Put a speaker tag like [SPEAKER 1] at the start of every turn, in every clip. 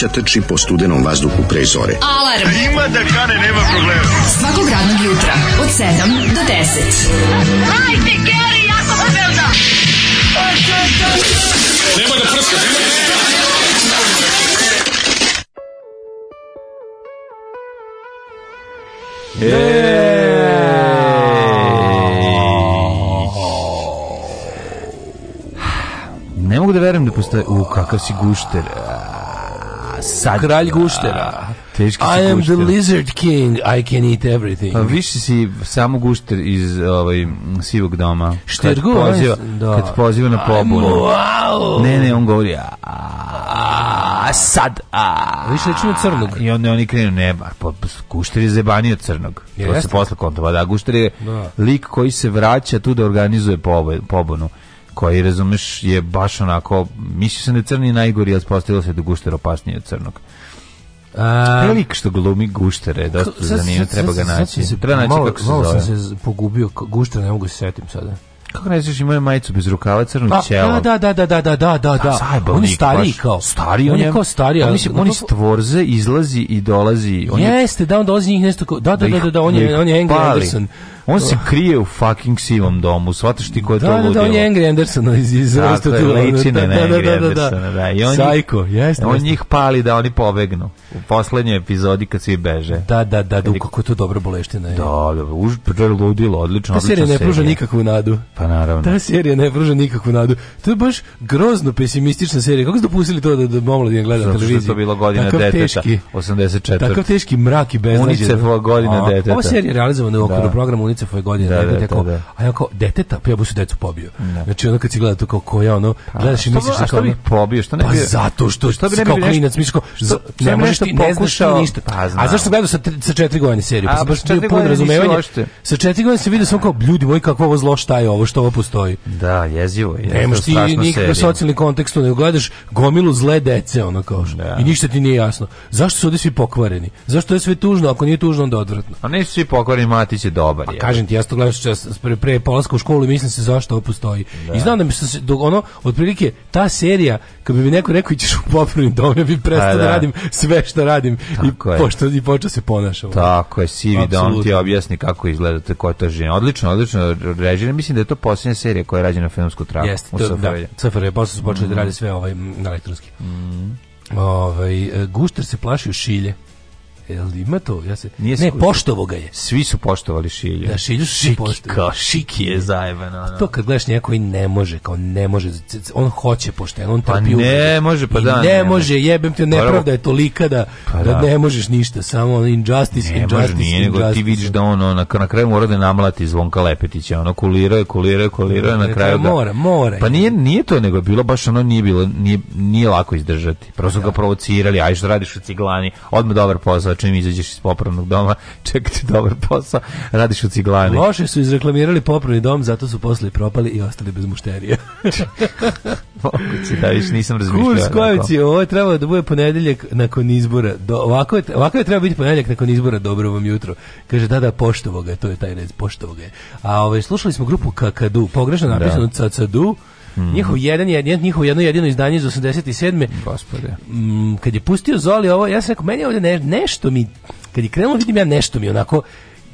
[SPEAKER 1] mladića trči po studenom vazduhu pre zore. Alarm! A ima da kane, nema problema. Svakog radnog jutra, od 7 do 10. Hajde, Geri, jako
[SPEAKER 2] se velda! Nema da prska, nema da Eee! ne mogu da verujem da postoje u kakav si gušter sad. Kralj guštera.
[SPEAKER 3] Teški I am gušter. the lizard king, I can eat everything. Pa
[SPEAKER 2] više si samo gušter iz ovaj, sivog doma.
[SPEAKER 3] Štergu?
[SPEAKER 2] Kad poziva, da. kad poziva na pobunu. Wow. Ne, ne, on govori, a, a sad, a.
[SPEAKER 3] Više liči crnog.
[SPEAKER 2] I onda oni krenu, ne, pa, gušter je zebanio crnog. Jeste? To se posle kontova, da, gušter je da. lik koji se vraća tu da organizuje pobunu koji razumeš je baš onako Mislio sam da je crni najgori, ali postavilo se da gušter opasniji od crnog. A, Velik što glumi guštere, dosta zanimljivo, treba ga naći.
[SPEAKER 3] Treba
[SPEAKER 2] naći kako se zove. Malo sam
[SPEAKER 3] se pogubio, gušter ne mogu da se setim sada.
[SPEAKER 2] Kako ne znaš, imaju majicu bez rukava, crnu da, ćelo.
[SPEAKER 3] Da, da, da, da, da, da, da, da.
[SPEAKER 2] on je stariji
[SPEAKER 3] kao. Stariji, on, on je kao stariji.
[SPEAKER 2] On, se, on
[SPEAKER 3] iz tvorze
[SPEAKER 2] izlazi i dolazi.
[SPEAKER 3] On Jeste, je, da, on dolazi njih nešto Da, da, da, da, da, on je, on je Angry Anderson.
[SPEAKER 2] On se krije u fucking sivom domu, shvataš ti ko je to
[SPEAKER 3] ludilo. Da, da, on je Angry Anderson
[SPEAKER 2] iz, iz Tako je, licina na Angry Andersona, da. I on
[SPEAKER 3] Psycho, jeste.
[SPEAKER 2] On njih pali da oni pobegnu. U poslednjoj epizodi kad svi beže.
[SPEAKER 3] Da, da, da, da, kako je to dobro boleština. Da, da,
[SPEAKER 2] už, ludilo, odlično, odlično. Ta serija
[SPEAKER 3] ne pruža nikakvu nadu.
[SPEAKER 2] Pa
[SPEAKER 3] naravno. Ta serija ne pruža nikakvu nadu. To je baš grozno pesimistična serija. Kako ste dopustili to da, da omladina gleda Zato televiziju?
[SPEAKER 2] Zato
[SPEAKER 3] što je
[SPEAKER 2] to bila godina takav
[SPEAKER 3] deteta, teški,
[SPEAKER 2] 84.
[SPEAKER 3] Takav teški mrak i beznađe.
[SPEAKER 2] Unicefova
[SPEAKER 3] godina a, deteta. Ova serija je realizovana u okviru da. programa Unicefova
[SPEAKER 2] godina
[SPEAKER 3] da, da deteta. Da, da. A ja kao, deteta, pa ja su decu pobio. Da. Znači ono kad si gleda to kao koja ono,
[SPEAKER 2] pa,
[SPEAKER 3] gledaš i misliš... A da što bi
[SPEAKER 2] pobio? Što
[SPEAKER 3] ne
[SPEAKER 2] pa
[SPEAKER 3] bi... Pa zato što, što bi ne bi kao klinac, misliš kao, ne možeš ti, ne znaš ti ništa. Pa, a zašto gledao sa, sa četiri godine seriju? Pa sam pa baš bio pun razumevanja. Sa četiri godine se vidio samo kao, ljudi moji, kako ovo zlo, šta je ovo? što ovo postoji.
[SPEAKER 2] Da, jezivo je.
[SPEAKER 3] Nemaš ti nikakav socijalni kontekst, ne gledaš gomilu zle dece, ono kao što. Da. I ništa ti nije jasno. Zašto su ovde svi pokvareni? Zašto je sve tužno? Ako nije tužno, onda odvratno.
[SPEAKER 2] A ne svi pokvareni, Matić
[SPEAKER 3] je
[SPEAKER 2] dobar. A
[SPEAKER 3] pa kažem ti, ja to gledam pre, pre polaska u školu i mislim se zašto ovo postoji. Da. I znam da mi se, ono, otprilike, ta serija, kad bi mi neko rekao, ićeš u popravni dom, ja bi prestao pa da. da. radim sve što radim Tako i, je. pošto, i počeo se ponašao.
[SPEAKER 2] Tako je, sivi dom ti objasni kako izgleda, tako to žena. Odlično, odlično režira. Mislim da je to posljednja serija koja je rađena na filmsku traku. Jeste, u da,
[SPEAKER 3] CFR, posle su počeli da mm. da rade sve ovaj, na elektronski. Mm. Ovaj, e, gušter se plaši u šilje. Jel ima to? Ja se... Nije ne, poštovo ga je.
[SPEAKER 2] Svi su poštovali Šilju. Da, Šilju su šiki,
[SPEAKER 3] kao, šiki je
[SPEAKER 2] zajebano. No.
[SPEAKER 3] To kad gledaš neko i ne može, kao ne može, on hoće pošteno, on pa trpi Pa
[SPEAKER 2] da, ne može, pa da.
[SPEAKER 3] Ne, može, jebem ti, pa nepravda je tolika da, pa da. da ne možeš ništa, samo injustice, ne,
[SPEAKER 2] injustice,
[SPEAKER 3] može, nije,
[SPEAKER 2] injustice. nego ti vidiš da on, on na, kraju mora da namlati Zvonka Lepetića, ono kulira, kulira, kulira, na e, kraju
[SPEAKER 3] da... Mora, mora.
[SPEAKER 2] Pa nije, nije to, nego je bilo baš ono, nije bilo, nije, nije lako izdržati. Prosto ga da. provocirali, aj što radiš u ciglani, odmah dobar posao čim izađeš iz popravnog doma, čeka ti dobar posao, radiš u ciglani.
[SPEAKER 3] Loše su izreklamirali popravni dom, zato su posle propali i ostali bez mušterija.
[SPEAKER 2] Moguće da viš, nisam razmišljao.
[SPEAKER 3] Kurs Kovici, ovo je trebalo da bude ponedeljak nakon izbora. Do, ovako, je, ovako je trebalo biti ponedeljak nakon izbora, dobro vam jutro. Kaže, da, da, poštovo ga, to je taj rez, poštovo ga je. A ovaj, slušali smo grupu Kakadu, pogrešno napisano da. Cacadu, Mm. Njihov jedan je njihov jedno jedino izdanje iz 87.
[SPEAKER 2] Gospode.
[SPEAKER 3] Mm, kad je pustio Zoli ovo, ja sam rekao meni ovde ne, nešto mi kad je krenulo vidim ja nešto mi onako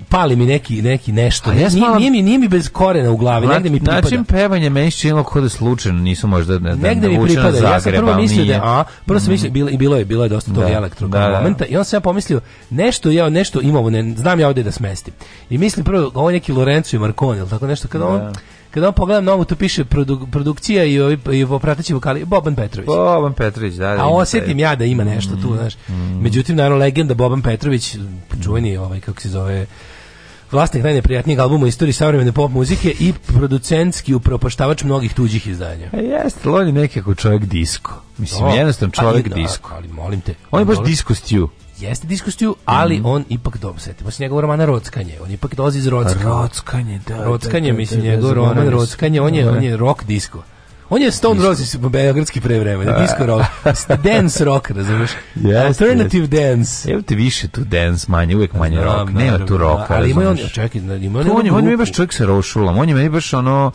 [SPEAKER 3] pali mi neki neki nešto. ne ja nije, malo... nije, mi, nije mi bez korena u glavi, negde mi pripada. Način
[SPEAKER 2] pevanja meni se činilo kao da slučajno, nisu možda ne znam, negde mi
[SPEAKER 3] pripada. Zagreba, ja sam prvo mislio da a prvo sam mhm. mislio bilo i bilo je bilo je dosta tog da, elektro da, da, momenta i on se ja pomislio nešto ja nešto imamo, ne znam ja ovde da smestim. I mislim prvo ovo je neki Lorenzo i Marconi, ili tako nešto kad on da. Kada pogledam novu, tu piše produ, produkcija i, ovi, i prateći vokali, Boban Petrović.
[SPEAKER 2] Boban Petrović, da. da A
[SPEAKER 3] osjetim taj. ja da ima nešto tu, mm, znaš. Mm. Međutim, naravno, legenda Boban Petrović, čuveni ovaj, kako se zove, vlasnik najneprijatnijeg albuma u istoriji savremene pop muzike i producentski upropoštavač mnogih tuđih izdanja.
[SPEAKER 2] A jeste, on je nekako čovjek disko. Mislim, jednostavno pa čovjek ali, da, disko. Ali molim te. On je baš disko stew
[SPEAKER 3] jeste diskusiju, ali mm. on ipak dobro setimo se njegovog romana Rockanje. On ipak dolazi iz Rocka.
[SPEAKER 2] Rockanje, da. da
[SPEAKER 3] Rockanje, da, mislim, da, njegov roman Rockanje, on je, on je rock disco. On je Stone Roses beogradski pre vremena, disco rock, dance rock, razumeš? Yes, Alternative yes. dance.
[SPEAKER 2] Evo ti više tu dance, manje, uvek manje Znam, rock, nema tu roka, Ali
[SPEAKER 3] ima on, čekaj, ima
[SPEAKER 2] on... On je baš čovjek sa rošulom, on je baš ono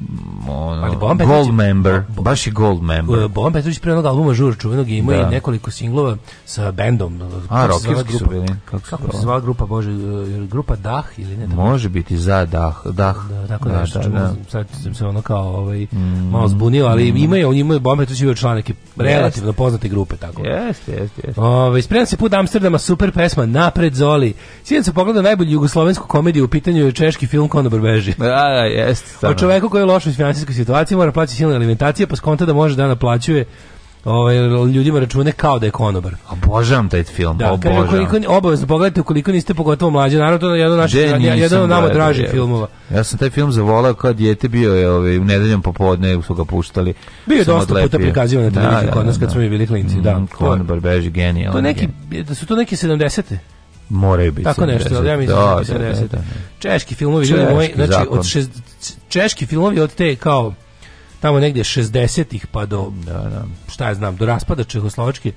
[SPEAKER 2] Mm, ono, gold member, baš
[SPEAKER 3] je
[SPEAKER 2] gold member. Uh,
[SPEAKER 3] Boban Petrović pre onog albuma Žur čuvenog ima da. i nekoliko singlova sa bendom. Uh,
[SPEAKER 2] A, rockirski su bili.
[SPEAKER 3] Kako, kako se zvala grupa, bože, uh, grupa Dah ili ne? Tako?
[SPEAKER 2] Može biti za Dah. dah. Da,
[SPEAKER 3] tako da, nešto, da, da. sad sam se ono kao ovaj, mm, malo zbunio, ali mm. ima je, on ima Boban Petrović bio član neke relativno yes. poznate grupe, tako.
[SPEAKER 2] Jeste, jeste, jeste.
[SPEAKER 3] Ovaj spreman se put Amsterdama, super pesma, napred Zoli. Sjedim se pogleda najbolju jugoslovensku komediju, u pitanju je češki film Konobar beži.
[SPEAKER 2] Da, da, jeste.
[SPEAKER 3] O čoveku koji svojoj lošoj finansijskoj situaciji mora plaćati silne alimentacije, pa skonta da može da naplaćuje ovaj ljudima račune kao da je konobar.
[SPEAKER 2] Obožavam taj film, da, obožavam. Koliko,
[SPEAKER 3] obavezno pogledajte ukoliko niste pogotovo mlađi, naravno to je jedan od naših jedan od nama dražih filmova.
[SPEAKER 2] Ja sam taj film zavolao kao dijete bio je ovaj u nedeljom popodne su ga puštali. Bio
[SPEAKER 3] je dosta puta prikazivan na da, televiziji da, kod nas da, kad da. smo mi bili klinci, mm, da.
[SPEAKER 2] Konobar beži genijalno.
[SPEAKER 3] To neki da su to neki 70-te
[SPEAKER 2] moraju biti.
[SPEAKER 3] Tako nešto, ali ja mislim da, 70. Da, da, da. Češki filmovi, češki ljudi moji, znači zakon. od šest, češki filmovi od te kao tamo negde 60-ih pa do da, da. šta ja znam, do raspada Čehoslovačke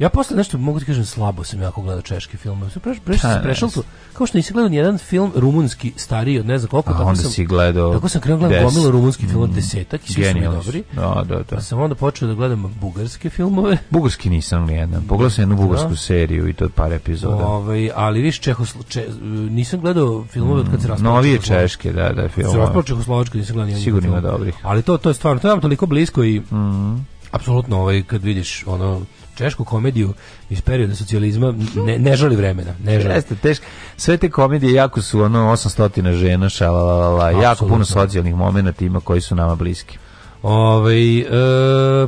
[SPEAKER 3] Ja posle nešto mogu ti kažem slabo sam jako gledao češke filmove. Preš, preš, prešao prešao tu. Kao što nisi gledao ni jedan film rumunski stariji od ne znam koliko, A, tako onda sam si gledao.
[SPEAKER 2] Tako
[SPEAKER 3] sam
[SPEAKER 2] krenuo gledam
[SPEAKER 3] gomilu rumunskih mm, filmova desetak i svi su mi dobri. Da, da, da. Pa sam onda počeo da gledam bugarske filmove.
[SPEAKER 2] Bugarski nisam gledao. jedan. Pogledao sam jednu da. bugarsku seriju i to par epizoda.
[SPEAKER 3] Ovaj, ali viš Čehoslo, če, nisam gledao filmove od kad se mm, raspala. Novije češke,
[SPEAKER 2] da, da,
[SPEAKER 3] filmove. Se raspala Čehoslovačka, nisam gledao ni
[SPEAKER 2] Sigurno ima dobrih.
[SPEAKER 3] Ali to to je stvarno, to je toliko blisko i mm. apsolutno ovaj kad vidiš ono češku komediju iz perioda socijalizma ne, ne žali vremena. Ne žali.
[SPEAKER 2] Jeste, teško. Sve te komedije jako su ono 800 žena, šalalala, jako puno socijalnih momenata ima koji su nama bliski.
[SPEAKER 3] Ovaj e,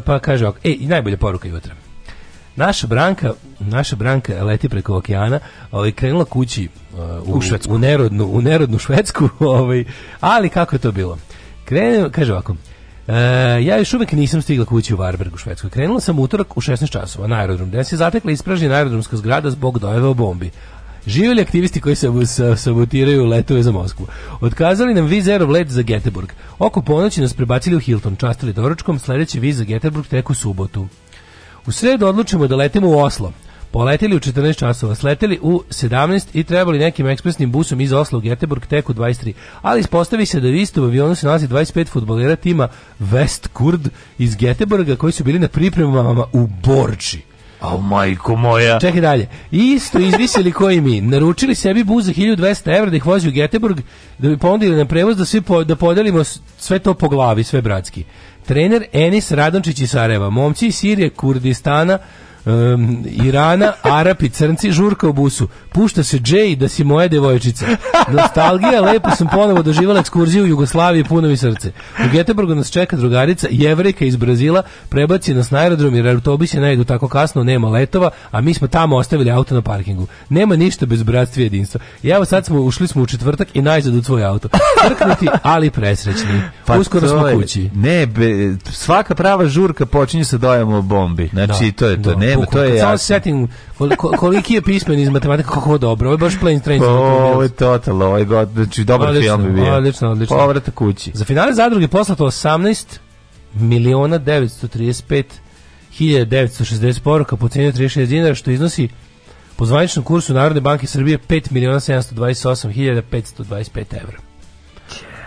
[SPEAKER 3] pa kaže, ovako, ej, i najbolja poruka jutra. Naša Branka, naša Branka leti preko okeana, ovaj krenula kući uh, u, u, Švedsku. u nerodnu, u nerodnu Švedsku, ovaj, ali kako je to bilo? Krenuo, kaže ovako, E, ja još uvek nisam stigla kući u Varbergu, Švedskoj. Krenula sam utorak u 16 časova na aerodrom, gde se zatekla ispražnjena aerodromska zgrada zbog dojeve o bombi. Živjeli aktivisti koji se sabotiraju letove za Moskvu. Otkazali nam viz let za Göteborg. Oko ponoći nas prebacili u Hilton, častili doručkom, sledeći viz za Göteborg tek u subotu. U sredu odlučimo da letimo u Oslo. Poleteli u 14 časova, sleteli u 17 i trebali nekim ekspresnim busom iz Oslo u Göteborg tek u 23. Ali ispostavi se da u istom avionu se nalazi 25 futbolera tima West Kurd iz Göteborga koji su bili na pripremama u Borči.
[SPEAKER 2] A oh, majko moja.
[SPEAKER 3] Čekaj dalje. Isto izvisili koji mi. Naručili sebi buz za 1200 evra da ih vozi u Geteborg, da bi ponudili na prevoz da, svi po, da podelimo sve to po glavi, sve bratski. Trener Enis Radončić iz Sarajeva, momci iz Sirije, Kurdistana, um, Irana, Arapi, crnci, žurka u busu. Pušta se Jay da si moja devojčica. Nostalgija, lepo sam ponovo doživala ekskurziju u Jugoslaviji puno mi srce. U Geteborgu nas čeka drugarica, jevrejka iz Brazila, prebaci nas na aerodrom jer autobusi ne idu tako kasno, nema letova, a mi smo tamo ostavili auto na parkingu. Nema ništa bez bratstva i jedinstva. I evo sad smo, ušli smo u četvrtak i najzad u tvoj auto. Trknuti, ali presrećni. Pa Uskoro smo kući.
[SPEAKER 2] Ne, be, svaka prava žurka počinje sa dojemom o bombi. Znači, da, to je to. Da. Ne nema, to je jasno.
[SPEAKER 3] setim koliki je pismen iz matematike, kako dobro, ovo je baš plain train.
[SPEAKER 2] Pa, ovo je totalno, ovo je znači, dobar odlično, film bi bio.
[SPEAKER 3] Odlično, odlično.
[SPEAKER 2] Povratak kući.
[SPEAKER 3] Za finale zadruge poslato 18 miliona 935 1960 poruka po cijeni 36 dinara, što iznosi po zvaničnom kursu Narodne banke Srbije 5 miliona 728 525 evra.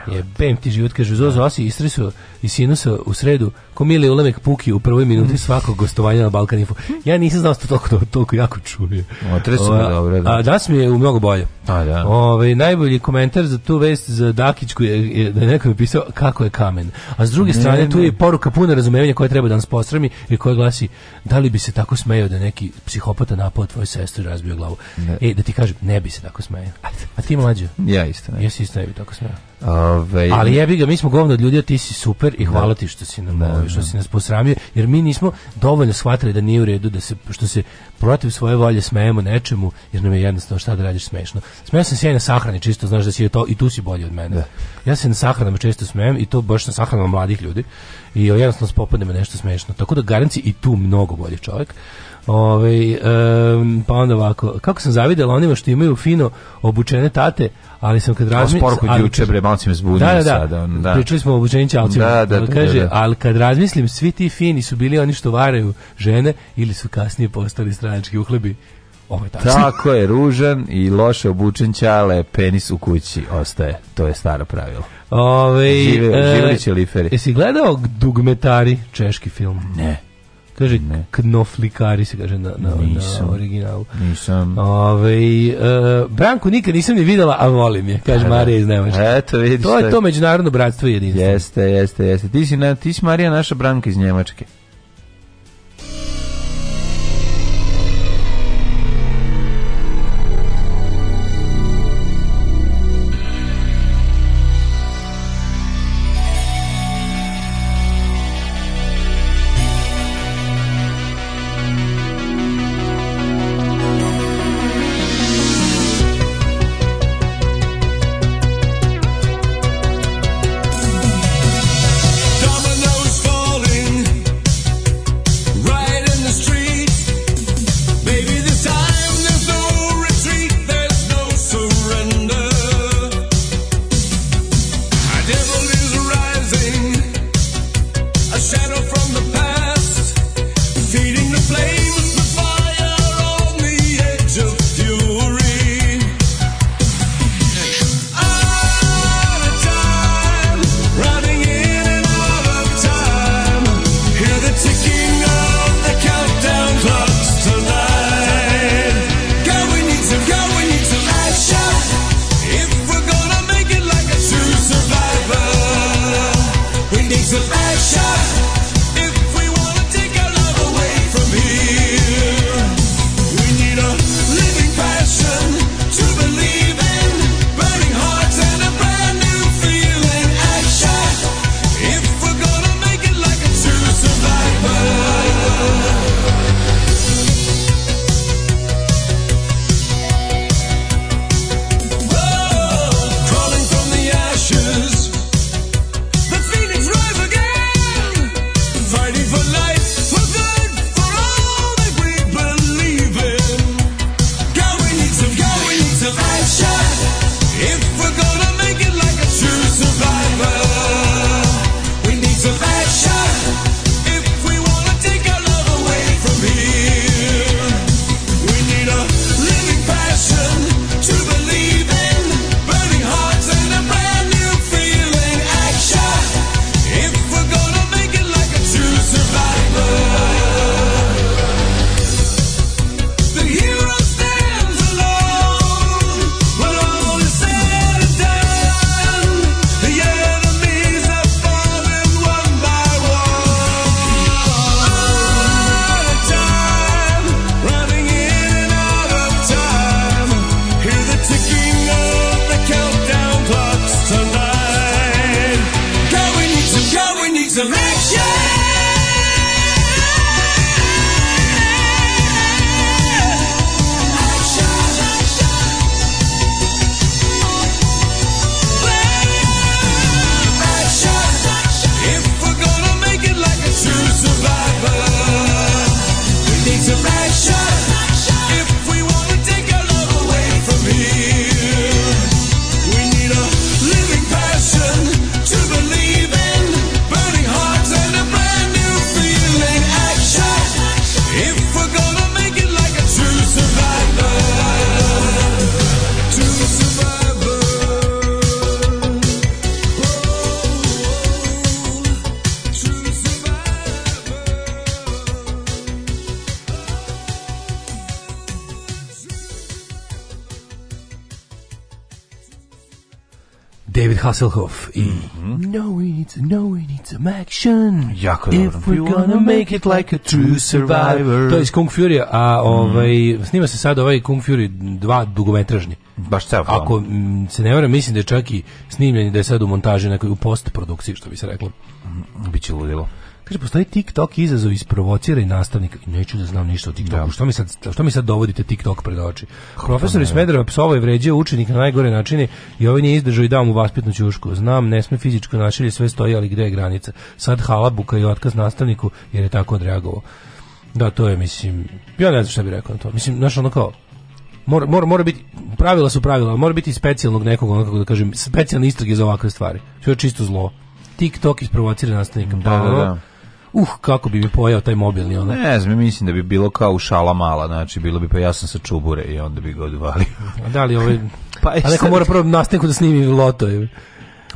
[SPEAKER 3] Jebem ti život, kaže Zozo Asi da. istresu i sinusa u sredu, ko Mile Ulemek Puki u prvoj minuti mm. svakog gostovanja na Balkan Info. Ja nisam znao što da toliko, toliko jako čuje.
[SPEAKER 2] Otresu me dobro,
[SPEAKER 3] da. A da mi je u mnogo bolje.
[SPEAKER 2] A, da.
[SPEAKER 3] Ove, ovaj, najbolji komentar za tu vest za Dakićku je da je neko mi pisao kako je kamen. A s druge strane, ne. tu je poruka puna razumevanja koja treba da nas posrami i koja glasi da li bi se tako smejao da neki psihopata napao tvoju sestru i razbio glavu. Ne. E, da ti kažem, ne bi se tako smejao. A ti mlađo?
[SPEAKER 2] Ja isto ne.
[SPEAKER 3] Jesi isto ne bi tako smejao. Ove, ali jebi ga, mi smo govno od ljudi, a ti si super i da. hvala da. ti što si, nam, da, ovaj, što da. si nas posramio, jer mi nismo dovoljno shvatili da nije u redu, da se, što se protiv svoje volje smejemo nečemu, jer nam je jednostavno šta da radiš smešno. Smejao sam se ja na sahrani, čisto znaš da si to, i tu si bolji od mene. Da. Ja se na sahranama često smejem i to baš na sahranama mladih ljudi i jednostavno spopadnemo nešto smešno. Tako da Garanci i tu mnogo bolji čovjek. Ove, ovaj, um, pa onda ovako, kako sam zavidela onima što imaju fino obučene tate, ali sam kad razmišljam...
[SPEAKER 2] Sporo kod juče, bre, malo si me zbunio
[SPEAKER 3] da, da, da. sada. Da. Pričali smo o obučenju čalcima.
[SPEAKER 2] Da da, da, da, da, kaže, da, da. Ali
[SPEAKER 3] kad razmislim, svi ti fini su bili oni što varaju žene ili su kasnije postali stranički uhlebi.
[SPEAKER 2] Ovo je Tako je, ružan i loše obučen čale, penis u kući ostaje. To je stara pravila. Ove, ovaj, Žive, e,
[SPEAKER 3] Jesi gledao Dugmetari, češki film?
[SPEAKER 2] Ne.
[SPEAKER 3] Kaže, ne. knoflikari se kaže na, na,
[SPEAKER 2] nisam,
[SPEAKER 3] na originalu.
[SPEAKER 2] Nisam.
[SPEAKER 3] Ove, e, Branko nikad nisam ni videla, a volim je, kaže da, da. Marija iz Nemačke.
[SPEAKER 2] Eto, vidiš.
[SPEAKER 3] To
[SPEAKER 2] je
[SPEAKER 3] to međunarodno bratstvo i jedinstvo.
[SPEAKER 2] Jeste, jeste, jeste. Ti si, na, ti si Marija naša Branka iz Nemačke.
[SPEAKER 3] Hasselhoff i mhm. No, we need, to, no, we need some action jako If dobro. we're gonna make it like a true survivor To je iz Kung Fury, a mhm. ovaj, snima se sad ovaj Kung Fury 2 dugometražni
[SPEAKER 2] Baš ceo film.
[SPEAKER 3] Ako m, se ne varam, mislim da je čak i snimljen da je sad u montaži nekoj u postprodukciji, što bi se reklo.
[SPEAKER 2] Biće ludilo.
[SPEAKER 3] Kaže, postoji TikTok izazov isprovocira i nastavnik. Neću da znam ništa o TikToku. Da. Što, mi sad, što mi sad dovodite TikTok pred oči? Kako Profesor iz Smedereva psovao i vređio učenik na najgore načine i ovaj nije izdržao i dao mu vaspitnu ćušku. Znam, ne sme fizičko našilje, sve stoji, ali gde je granica? Sad halabuka i otkaz nastavniku jer je tako odreagovao. Da, to je, mislim, ja ne znam šta bih rekao na to. Mislim, znaš, ono kao, mora, mora, mora biti, pravila su pravila, mora biti specijalnog nekog, ono kako da kažem, specijalne istrage za ovakve stvari. Sve je čisto zlo. TikTok isprovocira nastavnika. Da, da, da uh, kako bi mi pojao taj mobilni ono.
[SPEAKER 2] Ne znam, mislim da bi bilo kao u šala mala, znači bilo bi pa ja sam sa čubure i onda bi ga odvalio.
[SPEAKER 3] da li ovaj, pa neko sad... mora prvo nastanku da snimi loto. Je.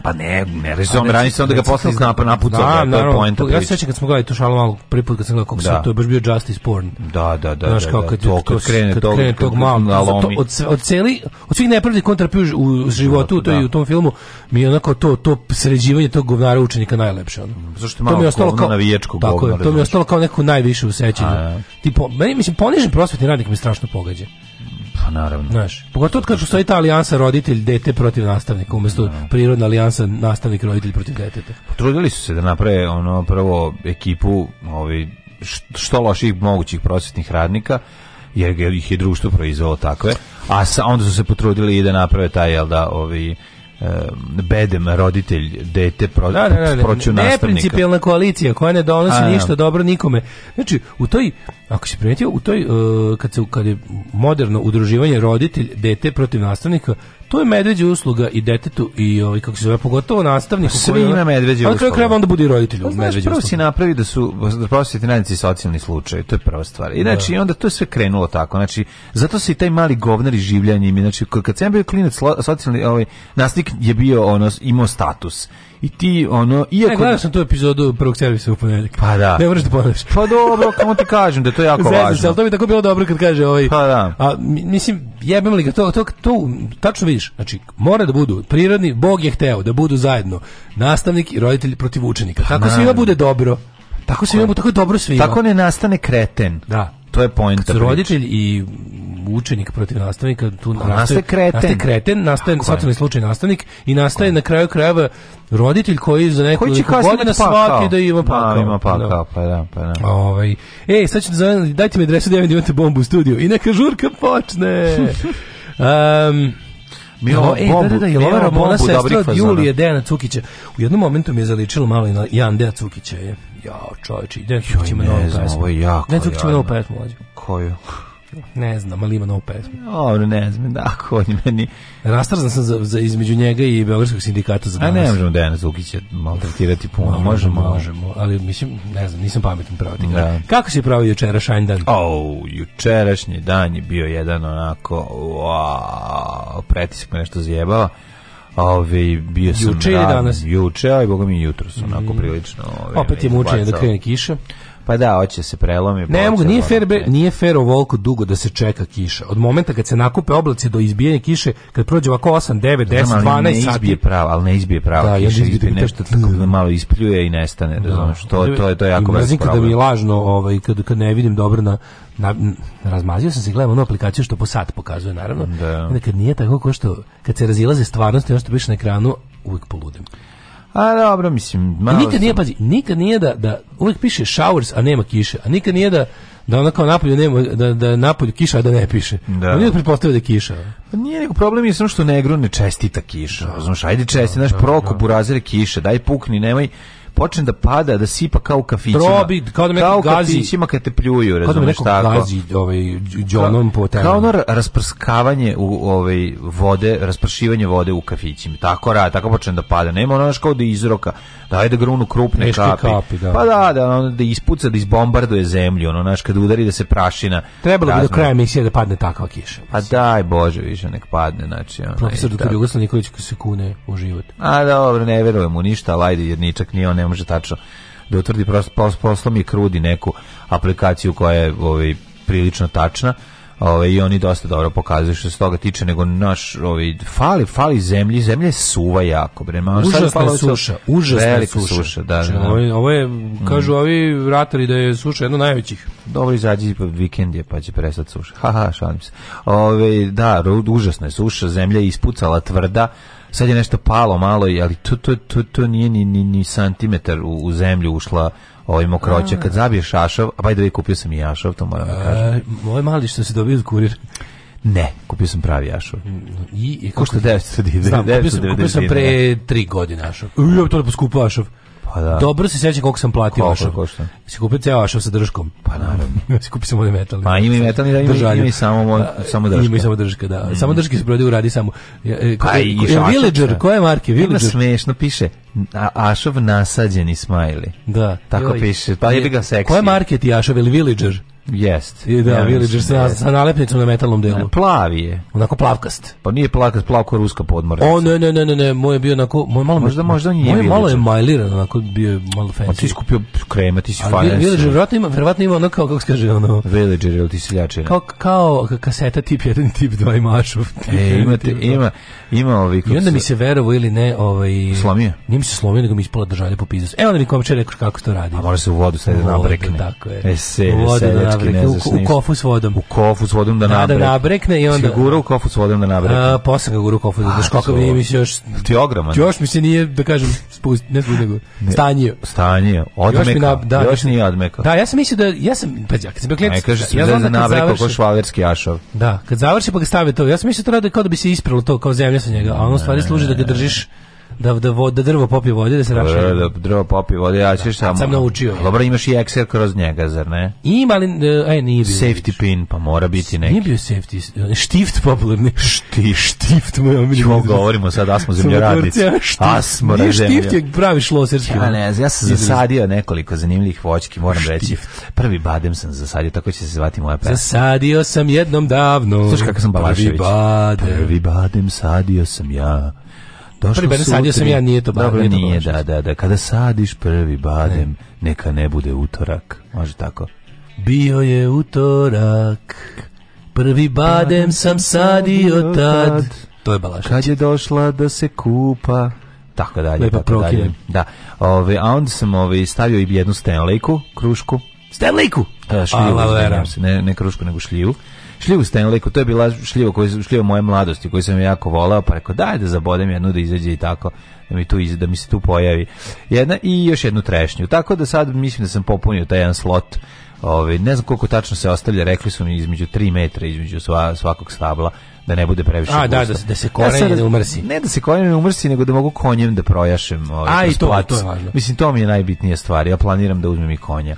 [SPEAKER 2] Pa ne, ne rezom, radi se onda ga posle iznapa napucao, da, da, to je poenta
[SPEAKER 3] priče. Ja se sećam kad smo gledali tu šalu malo, prvi put kad sam gledao kako da. to je baš bio Justice Porn.
[SPEAKER 2] Da, da, da. Znaš da, kao da. kad, to,
[SPEAKER 3] kad krene kad tog, krene tog malo, od, od, celi, od svih nepravdi kontrapiju u, da, životu, to i u tom filmu, mi je onako to, to sređivanje tog govnara učenika najlepše. Ono.
[SPEAKER 2] Mm, zašto
[SPEAKER 3] malo to mi
[SPEAKER 2] ostalo kao, navijačko tako
[SPEAKER 3] Tako je, to mi je ostalo kao neko najviše u sećanju. Tipo, meni, mislim, ponižen prosvetni radnik mi strašno pogađa.
[SPEAKER 2] Pa, naravno.
[SPEAKER 3] Znaš, pogotovo kad postoji ta alijansa roditelj dete protiv nastavnika, umjesto no. Da. prirodna alijansa nastavnik roditelj protiv deteta.
[SPEAKER 2] Potrudili su se da naprave ono prvo ekipu ovi što loših mogućih prosvetnih radnika jer ih je društvo proizvelo takve, a sa, onda su se potrudili i da naprave taj jel da ovi Um, bedem roditelj dete pro, da, da, da, da. proću ne,
[SPEAKER 3] nastavnika. koalicija koja ne donosi A, da. ništa dobro nikome. Znači, u toj, ako si primetio, u toj, uh, kad, se, kad je moderno udruživanje roditelj dete protiv nastavnika, To je medveđa usluga i detetu i ovaj kako se zove pogotovo nastavnik
[SPEAKER 2] koji ima medveđa
[SPEAKER 3] usluga. Ali onda bude roditelj roditelju
[SPEAKER 2] pa medveđa usluga. Prvo si napravi da su da prosvjetni radnici socijalni slučaj, to je prva stvar. I da, znači da. onda to je sve krenulo tako. Znači zato se i taj mali govnar i življenje, znači kad sam bio klinac socijalni ovaj nastavnik je bio ono imao status i ti ono iako ne, gledao
[SPEAKER 3] sam tu epizodu prvog servisa u
[SPEAKER 2] ponedeljak. Pa da.
[SPEAKER 3] Ne
[SPEAKER 2] možeš da
[SPEAKER 3] ponavljaš.
[SPEAKER 2] Pa dobro, kako ti kažem da to je jako Zezim, važno. Zezim,
[SPEAKER 3] to bi tako bilo dobro kad kaže ovaj.
[SPEAKER 2] Pa da.
[SPEAKER 3] A mislim jebem li ga to, to, to tačno vidiš. Znači mora da budu prirodni, Bog je hteo da budu zajedno nastavnik i roditelj protiv učenika. Pa tako pa, svima bude dobro. Tako svima bude tako dobro svima.
[SPEAKER 2] Tako ne nastane kreten.
[SPEAKER 3] Da.
[SPEAKER 2] To je poenta.
[SPEAKER 3] Roditelj i učenik protiv nastavnika, tu nastaje, nastaje
[SPEAKER 2] kreten, nastaje, kreten,
[SPEAKER 3] nastaje socijalni slučaj nastavnik i nastaje na kraju krajeva roditelj koji za neku godinu svaki
[SPEAKER 2] da ima pakao. Pa
[SPEAKER 3] da, ima
[SPEAKER 2] pakao, da.
[SPEAKER 3] pa da, pa da. Ovaj, ej, sad ću da zovem, dajte mi adresu da imate bombu u studiju i neka žurka počne. um, mi ovo, e, da, bombu, da, da, da, je ova Ramona sestra od Julije Dejana Cukića. U jednom momentu mi je zaličilo malo i na Jan Deja Cukića. Je. Ja, čovječ, idem Joj, ćemo novu znam, pesmu.
[SPEAKER 2] Ovo je jako Ne
[SPEAKER 3] znam ćemo novu
[SPEAKER 2] pesmu,
[SPEAKER 3] mlađu.
[SPEAKER 2] Koju? Ne znam,
[SPEAKER 3] ali ima novu pesmu.
[SPEAKER 2] Dobro, ne znam, da, on meni...
[SPEAKER 3] Rastarzan sam za, za, između njega i Beogradskog sindikata za danas. A
[SPEAKER 2] ne možemo Dejana Zukića maltretirati puno. No,
[SPEAKER 3] možemo, možemo, ali mislim, ne znam, nisam pametan pravo ti da. Kako si pravo jučerašanj dan?
[SPEAKER 2] O, jučerašnji dan je bio jedan onako, wow, pretisak me nešto zjebava Ove, bio sam juče ili danas? Juče, aj boga mi jutro su, onako prilično.
[SPEAKER 3] Ove, Opet je mučenje da krene kiša.
[SPEAKER 2] Pa da, hoće se prelomi.
[SPEAKER 3] Ne mogu, nije fair, be, nije fair ovoliko dugo da se čeka kiša. Od momenta kad se nakupe oblaci do izbijanja kiše, kad prođe ovako 8, 9, 10, Znam, 12 ne sati. Izbije
[SPEAKER 2] prava, ali ne izbije prava da, kiša, izbije, izbije nešto tako da malo ispljuje i nestane, razumeš? Da, da. To, to, je, to je jako veliko
[SPEAKER 3] problem. da
[SPEAKER 2] mi
[SPEAKER 3] lažno, ovaj, kad, kad ne vidim dobro na, na, razmazio sam se gledam onu aplikaciju što po sat pokazuje naravno da. kad nije tako ko što kad se razilaze stvarnosti ono što piše na ekranu uvijek poludim
[SPEAKER 2] A dobro, mislim,
[SPEAKER 3] malo Nikad nije, pazi, nikad nije da, da uvijek piše showers, a nema kiše, a nikad nije da da ona kao napolju nema da da napolju kiša a da ne piše. Da. Oni pa pretpostavljaju da je kiša.
[SPEAKER 2] Pa nije nego problem je samo što negru ne čestita kiša. Znaš, ajde česti, znaš, da, da, Prokop Burazir da. kiše, daj pukni, nemoj počne da pada, da sipa kao u kafićima.
[SPEAKER 3] Drobi,
[SPEAKER 2] kao
[SPEAKER 3] da me kao gazi. kafićima
[SPEAKER 2] kad te pljuju, razumiješ tako.
[SPEAKER 3] Kao da me gazi ovaj, džonom po temu.
[SPEAKER 2] Kao ono rasprskavanje u, ovaj, vode, raspršivanje vode u kafićima. Tako rad, tako počne da pada. Nema ono kao da izroka, da ajde grunu krupne Neške kapi. kapi da. Pa da, da, ono, da ispuca, da izbombarduje zemlju, ono, znaš, kad udari da se prašina. Trebalo bi do kraja emisije da padne takva kiša. Pa daj Bože, više nek padne, znači. Profesor e, Dr. Da. Jugoslav Nikolić se kune u život. A dobro, ne verujem mu ništa, lajde, jer ničak nije on može tačno da utvrdi poslom i krudi neku aplikaciju koja je ovaj, prilično tačna ovaj, i oni dosta dobro pokazuju što se toga tiče, nego naš, ovi, ovaj, fali, fali zemlji, zemlje suva jako. Bre, Ma, užasna je suša, užasna suša. suša da, znači, da. da. Ovo, je, ovo mm. je, kažu mm. ovi ratari da je suša jedna najvećih. Dobro, izađi pa, vikend je, pa će prestati suša. haha ha, šalim se. ovaj, da, užasna je suša, zemlja je ispucala tvrda, sad je nešto palo malo, ali to, to, to, to nije ni, ni, ni centimetar u, u zemlju ušla ovaj mokroće. Kad zabiješ šašav a by the kupio sam i jašov, to moram da kažem. Moj ovaj mali što se dobio od kurira. Ne, kupio sam pravi jašov. Mm, I, i kako što 900 dinara? Znam, kupio sam, kupio sam pre tri godine jašov. Ujo, to je poskupo jašov. Pa da. Dobro se sećam koliko sam platio koliko, ašov. Košta? Si kupio ceo ašov sa drškom. Pa naravno. si kupio samo onaj metalni. Pa ima i metalni, da ima, ima i samo, on, samo drška. Ima i samo drška, da. Mm. Samo drške se prodaju u radi samo. E, pa je, i e, šašačka. Villager, koje marke? Villager. Ima smešno, piše a, Ašov nasađeni smajli. Da. Tako Joj. piše. Pa je bi ga seksi. Koje marke ti Ašov ili Villager? Jest. I da, ja Villager sa, da sa nalepnicom na metalnom delu. Ne, plavi je. Onako plavkast. Pa nije plavkast, plavko je ruska podmornica. O, ne, ne, ne, ne, ne, moj je bio onako, moj malo, možda, možda nije moj malo je majliran, onako bio je malo fancy. A ti si kupio krema, ti si fan. Villager verovatno ima, verovatno ima ono kao, kako se kaže, ono... Villager ili ti seljače. Kao, kao kaseta tip 1 tip 2 i mašov. E, ima, te, ima, ima ovih... I onda mi se verovo ili ne, ovaj... Slomio? Nije mi se slomio, nego mi ispala držalja po pizasu. E, onda mi komče rekao kako to radi. A mora se u vodu sad da nabrekne. Tako je. E, se, se, nabrekne, u, u, kofu s vodom. U kofu s vodom da, da, da nabrekne. Da nabrekne i onda... Si da gura u kofu s vodom da nabrekne? A, posle ga gura u kofu s da vodom, mi se još... Ti ogroman. Još mi se nije, da kažem, spust, ne spust, nego stanjio. Stanjio, odmeka, još, mi da, još nije odmekao. Da, ja sam mislio da, ja sam, pa ja kad sam bio Ne kažeš ja da, da nabrekao ko švalerski jašov. Da, kad završi pa ga stave to, ja sam mislio da to rade kao da bi se ispralo to, kao zemlja sa njega, a ono stvari služi da ga držiš da, da, vod, da drvo popije vode, da se da, raša. Da, da drvo popije vode, ja ćeš da, samo... Sam naučio. Dobro, imaš i ekser kroz njega, zar ne? Ima, li Aj, e, e, nije bio. Safety pin, pa mora biti neki. Nije bio safety... E, štift popularni. Šti, štift, moj omiljeni. Čemo govorimo sad, asmo zemljoradnici. Asmo Nije štift, je pravi šloserski. Ja ne, ja sam zasadio nekoliko zanimljivih voćki, moram štift. reći. Prvi badem sam zasadio, tako će se zvati moja pesma. Zasadio sam jednom davno. Slušaj kako sam Balašević. Prvi badem. Prvi badem sadio sam ja. Došlo prvi sadio sam ja, nije to badem. nije, da, da, da. Kada sadiš prvi badem, ne. neka ne bude utorak. Može tako. Bio je utorak, prvi badem sam sadio tad. To je Balašić. Kad je došla da se kupa, tako dalje, Lepa tako dalje. Da. Ove, a onda sam ove, stavio i jednu stenlejku, krušku. Stenlejku! Da, šljivu, a, ne, ne krušku, nego šljivu šljivu Stanleyku, to je bila šljiva, je šljiva moje mladosti, koju sam jako volao, pa rekao daj da zabodem jednu da izađe i tako, da mi, tu, da mi se tu pojavi. Jedna i još jednu trešnju. Tako da sad mislim da sam popunio taj jedan slot Ovaj ne znam koliko tačno se ostavlja, rekli su mi između 3 metra između sva, svakog stabla, da ne bude previše. A, da, da, da se korenje ja ne umrsi. Ne da se korenje ne umrsi, nego da mogu konjem da projašem. Ovaj, A, i to, to je važno. Mislim, to mi je najbitnija stvar. Ja planiram da uzmem i konja.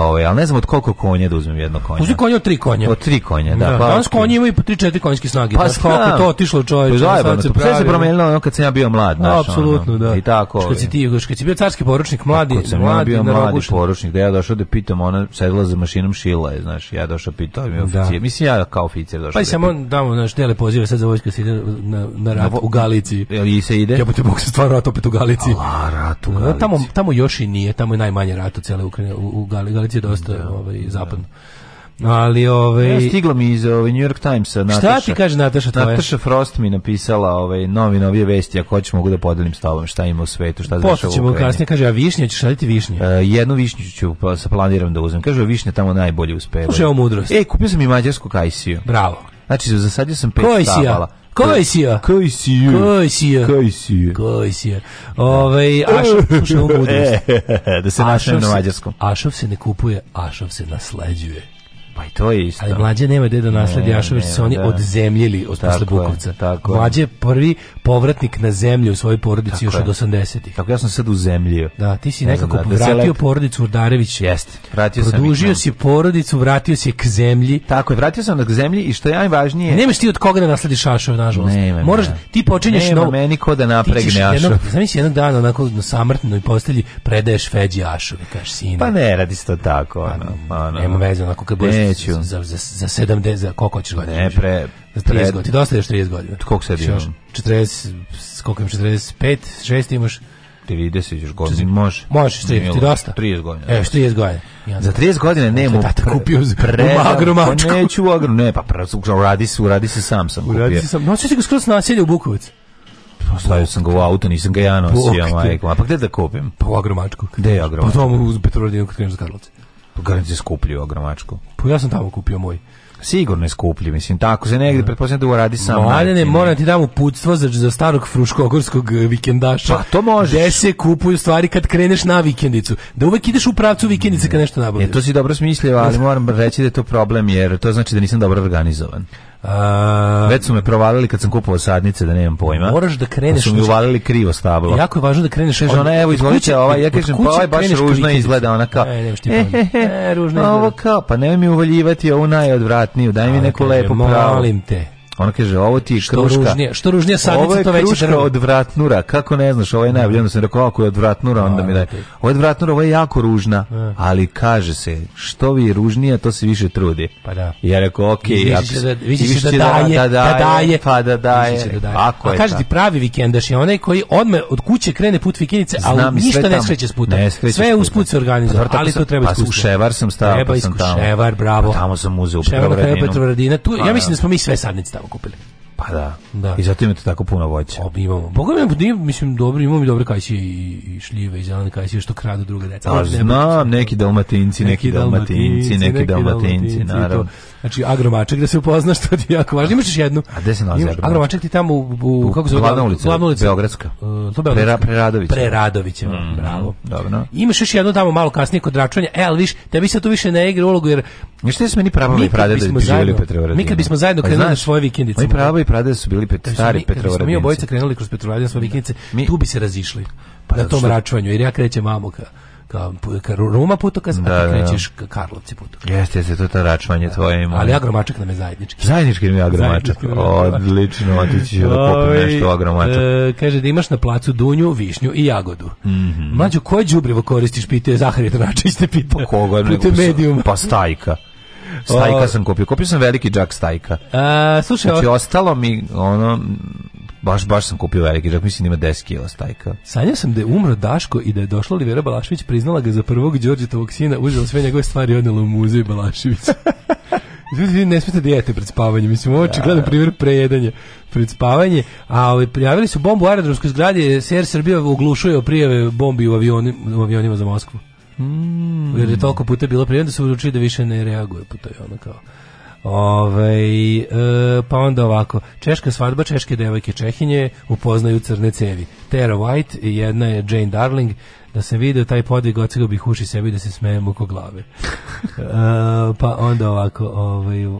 [SPEAKER 2] Ovaj al ne znam od koliko konja da uzmem jedno konje. Uzi konje od tri konja. Od tri konja, da. da pa danas konji imaju po 3 4 konjske snage. Pa kako to otišlo čovjek. Pa se pa sve se promenilo ono kad sam ja bio mlad, znači. Apsolutno, da. I tako. Što si ovaj. ti, što si bio carski poručnik mladi, kad sam mladi, bio mladi poručnik, da ja došao da pitam, ona sedela za mašinom šila, je, znaš, ja došao pitao mi da. oficir. Mislim ja kao oficir došao. Pa da samo damo naš tele poziva sad za vojsku se na na rat u Galiciji. Jel se ide? Ja bih te se stvarno rat opet u Galiciji. rat u da, Galiciji. Tamo tamo još i nije, tamo je najmanje rat cele Ukrajine u Galiciji Americi je dosta da, ovaj, da. zapadno. Ali ovaj ja, stigla mi iz ovaj New York Timesa Nataša. Šta ti kaže Nataša tvoja? Nataša Frost mi napisala ovaj novi novije vesti, ako hoćeš mogu da podelim s tobom šta ima u svetu, šta znači. Posle ćemo kasnije kaže a višnje ćeš šaliti višnje. Uh, jednu višnju ću pa sa planiram da uzmem. Kaže višnje tamo najbolje uspeva. Slušaj mudrost. E, kupio sam i mađarsku kajsiju. Bravo. Znači, zasadio sam pet stabala. Koji si ja? Koji si ja? Koji si ja? Koji si ja? Koji si ja? Ovaj Ašov slušao mudrost. da se našao na mađarskom. Ašov se ne kupuje, Ašov se nasleđuje. Pa i to je isto. Ali mlađe nema gde da nasledi Jašović, se oni da. odzemljili od posle Bukovca. tako mlađe je prvi povratnik na zemlju u svojoj porodici tako još od 80-ih. Tako ja sam sad uzemljio. Da, ti si ne nekako znam, da, dakle, vratio da porodicu Urdarević. Jeste, vratio sam Produžio si porodicu, vratio si k zemlji. Tako je, vratio sam k zemlji i što je najvažnije... Nemaš ti od koga da nasledi Jašov, nažalost. Nema, Moraš, ti počinješ nema novu... meni ko da napregne Jašov. Zamisli jednog dana onako na samrtnoj postelji predaješ Feđi Jašovi, kažeš sine. Pa ne, radi se to tako. Pa nema veze, onako kad budeš neću. Za, za, za 70, za koliko hoćeš godina? Ne, pre... Za 30 pred... godina, dosta je 30 godina. Koliko sebi imam? 40, koliko imaš, 45, 6 imaš? 30 još godina, može. Možeš, 30, ti dosta. 30 godina. E, 30 godina. za 30 godina nemu tata kupio za magru mačku. Pa neću agru, ne, pa uradi se, uradi se sam sam uradi kupio. Uradi se sam, noćeš ga skroz naselje u Bukovac. Pa stavio sam ga u auto, nisam ga ja nosio, majko. pa gde da kupim? Pa u agromačku. Gde je agromačku? Pa tomu uz Petrovaradinu kad krenem za Karlovce. Garanti skuplju ogromačku. Pa ja sam tamo kupio moj. Sigurno je skuplji, mislim, tako se negdje mm. pretpostavljam da radi sam. Maljane, moram ti dam uputstvo za, znači, za starog fruškogorskog e, vikendaša. Pa to može. Gde se kupuju stvari kad kreneš na vikendicu. Da uvek ideš u pravcu vikendice kad nešto e, nabavljaš. E, to si dobro smislio, ali moram reći da je to problem, jer to znači da nisam dobro organizovan. Uh, Već su me provalili kad sam kupovao sadnice da nemam pojma. Moraš da kreneš. Da su mi uvalili krivo stablo. Jako je važno da kreneš. Kaže e, ona evo izvolite, ova ja kažem pa ovaj baš ružno izgleda ona kao. E, nemaš ti e, e, ružna. Ovo kao pa nemoj mi uvaljivati ovu najodvratniju, daj mi neku lepu pravu. Molim te. Ona kaže, ovo ti je što kruška. Ružnije, što ružnije sadica, ovo je to drvo. od vratnura. Kako ne znaš, ovo je najbolje. Onda sam rekao, ako je od vratnura, onda mi daje. Da, da. Ovo je od vratnura, ovo je jako ružna. E. Ali kaže se, što vi je ružnija, to se više trudi. Pa da. I ja rekao, ok. Da- više će da da, da daje. Pa da daje. Ako je. A kaže ti pravi vikendaš je onaj koji odme od kuće krene put vikendice, ali ništa ne skreće s puta. Sve je usput se organizuje, pa ali to treba iskustvo. Pa u Ševar sam stavio, pa sam tamo. Ševar, bravo. Pa tamo sam uzeo u tu, pa ja mislim da smo mi sve sadnici tamo okupili. Pa da. da. I zato imate tako puno voća. Obi imamo. Boga mi, mislim, dobro, imamo i dobre kajsije i, šljive i zelene kajsije što kradu druge deca. A znam, neki dalmatinci, neki dalmatinci, neki dalmatinci, naravno. Znači, agromačak da se upoznaš, što ti jako važno. Imaš jednu. A gde se nalazi agromačak? Agromačak ti tamo u, u kako zove? Glavna ulica. Glavna ulica. Beogradska. Uh, to Beogradska. Prera, Preradović. Preradović, mm, bravo. Dobro. Imaš još jednu tamo malo kasnije kod Račanja. E, ali viš, tebi se tu više ne igra ulogu jer... Ništa jesmo ni pravo i prade da živjeli u Petrovaradinu. Mi kad bismo zajedno krenuli na svoje vikendice. Mi pravo i Prade su bili pet, stari Petrovaradinci. Mi obojica krenuli kroz Petrovaradinske vikinice, mi, tu bi se razišli. Pa na tom što? račvanju, jer ja krećem amo ka, ka, ka Roma putokaz, da, a ti krećeš ka Karlovci putokaz. Jeste, jeste, to je to račvanje tvoje ime. Ali agromačak nam je zajednički. Zajednički nam je agromačak. Odlično, ti ćeš da popim nešto agromačak. E, kaže da imaš na placu dunju, višnju i jagodu. Mm -hmm. Mlađo, koje džubrivo koristiš, pitao je Zaharije Trnačić, te pitao. Pa koga? Pitao medium. Pa stajka. Stajka sam kupio. Kupio sam veliki džak stajka. A, e, slušaj, znači, ostalo mi ono baš baš sam kupio veliki džak, mislim da ima 10 kg stajka. Sanja sam da je umro Daško i da je došla Olivera Balašević, priznala ga za prvog Đorđetovog sina, uzela sve njegove stvari i odnela u muzeju Balaševića. Ljudi ne smete dijete jete pred spavanjem. Mislim, ovo očigledan da. primjer prejedanje pred spavanje. A ovaj, prijavili su bombu u aerodromskoj zgradi. SR Srbija oglušuje o prijave bombi u, avioni, u avionima za Moskvu. Mm. Jer je toliko puta bilo prijemno da se uručio da više ne reaguje po toj ono kao. Ove, ovaj, e, pa onda ovako Češka svadba, češke devojke Čehinje upoznaju crne cevi Tara White jedna je Jane Darling da sam video taj podvig ocega bih uši sebi da se smejem oko glave e, pa onda ovako ovaj, e,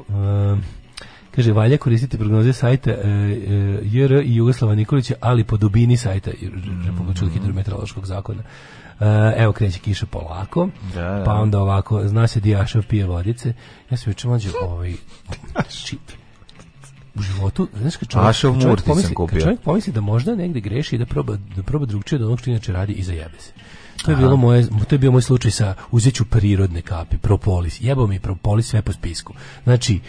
[SPEAKER 2] kaže valja koristiti prognoze sajta e, e, JR i Jugoslava Nikolića ali po dubini sajta Republičkog mhm. hidrometeorološkog zakona Eh, evo kreće kiša polako, da, da. pa onda ovako, zna se Dijašov pije vodice. Ja se juče mlađe ovaj... Šit. U životu, znaš kad čovjek, kad čovjek, pomisli, kad čovjek pomisli da možda negde greši i da proba, da proba drugčije od onog što inače radi i zajebe se. To je, da. bilo moje, to je bio moj slučaj sa uzeću prirodne kapi, propolis. Jebao mi propolis sve po spisku. Znači,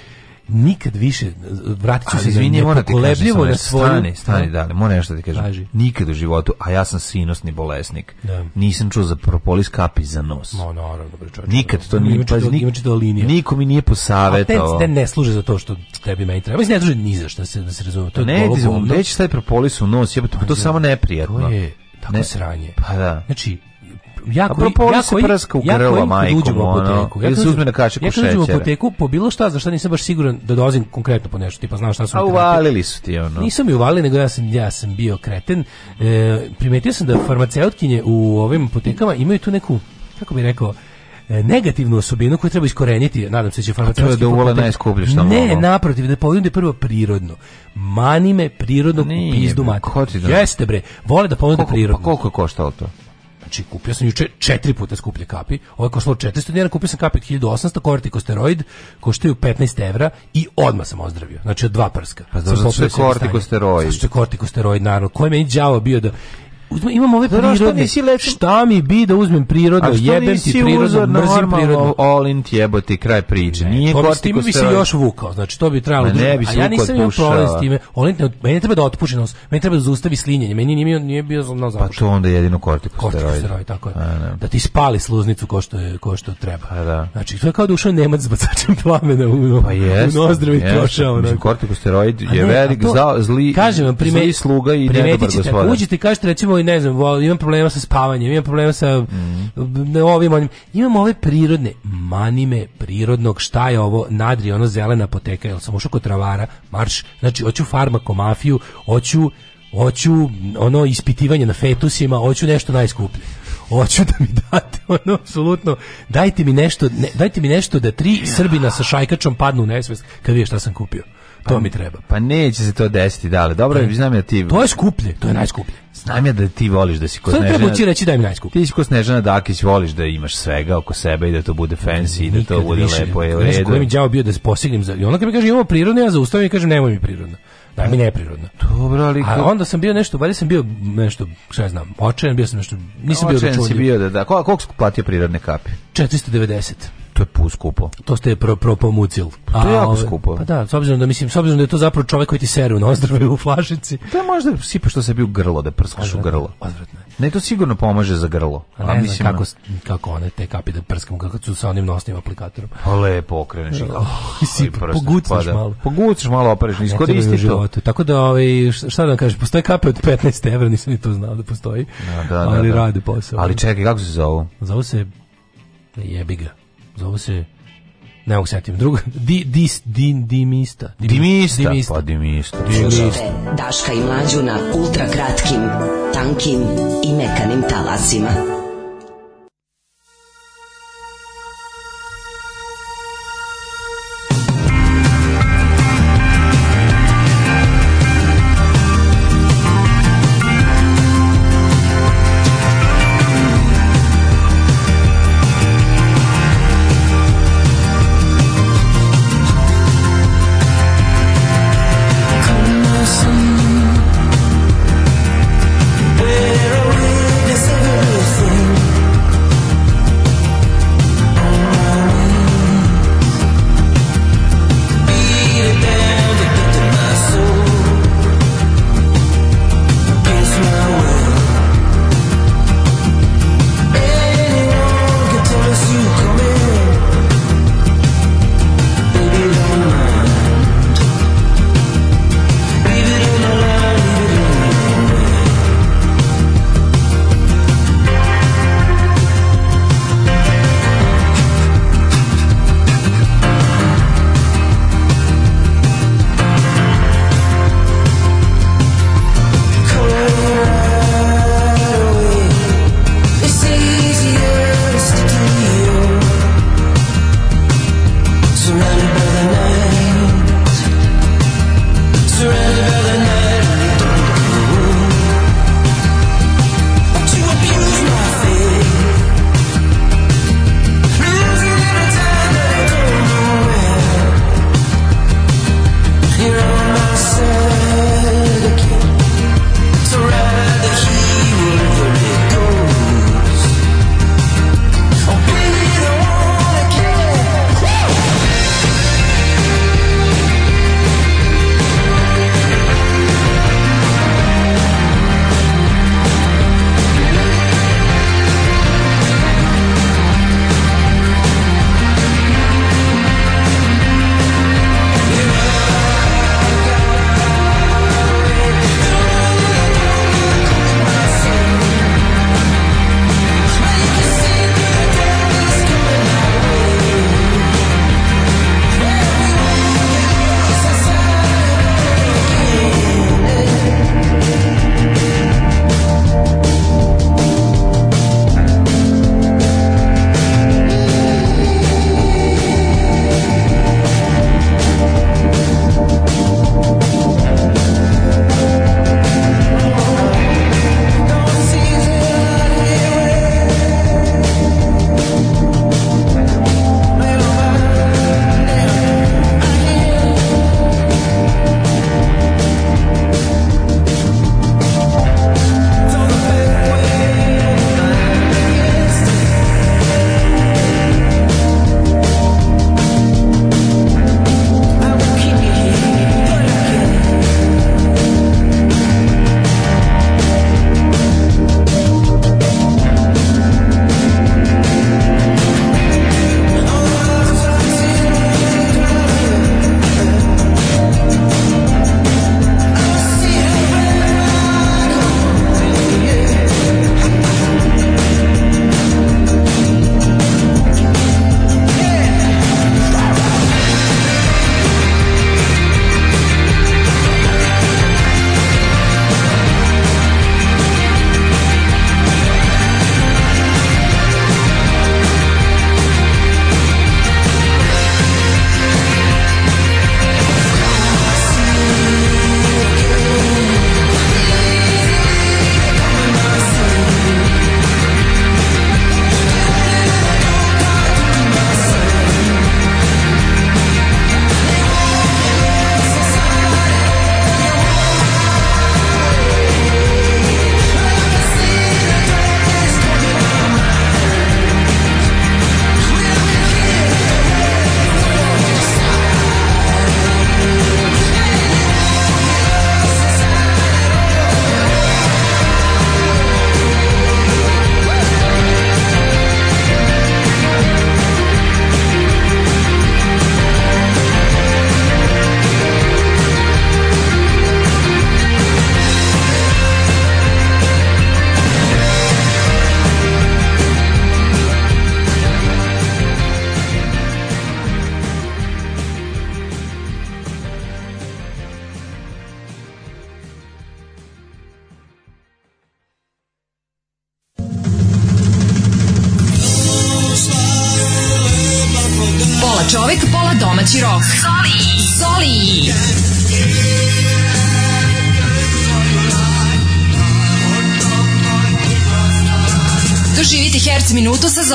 [SPEAKER 2] nikad više vratiću se izvini mora da ti na svoju stani stani da mora nešto da ti kažem Kaži. nikad u životu a ja sam sinosni bolesnik da. nisam čuo za propolis kapi za
[SPEAKER 4] nos no naravno bre čoveče nikad to nije pa nik, linija niko mi nije posavetovao a te ne služe za to što tebi meni treba mislim ne služe ni za šta se da se razume to je ne ti reći taj propolis u nos jebote pa to, to pa samo neprijatno to je tako ne. sranje pa da znači jako, jako, jako, se prska u grlo, majko, ono, ili se uzme na kašiku šećera. Ja kad u apoteku, po bilo šta, za šta nisam baš siguran da dozim konkretno po nešto, tipa znaš šta su... uvalili su ti, ono. Nisam ju uvalili, nego ja sam, ja sam bio kreten. E, primetio sam da farmaceutkinje u ovim apotekama imaju tu neku, kako bih rekao, e, negativnu osobinu koju treba iskoreniti, nadam se da će farmaceutski da najskuplje što Ne, mogu. naprotiv, da ponude da prvo prirodno. Mani me prirodno Nije, pizdu mati. Da- Jeste bre, vole da ponude prirodno. Pa koliko je koštalo to? Znači, kupio sam juče četiri puta skuplje kapi. Ovo je koštalo 400 dinara, kupio sam kapi od 1800, kortikosteroid, koštaju 15 evra i odmah sam ozdravio. Znači, od dva prska. Pa znači, znači, kortikosteroid. Znači, kortikosteroid, naravno. Koji meni đavo bio da imam ove Zara, prirodne. Šta, leti... šta mi bi da uzmem prirodu, jebem ti prirodu, mrzim prirodu. Olin ti jebote, kraj priče. Ne, Nije to s bi se još vukao, znači to bi trebalo. Ne, ne da- bi se a ja nisam imao problem s time. Olin, meni treba da otpuši nos, meni treba da zustavi slinjenje, meni nije, nije bio zobno zapušen. Pa to onda jedino kortikosteroid. Kortikosteroid, tako je. A, da. da ti spali sluznicu ko što, je, ko što treba. A, da. Znači, to je kao da ušao Nemac s plamena u, pa jest, u nozdrav i prošao. Mislim, kortikosteroid je velik, zli, zli sluga i nedobar gospodar. Primetit ćete, uđete i kažete, recimo, imao ne znam, imam problema sa spavanjem, imam problema sa mm. ovim onim. Imam ove prirodne manime prirodnog, šta je ovo, nadri, ono zelena apoteka, jel sam ušao kod travara, marš, znači, hoću farmakomafiju, hoću hoću ono ispitivanje na fetusima, hoću nešto najskuplje. Hoću da mi date ono apsolutno. Dajte mi nešto, ne, dajte mi nešto da tri Srbina sa šajkačom padnu u nesvest kad vidi šta sam kupio to pa, mi treba. Pa neće se to desiti, da, ali dobro, pa ne. znam ja ti... To je skuplje, to je najskuplje. Znam ja da ti voliš da si kod Snežana... Sada treba ti reći da im najskuplje. Ti si kod Snežana Dakić voliš da imaš svega oko sebe i da to bude fancy i da to bude više, lepo i redu. Koji mi đavo bio da se posegnem za... I onda kad mi kaže imamo prirodno, ja zaustavim i kažem nemoj mi prirodno. Da mi prirodno. Dobro, ali A onda sam bio nešto, valjda sam bio nešto, šta ne znam, očajan, bio sam nešto, nisam bio da čuo. Očajan si bio da, da. Koliko si platio prirodne kapi? 490 to je pus skupo. To ste pro, propomucil. Pa to je jako ovaj, skupo. Pa da, s obzirom da, mislim, s obzirom da je to zapravo čovjek koji ti seru u nozdrve u flašici. Da možda sipa što se bio grlo, da prskaš u grlo. Odvratno Ne, to sigurno pomaže za grlo. A, ne, a mislim, kako, kako one te kapi da prskam, kako su sa onim nosnim aplikatorom. Pa lepo okreneš da. i kako. Oh, pogucaš pa da. malo. Pogucaš malo, opereš, iskoristi to. Tako da, ovaj, šta da kažeš, kažem, postoje kape od 15 evra, nisam ni to znao da postoji. Da, da, ali da, da. rade posao. Ali čekaj, kako se zove? Zove se jebiga. Zove se ne mogu setim. Drugo, di, dis, din, dimista. Dimista, dimista. pa dimista. dimista. Daška i mlađu na ultra kratkim, tankim i mekanim talasima.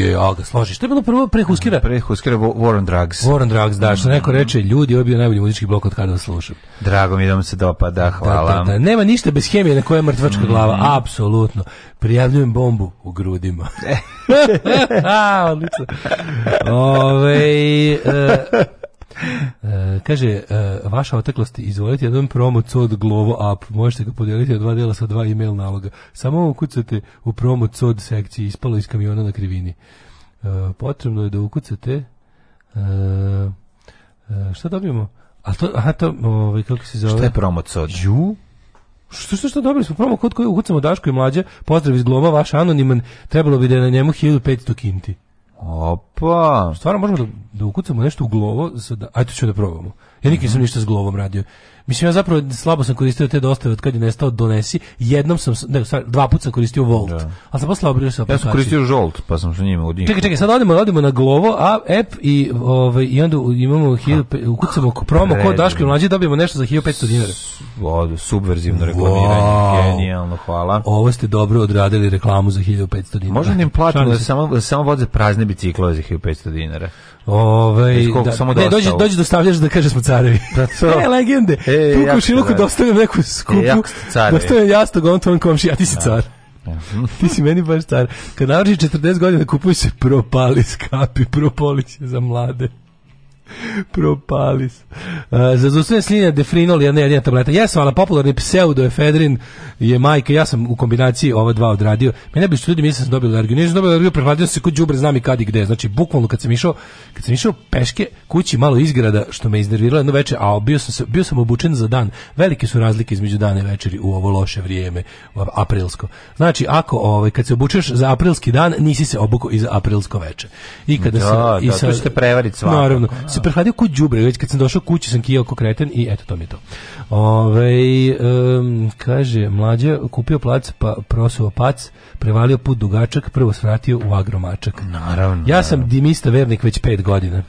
[SPEAKER 5] je, al ga složiš. To je bilo prvo pre Huskira.
[SPEAKER 6] Pre Huskira War on
[SPEAKER 5] Drugs. War on
[SPEAKER 6] Drugs,
[SPEAKER 5] da, što neko reče, ljudi, ovo je bio najbolji muzički blok od kada vas slušam.
[SPEAKER 6] Drago mi da vam se dopada, da, hvala. Da, da, da.
[SPEAKER 5] Nema ništa bez hemije na koja je mrtvačka mm. glava, apsolutno.
[SPEAKER 6] Prijavljujem bombu u grudima. A, odlično. Ove, e,
[SPEAKER 5] E, kaže, e, vaša oteklost, izvolite jedan promo cod glovo up, možete ga podijeliti na dva dela sa dva email naloga. Samo ukucate u promo cod sekciji, ispalo iz kamiona na krivini. E, potrebno je da ukucate... E, šta dobijemo? A to, aha, to, ovaj,
[SPEAKER 6] kako se zove? Šta je promo cod? Ju?
[SPEAKER 5] Što što što dobili smo promo kod koji ukucamo Daško i mlađe, pozdrav iz Gloma, vaš anoniman, trebalo bi da je na njemu 1500 kinti.
[SPEAKER 6] Opa.
[SPEAKER 5] Stvarno možemo da, da ukucamo nešto u glovo, sad, da, ajde ćemo da probamo. Ja nikad nisam mhm. ništa s glovom radio. Mislim, ja zapravo slabo sam koristio te dostave od kad je nestao donesi. Jednom sam, ne, dva puta sam koristio Volt. Da.
[SPEAKER 6] Ali sam posle obrio sa Ja sam koristio Jolt, pa sam što njima od
[SPEAKER 5] Čekaj, čekaj, sad odemo, odemo na Glovo, a app i, ovaj, i onda imamo, hilj, ukucamo promo kod Daško i mlađe, dobijemo nešto za 1500 dinara.
[SPEAKER 6] Od, subverzivno reklamiranje, wow. genijalno, hvala.
[SPEAKER 5] Ovo ste dobro odradili reklamu za 1500 dinara.
[SPEAKER 6] Možda im platimo da samo, da samo voze prazne biciklove za 1500 dinara.
[SPEAKER 5] Ovaj da, samo ne, dođe dođe dostavljaš da, da, da kaže smo carevi. Da to. e, legende. E, tu kušiluku dostavljam da. neku e, skupu. E, dostavljam jastog on tom komšija, ti si da. car. ti si meni baš car. Kad navrši 40 godina kupuj se propolis skapi, propolis je za mlade. Propalis. Uh, za zustavljanje slinja defrinol je jedna jedina tableta. Jesam, ali popularni pseudoefedrin je majka. Ja sam u kombinaciji ova dva odradio. Mene bi što ljudi da sam dobio alergiju. Nisam dobio alergiju, prehladio se kod džubre, znam i kad i gde. Znači, bukvalno kad sam išao, kad sam išao peške kući malo izgrada, što me iznerviralo jedno večer, a bio sam, bio sam obučen za dan. Velike su razlike između dana i večeri u ovo loše vrijeme, aprilsko. Znači, ako ovaj, kad se obučeš za aprilski dan, nisi se obuko i za aprilsko veče. I
[SPEAKER 6] kada da,
[SPEAKER 5] se, da, i
[SPEAKER 6] sa, to ćete prevariti
[SPEAKER 5] svakako. Naravno, da se prehladio kod đubre, već kad sam došao kući sam kijao ko kreten i eto to mi je to. Ovaj um, kaže mlađe kupio plac pa prosuo pac, prevalio put dugačak, prvo svratio u agromačak.
[SPEAKER 6] Naravno. Ja
[SPEAKER 5] sam dimista vernik već 5 godina.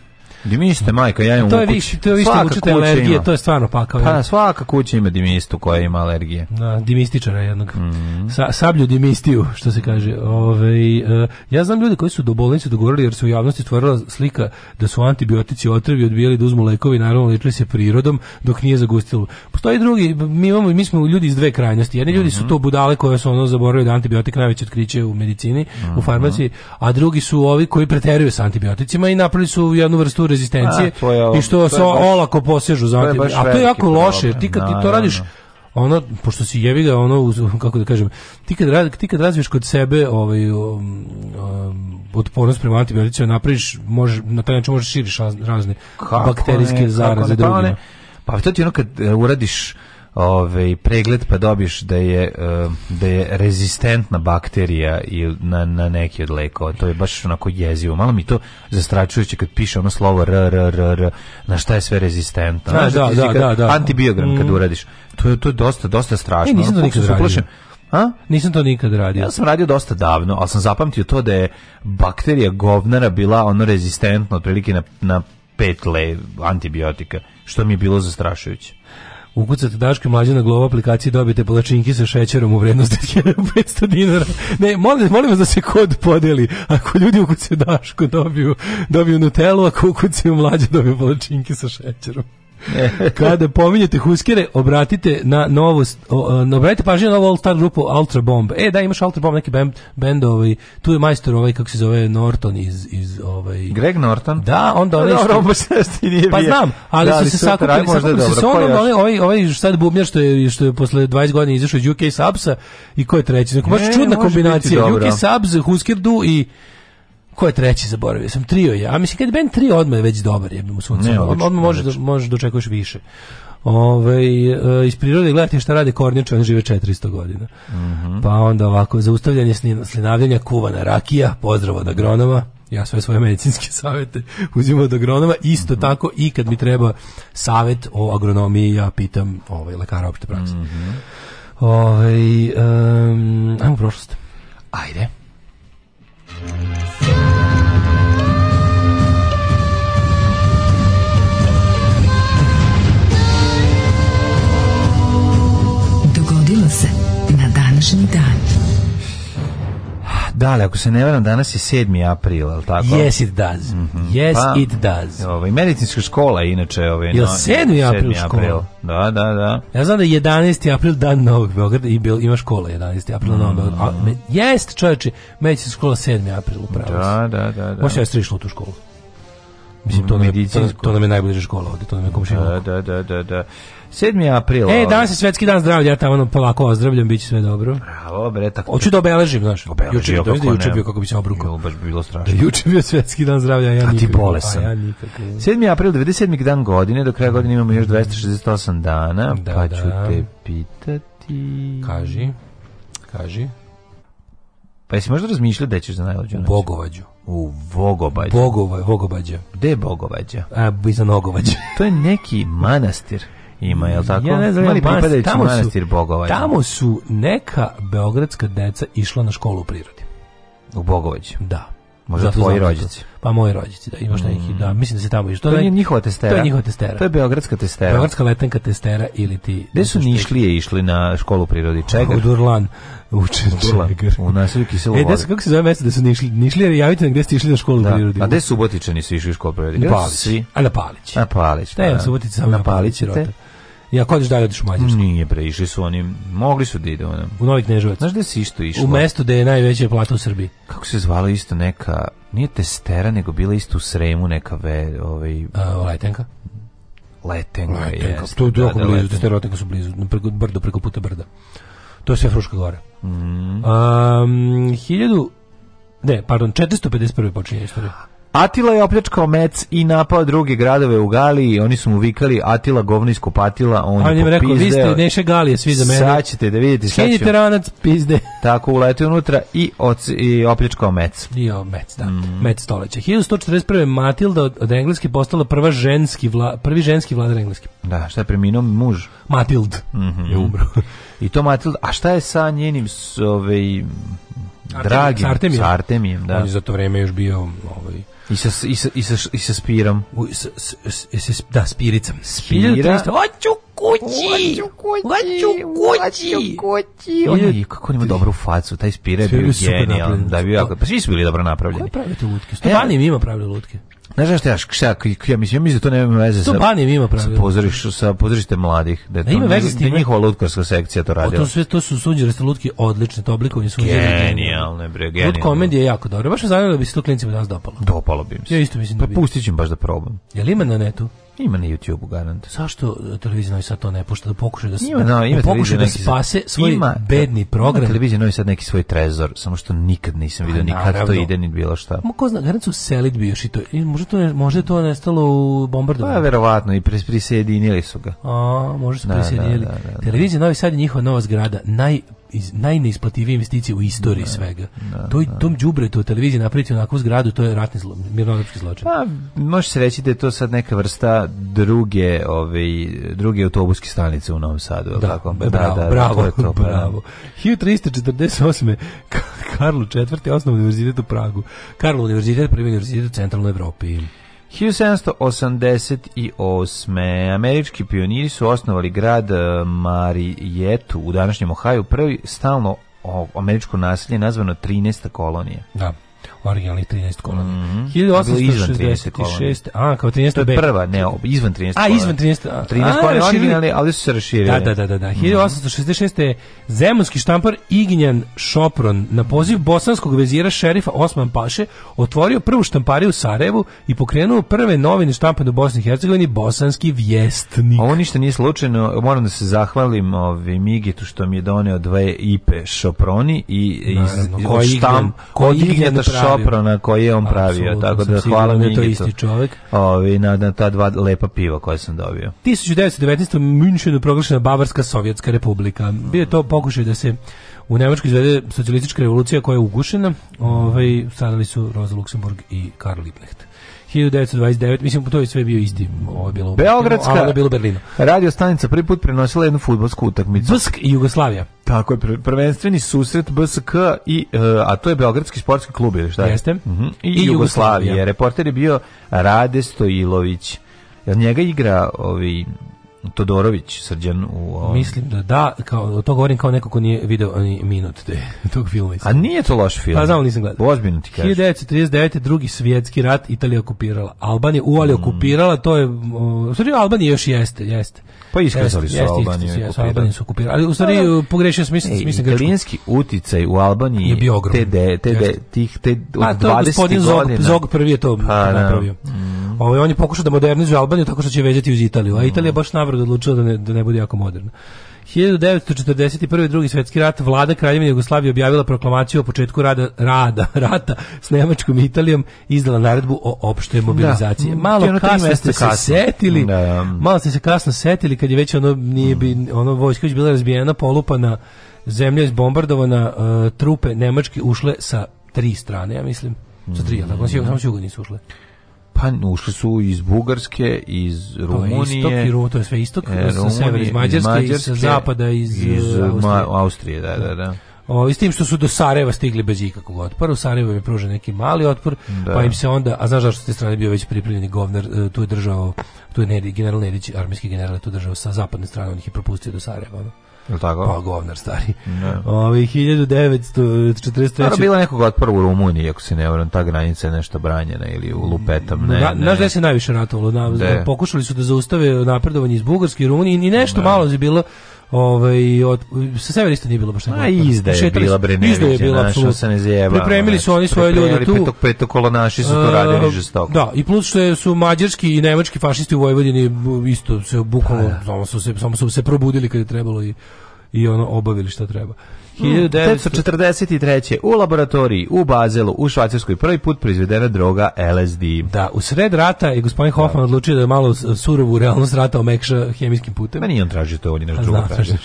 [SPEAKER 6] Dimista, majka, ja imam
[SPEAKER 5] to je više, to je više učite alergije, ima. to je stvarno
[SPEAKER 6] pakao. Pa, svaka kuća ima dimistu koja ima alergije.
[SPEAKER 5] Da, dimističara jednog. Mm -hmm. Sa, sablju dimistiju, što se kaže. Ove, uh, ja znam ljude koji su do bolnice dogovorili jer se u javnosti stvorila slika da su antibiotici otrvi, odbijali da uzmu lekovi, naravno lečili se prirodom dok nije zagustilo. Postoji drugi, mi, imamo, mi smo ljudi iz dve krajnosti. Jedni mm -hmm. ljudi su mhm. to budale koje su ono zaboravili da antibiotik najveće otkriće u medicini, mm -hmm. u mhm. farmaciji, a drugi su ovi koji preteruju sa antibioticima i napravili su jednu vrstu rezistencije a, je, i što se olako posežu za anti, a to je jako loše, ti kad ti to radiš ono pošto si jevi ga ono kako da kažem ti kad rad, ti kad razviješ kod sebe ovaj um, um otpornost prema antibioticima napraviš može na taj način možeš širiš razne kako bakterijske ne, zaraze pa drugima
[SPEAKER 6] pa to ti ono kad e, uradiš ovaj pregled pa dobiš da je da je rezistentna bakterija ili na na neki od lekova to je baš onako jezivo malo mi to zastrašujuće kad piše ono slovo r r r, r na šta je sve rezistentno da, da, da, da, da. antibiogram kad uradiš to je to je dosta dosta strašno
[SPEAKER 5] e, nisam to nikad radio a? Nisam to nikad radio.
[SPEAKER 6] Ja sam radio dosta davno, ali sam zapamtio to da je bakterija govnara bila ono rezistentno otprilike na, na pet le antibiotika, što mi je bilo zastrašujuće
[SPEAKER 5] ukucate Daško mlađe na glovu aplikaciji dobijete palačinke sa šećerom u vrednosti 500 dinara. Ne, molim, molim vas da se kod podeli. Ako ljudi ukuce Daško dobiju, dobiju Nutellu, ako ukuce mlađe dobiju palačinke sa šećerom. Kada pominjete huskere, obratite na novu, obratite pažnju na novu All Star grupu Ultra Bomb. E, da, imaš Ultra Bomb, neki band, band ovaj, tu je majstor ovaj, kako se zove, Norton iz, iz ovaj...
[SPEAKER 6] Greg Norton?
[SPEAKER 5] Da, onda onaj...
[SPEAKER 6] Dobro, što...
[SPEAKER 5] pa znam, ali da, su se sakupili, sakupili su se onda onaj, ovaj, ovaj, sad bubnjar što je, što je posle 20 godina izašao iz UK Subsa i ko je treći? Znači, baš čudna kombinacija. UK Subs, Husker Du i Ko je treći, zaboravio sam, trio je. A mislim, kad je trio odmah je već dobar, jebim mu sunce. Odmah možeš da, možeš da očekuješ više. Ove, ovaj, iz prirode gledati šta rade kornjače, on žive 400 godina. Mm -hmm. Pa onda ovako, zaustavljanje slinavljanja kuvana rakija, pozdrav od agronoma, ja sve svoje medicinske savete uzimam od agronoma, isto mm -hmm. tako i kad mi treba savet o agronomiji, ja pitam ovaj, lekara opšte prakse. Mm -hmm. Ove, ovaj, um, ajmo u prošlost. Ajde.
[SPEAKER 6] Da, ali ako se ne varam, danas je 7. april, ali tako?
[SPEAKER 5] Yes, it does. Mm -hmm. Yes, pa, it does. Ovo, ovaj, I
[SPEAKER 6] medicinska škola, inače.
[SPEAKER 5] Ovo, ovaj, je no, 7. april 7. škola?
[SPEAKER 6] Da, da, da.
[SPEAKER 5] Ja znam da je 11. april dan Novog Beograda i bil, ima škola 11. april mm. Novog Beograda. A, me, jest, čovječe, medicinska škola 7. april, upravo. Da,
[SPEAKER 6] da, da. da.
[SPEAKER 5] Može je strišla u tu školu. Mislim, to, nam, to, to nam je najbliža škola ovde, to nam je komšina. Da,
[SPEAKER 6] da, da, da, da. da. 7. april.
[SPEAKER 5] E, danas je svetski dan zdravlja, ja tamo polako ozdravljam, bit će sve dobro.
[SPEAKER 6] Bravo, bre, tako.
[SPEAKER 5] Hoću da obeležim, znaš. Juče je dođe, juče bio kako bi se obrukao. Jo,
[SPEAKER 6] baš
[SPEAKER 5] bi
[SPEAKER 6] bilo strašno.
[SPEAKER 5] Da juče bio svetski dan zdravlja, ja nikako. A ti
[SPEAKER 6] bolesan. Ja nikako. 7. april, 97. dan godine, do kraja godine imamo još 268 dana, da, pa ću da. te pitati.
[SPEAKER 5] Kaži, kaži.
[SPEAKER 6] Pa jesi možda razmišljao da ćeš za najluđu noć?
[SPEAKER 5] Bogovađu. U
[SPEAKER 6] Vogobađu. Bogova, Vogobađa. Gde je Bogovađa?
[SPEAKER 5] A, iza Nogovađa.
[SPEAKER 6] to je neki manastir ima, je li tako? Ja ne znam, Mali manastir, tamo manastir Bogovađa.
[SPEAKER 5] Tamo su neka beogradska deca išla na školu u prirodi.
[SPEAKER 6] U Bogovađu?
[SPEAKER 5] Da.
[SPEAKER 6] Možda Zato tvoji rođici.
[SPEAKER 5] Pa moji rođici, da, imaš mm. neki, da, mm. mislim da se tamo išlo.
[SPEAKER 6] To, to je
[SPEAKER 5] njihova testera.
[SPEAKER 6] To je njihova
[SPEAKER 5] testera.
[SPEAKER 6] To je beogradska testera.
[SPEAKER 5] Beogradska letenka testera ili ti...
[SPEAKER 6] Gde su da nišlije išli na školu prirodi?
[SPEAKER 5] Čegar? U Durlan. U Čegar. U
[SPEAKER 6] nasilju
[SPEAKER 5] kiselo E, des, kako se zove mesto da su nišli? Nišlije, javite nam gde ste išli na školu da. prirodi.
[SPEAKER 6] A
[SPEAKER 5] gde su
[SPEAKER 6] Subotičani su išli u školu prirodi?
[SPEAKER 5] Na Palić.
[SPEAKER 6] A na Palić. Na
[SPEAKER 5] Palić. Da, da. Subotica samo na Palić i Rota. Ja ako odeš dalje, odeš u Mađarsku.
[SPEAKER 6] Nije bre, išli su oni, mogli su da ide Ono.
[SPEAKER 5] U Novi Kneževac.
[SPEAKER 6] Znaš gde si isto išla?
[SPEAKER 5] U mestu gde je najveća plata u Srbiji.
[SPEAKER 6] Kako se zvala isto neka, nije testera, nego bila isto u Sremu neka ve, ovaj... A,
[SPEAKER 5] letenka?
[SPEAKER 6] Letenka, letenka. Jest, to je da,
[SPEAKER 5] da, blizu, testera letenka su blizu, preko, brdo, preko puta brda. To je sve Fruška gora. Mm.
[SPEAKER 6] Um,
[SPEAKER 5] hiljadu, ne, pardon, 451. počinje istorija.
[SPEAKER 6] Atila je opljačkao Mec i napao druge gradove u Galiji. Oni su mu vikali Atila govno iskopatila, on, on je popizdeo. rekao, vi ste
[SPEAKER 5] neše Galije, svi za mene.
[SPEAKER 6] Sad ćete da vidite.
[SPEAKER 5] Skenjite ranac, pizde.
[SPEAKER 6] Tako uletio unutra i, oc, i opljačkao Mec.
[SPEAKER 5] I o, Mec, da. Mm. Mec stoleća. 1141. Matilda od, od Engleske postala prva ženski vla, prvi ženski vladar Engleske.
[SPEAKER 6] Da, šta je preminuo muž?
[SPEAKER 5] Matild
[SPEAKER 6] mm -hmm.
[SPEAKER 5] je umro.
[SPEAKER 6] I to Matilda, a šta je sa njenim s, ovaj, Dragim,
[SPEAKER 5] Artemijem. Artemijem,
[SPEAKER 6] da. On je
[SPEAKER 5] za to vreme još bio ovaj,
[SPEAKER 6] i sa, i sa, i sa, i sa spirom.
[SPEAKER 5] U, s, s, s, da, spiricam.
[SPEAKER 6] Spira.
[SPEAKER 5] Hoću
[SPEAKER 6] kući!
[SPEAKER 5] Hoću kući! Hoću kući!
[SPEAKER 6] On ima dobru facu, taj spira je bio genijalan. Da, bio, pa svi su bili dobro napravljeni.
[SPEAKER 5] Koje pravite lutke? E, Stovanim ima pravili lutke.
[SPEAKER 6] Ne znaš šta, ja, šta, ja mislim, ja mislim da to nema veze sa... To Banjem ima pravilo. Sa, pozoriš, sa pozorište mladih. Da, je to, ima
[SPEAKER 5] veze s
[SPEAKER 6] da tim. njihova lutkarska sekcija to pa radila.
[SPEAKER 5] O, to, sve, to su suđere sa lutki odlične, to oblikovanje
[SPEAKER 6] suđere. Genijalne, bre, genijalne. Lut
[SPEAKER 5] komedija je jako dobro. Baš me zanimljala da bi se to klinicima danas dopalo.
[SPEAKER 6] Dopalo
[SPEAKER 5] bi im
[SPEAKER 6] se.
[SPEAKER 5] Ja isto mislim da
[SPEAKER 6] pa, da bi. Pa pustit ću baš da probam.
[SPEAKER 5] Jel ima na netu? Ima
[SPEAKER 6] na YouTubeu garant.
[SPEAKER 5] Zašto e, televizija Novi Sad to ne pušta da pokuša da, da ima, no, ima da pokušaju da spase svoj ima, bedni program. Ima
[SPEAKER 6] televizija Novi Sad neki svoj trezor, samo što nikad nisam pa video nikad to ide ni bilo šta. Ma
[SPEAKER 5] ko zna, garant su selidbi još i to. I možda to ne, možda to nestalo u bombardovanju.
[SPEAKER 6] Pa verovatno i prisjedinili su ga.
[SPEAKER 5] A, možda su da, prisjedinili. Da, da, da, da. Televizija Novi Sad je njihova nova zgrada, naj iz, najneisplativije investicije u istoriji ne, da, svega. Ne, da, to, ne. Da. Tom džubretu u televiziji napraviti onakvu zgradu, to je ratni zlo, mirnodopski zločin. Pa,
[SPEAKER 6] može se reći da je to sad neka vrsta druge, ovaj, druge autobuske stanice u Novom Sadu. Da, tako?
[SPEAKER 5] Da, bravo, da, da, bravo, to to, pa bravo. 1348. Karlo IV. osnovan univerzitet u Pragu. Karlo univerzitet, prvi univerzitet u centralnoj Evropi.
[SPEAKER 6] 1788. Američki pioniri su osnovali grad eh, Marijetu u današnjem Ohaju, prvi stalno američko naselje nazvano 13. kolonije.
[SPEAKER 5] Da originalnih mhm. 13
[SPEAKER 6] kolona. Mm -hmm. 1866. A, kao 13. To je prva, ne, izvan 13. A,
[SPEAKER 5] izvan 13. A, 13
[SPEAKER 6] kolona originalni, ali su se raširili.
[SPEAKER 5] Da, da, da, da. 1866. Da. Mhm. zemunski štampar Ignjan Šopron na poziv bosanskog vezira šerifa Osman Paše otvorio prvu štampariju u Sarajevu i pokrenuo prve novine štampane u Bosni i Hercegovini, bosanski vjestnik.
[SPEAKER 6] Ovo ništa nije slučajno, moram da se zahvalim ovaj Migitu što mi je doneo dve ipe Šoproni i iz, Naravno, iz, koji od štam, koji Ignjan Ignjata Soprana koji je on pravio, tako da hvala da mi to isti
[SPEAKER 5] čovjek.
[SPEAKER 6] Ovi na, na ta dva lepa piva koje sam dobio.
[SPEAKER 5] 1919. u Münchenu proglašena Bavarska Sovjetska republika. Bio je to pokušaj da se u Nemačkoj izvede socijalistička revolucija koja je ugušena. Ovaj stanali su Rosa Luksemburg i Karl Liebknecht. 1929, mislim to je sve bio isti, ovo je bilo Beogradska, ovo je bilo Berlino.
[SPEAKER 6] Radio stanica prvi put prenosila jednu fudbalsku utakmicu.
[SPEAKER 5] Brsk i Jugoslavija.
[SPEAKER 6] Tako je, prvenstveni susret BSK i, e, a to je Beogradski sportski klub, ili šta Jeste. Uh mhm. -huh. I, I
[SPEAKER 5] Jugoslavije.
[SPEAKER 6] Reporter je bio Rade Stojilović. Njega igra ovi Todorović Srđan u
[SPEAKER 5] ovom... Mislim da da, kao to govorim kao neko ko nije video ni minut te, tog filma.
[SPEAKER 6] Isti. A nije to loš film. Pa
[SPEAKER 5] znam, nisam gledao. Ozbiljno ti kažeš. 1939. drugi svjetski rat Italija okupirala. Albanija uvalja mm. okupirala, to je u stvari Albanija još jeste, jeste.
[SPEAKER 6] Pa
[SPEAKER 5] iskazali
[SPEAKER 6] su Albaniju.
[SPEAKER 5] Jeste, su okupirali. Ali u stvari no, pa da. pogrešio sam mislim,
[SPEAKER 6] mislim Italijanski uticaj u Albaniji je bio ogroman. Te de, te de, tih te od 20 pa godina.
[SPEAKER 5] Zog, Zog prvi je to pa da. napravio. Mm. Ovaj on je pokušao da modernizuje Albaniju tako što će vezati uz Italiju, a Italija baš navrod odlučila da ne, da ne bude jako moderna. 1941. drugi svjetski rat vlada Kraljevine Jugoslavije objavila proklamaciju o početku rada, rada rata s Nemačkom i Italijom izdala naredbu o opštoj da. mobilizaciji. Malo kasno ste se setili, da. malo ste se kasno setili kad je već ono nije bi mm. ono vojska već bila razbijena, polupana, zemlja izbombardovana, uh, trupe nemačke ušle sa tri strane, ja mislim. Sa tri, ali tako, samo su ušle.
[SPEAKER 6] Pa ušli su iz Bugarske, iz Rumunije. To
[SPEAKER 5] je istok, i, to je sve istok, e, sa severa iz Mađarske, iz Mađarske, iz zapada, iz,
[SPEAKER 6] iz uh, Austrije. Austrije. da, da, da. da. O,
[SPEAKER 5] s tim što su do Sarajeva stigli bez ikakvog otpora, u Sarajevu je pružen neki mali otpor, da. pa im se onda, a znaš zašto s te strane bio već pripremljeni govner, e, tu je držao, tu je Nedić, general Nedić, armijski general je tu držao sa zapadne strane, on ih je propustio do Sarajeva. Ono.
[SPEAKER 6] Jel tako? Pa govnar
[SPEAKER 5] stari. Ne. Ove, 1943.
[SPEAKER 6] Da, bilo nekog otpora u Rumuniji, ako se ne varam, ta granica je nešto branjena ili u Lupetam. Ne, na, ne, Znaš da
[SPEAKER 5] se najviše ratovalo? Na, da, da. pokušali su da zaustave napredovanje iz Bugarske i Rumunije i nešto ne. malo je bilo Ovaj od sa severa isto nije bilo baš
[SPEAKER 6] tako. A izda je bila Brenović. Izda je bila
[SPEAKER 5] apsolutno se ne zjeba. Pripremili su znači, oni svoje ljude tu. Petok petog
[SPEAKER 6] naši su to radili žestoko.
[SPEAKER 5] Da, i plus što su mađarski i nemački fašisti u Vojvodini isto se bukvalno samo pa da. su se samo su se probudili kad je trebalo i i ono obavili šta treba.
[SPEAKER 6] 1943. Hmm. u laboratoriji u Bazelu u Švajcarskoj prvi put proizvedena droga LSD.
[SPEAKER 5] Da,
[SPEAKER 6] u
[SPEAKER 5] sred rata je gospodin Hoffman da. odlučio da je malo surovu realnost rata omekša hemijskim putem.
[SPEAKER 6] Ma nije on tražio to, on je nešto drugo da, tražio.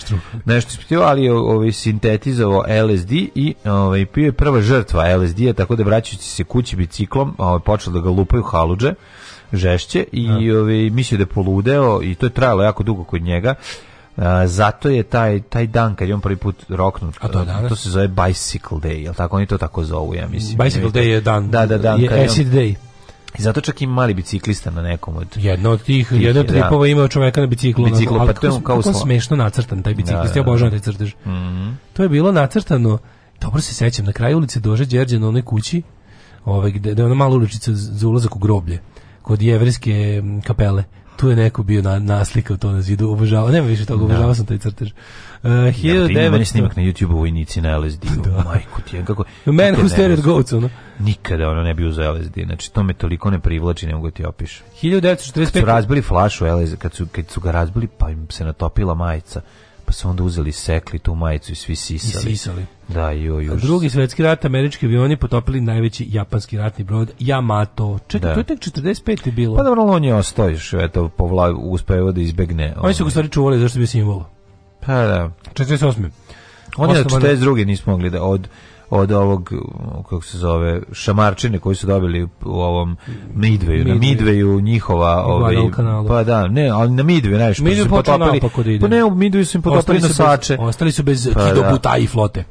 [SPEAKER 6] Nešto ispitio, ali je ovaj, sintetizovao LSD i ovaj, pio je prva žrtva LSD-a, tako da vraćajući se kući biciklom, ovaj, počeo da ga lupaju haludže, žešće i ja. Da. ovaj, mislio da je poludeo i to je trajalo jako dugo kod njega zato je taj, taj dan kad je on prvi put roknut, A to, to, se zove Bicycle Day, je jel tako? Oni to tako zovu, ja mislim.
[SPEAKER 5] Bicycle Day je dan, da, da, dan je kad acid on, day.
[SPEAKER 6] I zato čak i mali biciklista na nekom od...
[SPEAKER 5] Jedno
[SPEAKER 6] od
[SPEAKER 5] tih, tih jedan da. tripova da. ima čoveka na biciklu.
[SPEAKER 6] Biciklo, pa to je
[SPEAKER 5] kao slo... smešno nacrtan taj biciklist, da, ja da, obožavam taj crtež.
[SPEAKER 6] Mm -hmm.
[SPEAKER 5] To je bilo nacrtano, dobro se sećam, na kraju ulice Dože Đerđe na onoj kući, ovaj, gde, je ona mala uličica za ulazak u groblje, kod jevrijske kapele tu je neko bio na, naslikao to na zidu, obožavao, nema više toga, da. obožavao sam taj crtež. Uh, e,
[SPEAKER 6] 1900... Ja, snimak na YouTube-u vojnici na LSD, da. majku ti, kako...
[SPEAKER 5] Man who stared at goats, ono.
[SPEAKER 6] Nikada ono ne bi uzeo LSD, znači to me toliko ne privlači, ne mogu da ti opiš.
[SPEAKER 5] 1945...
[SPEAKER 6] Kad su razbili flašu LSD, kad su, kad su ga razbili, pa im se natopila majica pa su onda uzeli sekli tu majicu i svi sisali. I sisali. Da, jo, još.
[SPEAKER 5] Drugi svetski rat američki avioni potopili najveći japanski ratni brod Yamato. Čekaj, da. to je tek 45. Je bilo.
[SPEAKER 6] Pa dobro, on je ostao još, eto, povla, uspeo da izbegne.
[SPEAKER 5] Oni su ga ovaj. stvari čuvali zašto bi simbol.
[SPEAKER 6] Pa da.
[SPEAKER 5] 48.
[SPEAKER 6] Oni je 42. nismo mogli da od od ovog kako se zove šamarčine koji su dobili u ovom Midveju Midway. na Midveju njihova ovaj pa da ne ali na Midveju najviše Midway pa su
[SPEAKER 5] potopili da pa ne
[SPEAKER 6] u Midveju su im potopili nosače
[SPEAKER 5] ostali su bez pa, da. kidobuta i flote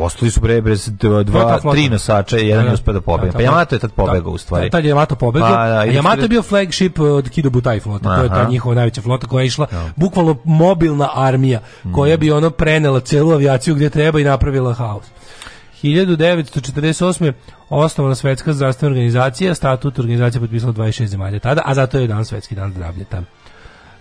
[SPEAKER 6] ostali su bre bez dva tri nosača i jedan da, je uspeo da pobegne pa Yamato je tad pobegao u stvari tad je Yamato
[SPEAKER 5] pobegao pa, Yamato je bio flagship e, od kidobuta i flote to je ta njihova najveća flota koja je išla bukvalno mobilna armija koja mm. bi ono prenela celu avijaciju gde treba i napravila haos 1948. osnovana svetska zdravstvena organizacija, statut organizacije potpisalo 26 zemalja tada, a zato je dan svetski dan zdravlja tamo.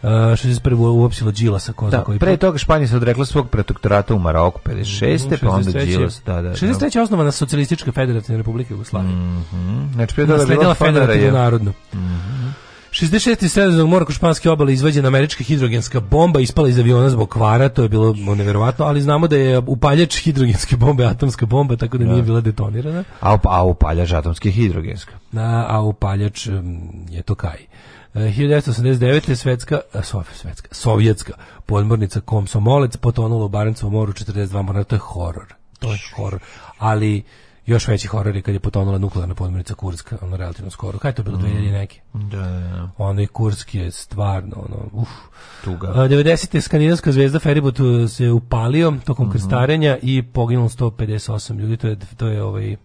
[SPEAKER 5] Uh, 61. uopsilo Đilasa ko da,
[SPEAKER 6] koji pre toga Španija se odrekla svog protektorata u Maroku 56. Mm, pa onda Đilas da, da, da.
[SPEAKER 5] 63. osnovana socijalistička federativna republika Jugoslavije mm
[SPEAKER 6] -hmm. znači pre toga je bila narodno mm
[SPEAKER 5] -hmm. 66. sredozemnog mora španske obale izvađena američka hidrogenska bomba ispala iz aviona zbog kvara, to je bilo neverovatno, ali znamo da je upaljač hidrogenske bombe atomska bomba, tako da nije da. bila detonirana.
[SPEAKER 6] A, a upaljač atomske hidrogenska.
[SPEAKER 5] A, a upaljač je to kaj. 1989. E, svetska, e, sov, svetska, sovjetska podmornica Komsomolec potonula u Barencovom moru 42 mornara, to je horor. To je horor. Ali još veći horor je kad je potonula nuklearna podmornica Kurska, ono relativno skoro. Kaj je to bilo, mm. neki?
[SPEAKER 6] Da, da, da.
[SPEAKER 5] Ono i Kurski je stvarno, ono, uf.
[SPEAKER 6] Tuga.
[SPEAKER 5] A, 90. skandinavska zvezda Feribot uh, se upalio tokom mm -hmm. krstarenja i poginulo 158 ljudi, to je, to je ovaj,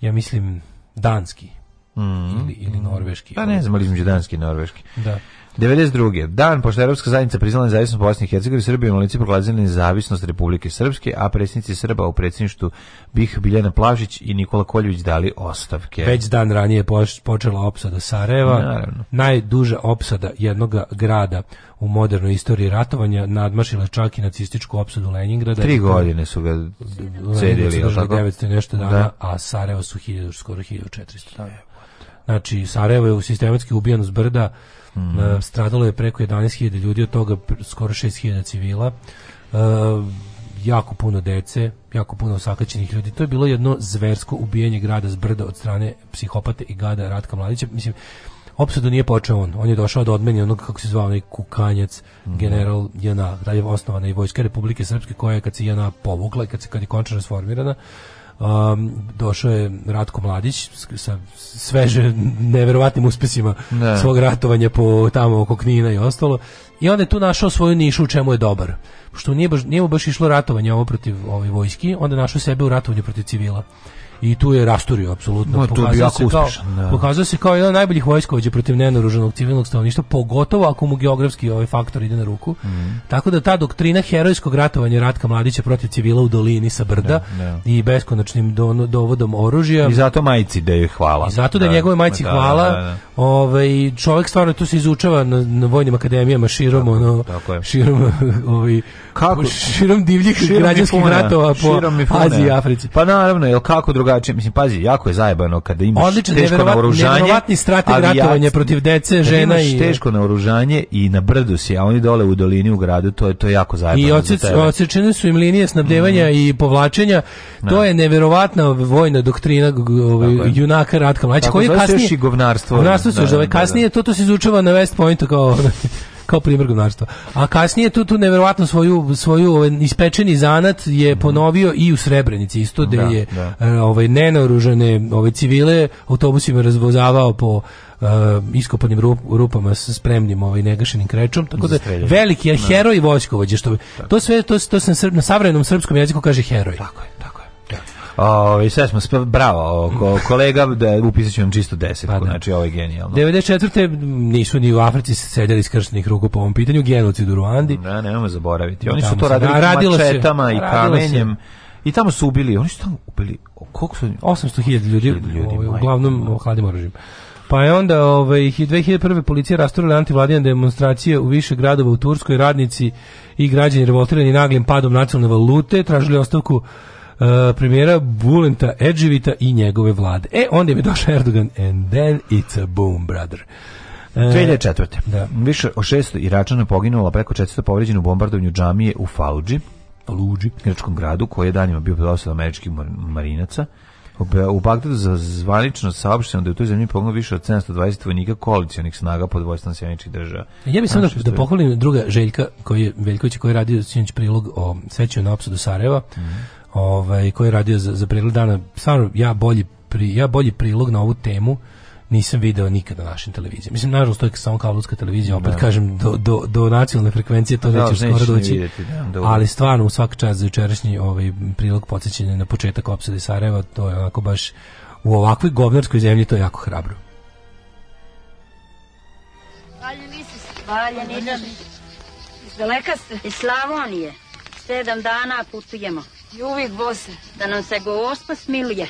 [SPEAKER 5] ja mislim, danski. Mm. Ili, ili norveški.
[SPEAKER 6] Pa ne znam, ali između danski i norveški.
[SPEAKER 5] Da.
[SPEAKER 6] 92. Dan pošto Europska zajednica priznala nezavisnost Bosne i Hercegovine, Srbija i Malici proglasili nezavisnost Republike Srpske, a predsjednici Srba u predsjedništu Bih Biljana Plažić i Nikola Koljević dali ostavke.
[SPEAKER 5] Već dan ranije počela opsada Sarajeva,
[SPEAKER 6] Naravno.
[SPEAKER 5] najduža opsada jednog grada u modernoj istoriji ratovanja, nadmašila čak i nacističku opsadu Leningrada.
[SPEAKER 6] Tri godine su ga cedili, tako?
[SPEAKER 5] 900 nešto dana, da. a Sarajevo su 1000, skoro 1400 dana. Znači, Sarajevo je u sistematski ubijan s brda, Mm. stradalo je preko 11.000 ljudi, od toga skoro 6.000 civila. E, jako puno dece, jako puno osakaćenih ljudi. To je bilo jedno zversko ubijanje grada s brda od strane psihopate i gada Ratka Mladića. Mislim, opsadu nije počeo on. On je došao da odmeni onog, kako se zvao, onaj kukanjac, mm -hmm. general JNA. Da je osnovana i Vojska Republike Srpske koja je kad se Jana povukla i kad, se, kad je končano sformirana, Um, došao je Ratko Mladić sa sveže neverovatnim uspesima ne. svog ratovanja po tamo oko Knina i ostalo i onda je tu našao svoju nišu u čemu je dobar što nije, baš, nije mu baš išlo ratovanje ovo protiv ove ovaj, vojski onda je našao sebe u ratovanju protiv civila i tu je rasturio apsolutno. No,
[SPEAKER 6] pokazao, bio se kao, da.
[SPEAKER 5] pokazao se kao jedan od najboljih vojskovođa protiv nenoruženog civilnog stanovništva, pogotovo ako mu geografski ovaj faktor ide na ruku. Mm. Tako da ta doktrina herojskog ratovanja Ratka Mladića protiv civila u dolini sa brda da, da. i beskonačnim do, dovodom oružja.
[SPEAKER 6] I zato majici da je hvala. I
[SPEAKER 5] zato da, je da. njegove majici da, da, hvala. Ovaj, čovjek stvarno tu se izučava na, na vojnim akademijama širom, tako, ono, tako širom, ovaj, kako? širom divljih širom građanskih ratova po Aziji i Africi.
[SPEAKER 6] Pa naravno, jel kako druga drugačije. Mislim, pazi, jako je zajebano kada imaš Odlično, teško naoružanje. Odlično,
[SPEAKER 5] strateg ratovanja protiv dece, žena i...
[SPEAKER 6] teško naoružanje i na brdu si, a oni dole u dolini u gradu, to je, to je jako zajebano.
[SPEAKER 5] I odsec, odsečene su im linije snabdevanja mm. i povlačenja. Ne. To da. je neverovatna vojna doktrina ovaj, junaka Ratka Mladića.
[SPEAKER 6] Koji je kasnije... Govnarstvo.
[SPEAKER 5] Govnarstvo su, da, ovaj, da, da, kasnije to, to se izučava na West Pointu kao... kao primjer govnarstva. A kasnije tu tu neverovatno svoju svoju ovaj, ispečeni zanat je mhm. ponovio i u Srebrenici isto da je da. E, ovaj nenaoružane ovaj civile autobusima razvozavao po uh, iskopanim rup, rupama sa spremnim ovaj negašenim krečom tako da veliki je da. heroj vojskovođe što to sve to to se na savremenom srpskom jeziku kaže heroj
[SPEAKER 6] tako je Ovaj sve smo sp bravo, ko, kolega da upisat vam čisto 10, pa, da. znači ovo je genijalno.
[SPEAKER 5] 94. nisu ni u Africi seljali skrštenih ruku po ovom pitanju genocid u Ruandi.
[SPEAKER 6] Da, Ne, nemojmo zaboraviti. Oni su to radili radilo mačetama se, i kamenjem. I tamo su ubili, oni su tamo ubili koliko su
[SPEAKER 5] 800.000 ljudi, ljudi ovaj, uglavnom no. hladnim oružjem. Pa je onda ovaj, 2001. policija rasturila antivladine demonstracije u više gradova u Turskoj, radnici i građani revoltirani naglim padom nacionalne valute, tražili ostavku Uh, premijera Bulenta Edživita i njegove vlade. E, onda je došao Erdogan and then it's a boom, brother.
[SPEAKER 6] 2004. E, da. Više od 600 Iračana poginulo, preko 400 povređeno u bombardovanju džamije u Falludži,
[SPEAKER 5] Falludži,
[SPEAKER 6] grčkom gradu koji je danima bio predosled američkih marinaca. U Bagdadu za zvanično saopšteno da je u toj zemlji poginulo više od 720 vojnika koalicijonih snaga pod vojstvom sjeničkih država.
[SPEAKER 5] Ja bih samo da, da pohvalim druga Željka koji je Veljković koji je radio sinoć prilog o sećanju na opsadu Sarajeva. Mm -hmm ovaj, koji je radio za, za pregled dana. Stvarno, ja bolji, pri, ja bolji prilog na ovu temu nisam video nikada na našim televizijama. Mislim, nažalost, to je samo kablovska televizija, opet da. kažem, do, do, do nacionalne frekvencije to da, nećeš skoro doći, vidjeti, da, ali stvarno, u svaka čast za jučerašnji ovaj prilog podsjećanja na početak opsade Sarajeva, to je onako baš u ovakvoj govnarskoj zemlji to je jako hrabro. Valja nisi se. Valja nisi Iz daleka ste? Iz Slavonije. Sedam dana putujemo. I uvijek Bože, da nam se gosta smiluje.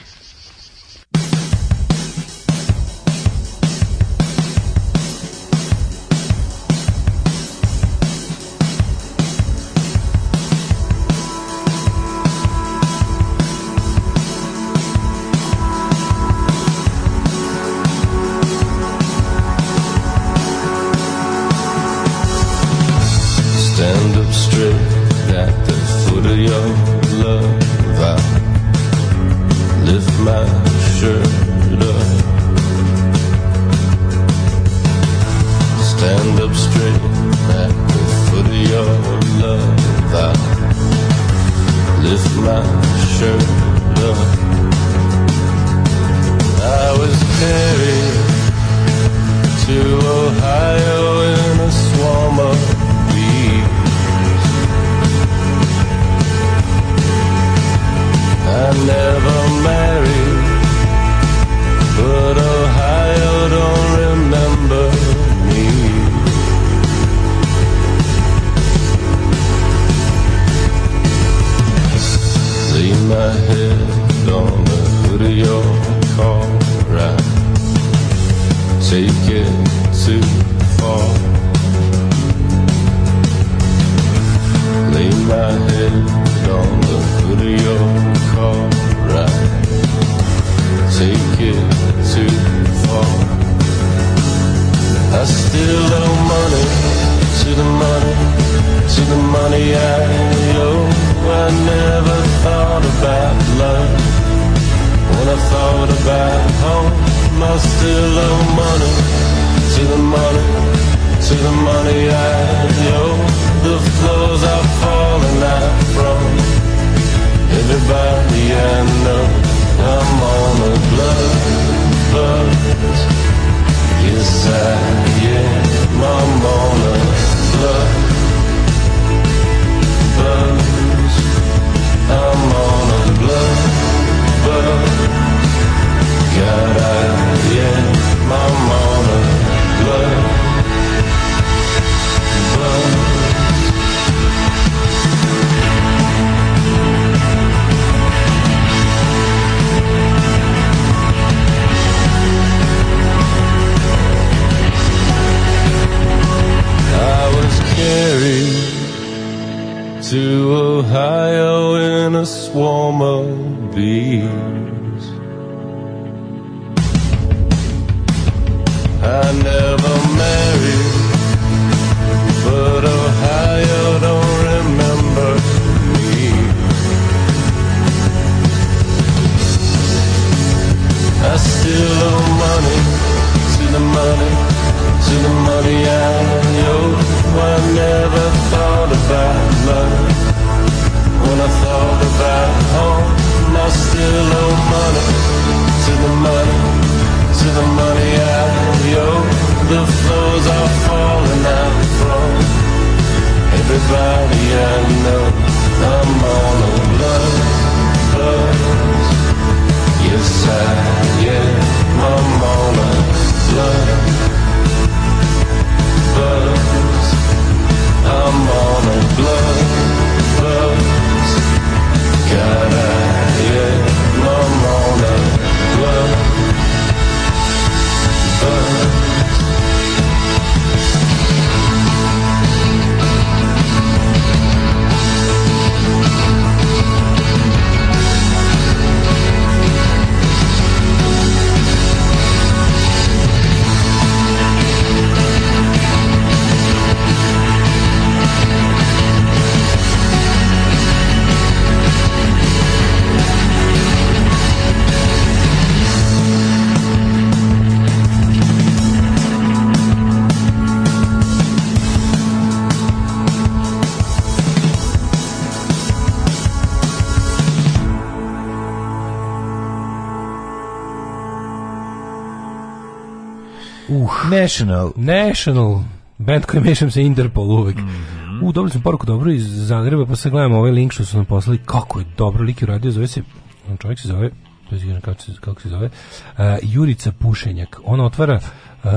[SPEAKER 5] National. National. Band koji mešam sa Interpol uvek. Mm -hmm. U, dobili smo poruku dobro iz Zagreba, pa sad gledamo ovaj link što su nam poslali. Kako je dobro, lik je uradio, zove se, on čovjek se zove, to je kako se, kako se zove, uh, Jurica Pušenjak. On otvara uh,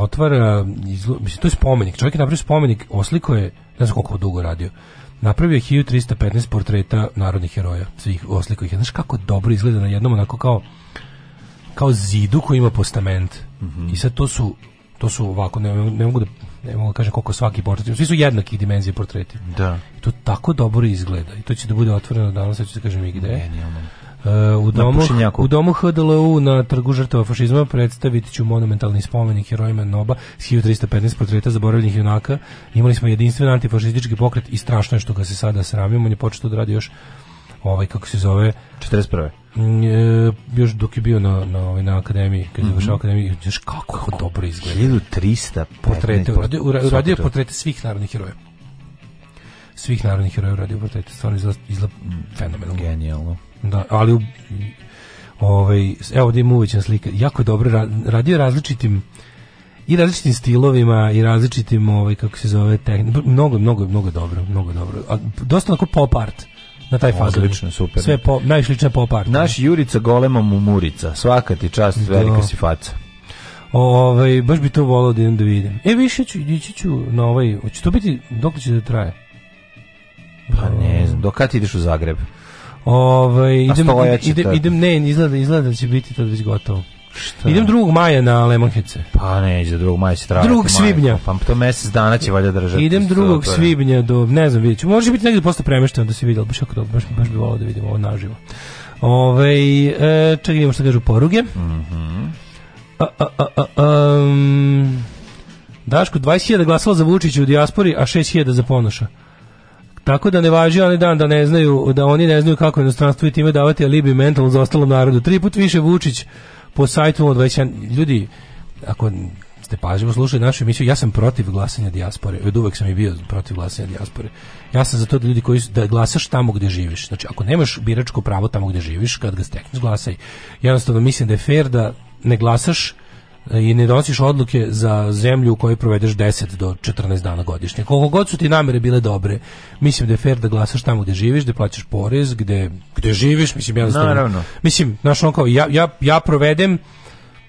[SPEAKER 5] otvara izlu, mislim to je spomenik. Čovjek je napravio spomenik, osliko je, ne znam koliko dugo radio. Napravio je 1315 portreta narodnih heroja, svih osliko ih. Znaš kako dobro izgleda na jednom onako kao kao zidu koji ima postament. Mm -hmm. I sad to su to su ovako ne, ne mogu da ne mogu da kažem koliko svaki portret. Svi su jednakih dimenzije portreti.
[SPEAKER 6] Da.
[SPEAKER 5] I to tako dobro izgleda. I to će da bude otvoreno danas, ja ću da kažem i gde. Uh, u, domu, u domu HDLU na trgu žrtava fašizma predstaviti ću monumentalni spomenik herojima Noba s 1315 portreta zaboravljenih junaka. Imali smo jedinstven antifašistički pokret i strašno je što ga se sada sramimo. On je početo da radi još ovaj, kako se zove...
[SPEAKER 6] 41.
[SPEAKER 5] Mm, e, još dok je bio na na ovaj, na akademiji, kad je mm -hmm. akademiji, znaš kako, kako dobro izgleda.
[SPEAKER 6] 1300
[SPEAKER 5] portrete, uradio, uradio portrete svih narodnih heroja svih narodnih heroja radio portrete, stvarno izgleda, izgleda mm, fenomenalno.
[SPEAKER 6] Genijalno.
[SPEAKER 5] Da, ali u, ovaj, evo ovdje ima uvećan slika, jako dobro radio različitim i različitim stilovima i različitim ovaj kako se zove tehnik mnogo mnogo mnogo dobro mnogo dobro a dosta onako pop art
[SPEAKER 6] na taj
[SPEAKER 5] fazon. Odlično, super. Sve po, najslične po art.
[SPEAKER 6] Naš Jurica golema mumurica, svaka ti čast, Do. Da. velika si faca.
[SPEAKER 5] Ovaj baš bi to voleo da idem da vidim. E više ću ići ću na ovaj, hoće to biti dokle će da traje?
[SPEAKER 6] Pa ne znam, dok kad ideš u Zagreb?
[SPEAKER 5] Ovaj idem idem, idem ne, izgleda izgleda da će biti to već da gotovo. Šta? Idem 2. maja na Lemonhece.
[SPEAKER 6] Pa neće, 2. maja će
[SPEAKER 5] trajati. 2. svibnja.
[SPEAKER 6] Pa to mesec dana će valjda držati.
[SPEAKER 5] Idem 2. svibnja do, ne znam, vidjet ću. Može biti negdje posle premešteno da se vidjeli, baš, dobro, baš, baš bi volao da vidimo ovo naživo. Ove, e, čekaj, idemo što kažu poruge. Mhm. Mm a, a, a, a, um, Daško, 20.000 glasalo za Vučića u dijaspori, a 6.000 za Ponoša. Tako da ne važi onaj dan da ne znaju, da oni ne znaju kako inostranstvo i time davati alibi mentalno za ostalom narodu. Tri put više Vučić po sajtu 21. Ljudi, ako ste pažljivo slušali našu emisiju, ja sam protiv glasanja dijaspore. Od uvek sam i bio protiv glasanja dijaspore. Ja sam za to da ljudi koji su, da glasaš tamo gde živiš. Znači, ako nemaš biračko pravo tamo gde živiš, kad ga stekneš, glasaj. Jednostavno mislim da je fair da ne glasaš i ne donosiš odluke za zemlju u kojoj provedeš 10 do 14 dana godišnje. Koliko god su ti namere bile dobre, mislim da je fair da glasaš tamo gde živiš, gde da plaćaš porez, gde, gde živiš, mislim, ja Naravno. Mislim, znaš, on kao, ja, ja, ja provedem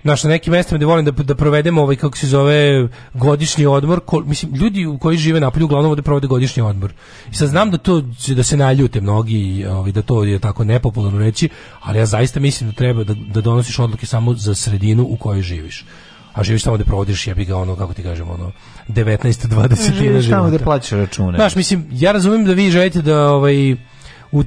[SPEAKER 5] naš na nekim mestima gde volim da, da provedemo ovaj, kako se zove, godišnji odmor, ko, mislim, ljudi u koji žive na napolju uglavnom da provode godišnji odmor. I sad znam da to, da se naljute mnogi, ovaj, da to je tako nepopularno reći, ali ja zaista mislim da treba da, da donosiš odluke samo za sredinu u kojoj živiš a živiš tamo gde da provodiš jebi ga ono kako ti kažemo ono 19 20 živiš
[SPEAKER 6] tamo gde plaćaš račune.
[SPEAKER 5] Znaš mislim ja razumem da vi želite da ovaj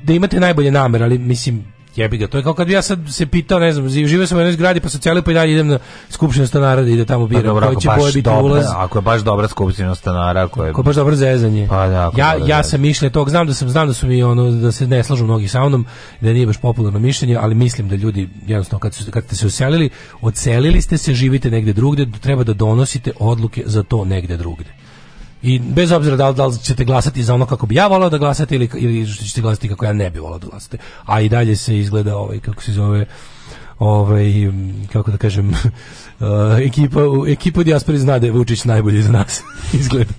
[SPEAKER 5] da imate najbolje namere ali mislim jebi ga, to je kao kad bi ja sad se pitao, ne znam, živio sam u jednoj zgradi, pa socijali pa i dalje idem na skupštinu stanara da ide tamo pa biram, dobro, koji će boje biti ulaz.
[SPEAKER 6] Ako je baš dobra skupština stanara, ako
[SPEAKER 5] je...
[SPEAKER 6] Ako je
[SPEAKER 5] baš dobro zezanje. Pa da, ja, ja sam mišljen tog, znam da sam, znam da su mi, ono, da se ne slažu mnogi sa mnom, da nije baš popularno mišljenje, ali mislim da ljudi, jednostavno, kad, su, kad ste se uselili, ocelili ste se, živite negde drugde, treba da donosite odluke za to negde drugde. I bez obzira da li, da li ćete glasati za ono kako bi ja volao da glasate ili, ili što ćete glasati kako ja ne bi volao da glasate. A i dalje se izgleda ovaj, kako se zove, ovaj, kako da kažem, uh, ekipa, ekipa dijaspori zna da je Vučić najbolji za nas. izgleda.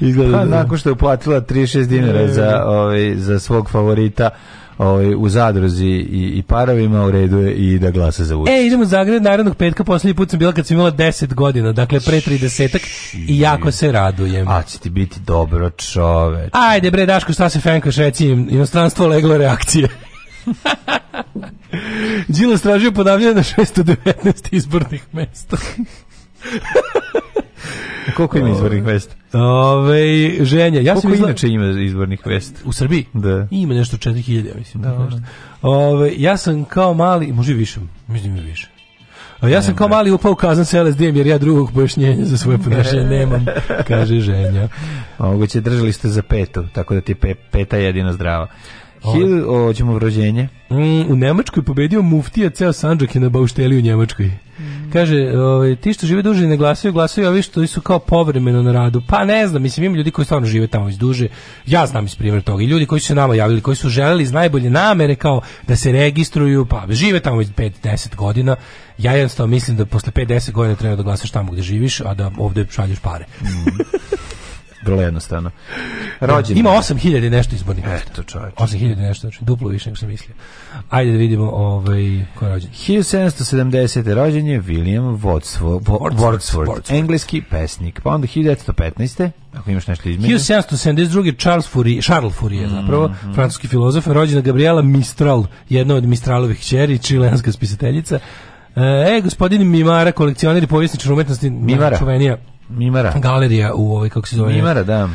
[SPEAKER 5] Izgleda. Pa,
[SPEAKER 6] da- nakon što je uplatila 36 dinara za, ovaj, za svog favorita, ovaj, u zadruzi i, i parovima u redu je i da glasa za
[SPEAKER 5] Vučića. E, idemo u Zagreb narodnog petka, poslednji put sam bila kad sam imala 10 godina, dakle pre 30 i jako se radujem.
[SPEAKER 6] A će ti biti dobro čoveč.
[SPEAKER 5] Ajde bre Daško, šta se Fenko reci, inostranstvo leglo reakcije. Đilo stražio ponavljanje na 619 izbornih mesta.
[SPEAKER 6] Koliko ima ovaj. izvornih
[SPEAKER 5] vesta? Ove, ženja. Ja
[SPEAKER 6] Koliko izla... inače ima izvornih vesta?
[SPEAKER 5] U Srbiji?
[SPEAKER 6] Da.
[SPEAKER 5] Ima nešto 4000, ja mislim. Da, nešto. Ove, ja sam kao mali, može više, mislim da više. A ja sam kao mali upao u kazan sa LSD-em jer ja drugog pojašnjenja za svoje ponašanje nemam, kaže ženja.
[SPEAKER 6] Moguće, držali ste za petu, tako da ti je peta jedina zdrava. Ovaj. Hil, hoćemo u rođenje.
[SPEAKER 5] Mm, u Nemačkoj pobedio muftija, ceo Sanđak je na baušteli u Njemačkoj. Mm. Kaže, o, ovaj, ti što žive duže ne glasaju, glasaju ovi što su kao povremeno na radu. Pa ne znam, mislim, ima ljudi koji stvarno žive tamo već duže. Ja znam iz primjera toga. I ljudi koji su se nama javili, koji su želeli iz najbolje namere kao da se registruju, pa žive tamo već 5-10 godina. Ja jednostavno mislim da posle 5-10 godina treba da glasaš tamo gde živiš, a da ovde šalješ pare. Mm
[SPEAKER 6] vrlo jednostavno.
[SPEAKER 5] Rođen. Ima 8000 nešto izbornih
[SPEAKER 6] mesta. Eto, čovječ.
[SPEAKER 5] 8000 nešto, znači duplo više nego sam mislio. Ajde da vidimo ovaj, ko je rođen.
[SPEAKER 6] 1770. rođen je William Wordsworth, Wordsworth, Wordsworth, engleski pesnik. Pa onda 1915. Ako imaš nešto
[SPEAKER 5] između. 1772. Charles Fourier, Charles Fourier mm, zapravo, mm. francuski filozof, rođena Gabriela Mistral, jedna od Mistralovih ćeri, čilenska spisateljica. E, gospodin Mimara, kolekcioner i povjesničar umetnosti,
[SPEAKER 6] Mimara. Čuvenija,
[SPEAKER 5] Mimara. Galerija u ovoj, kako se
[SPEAKER 6] zove? Mimara, da.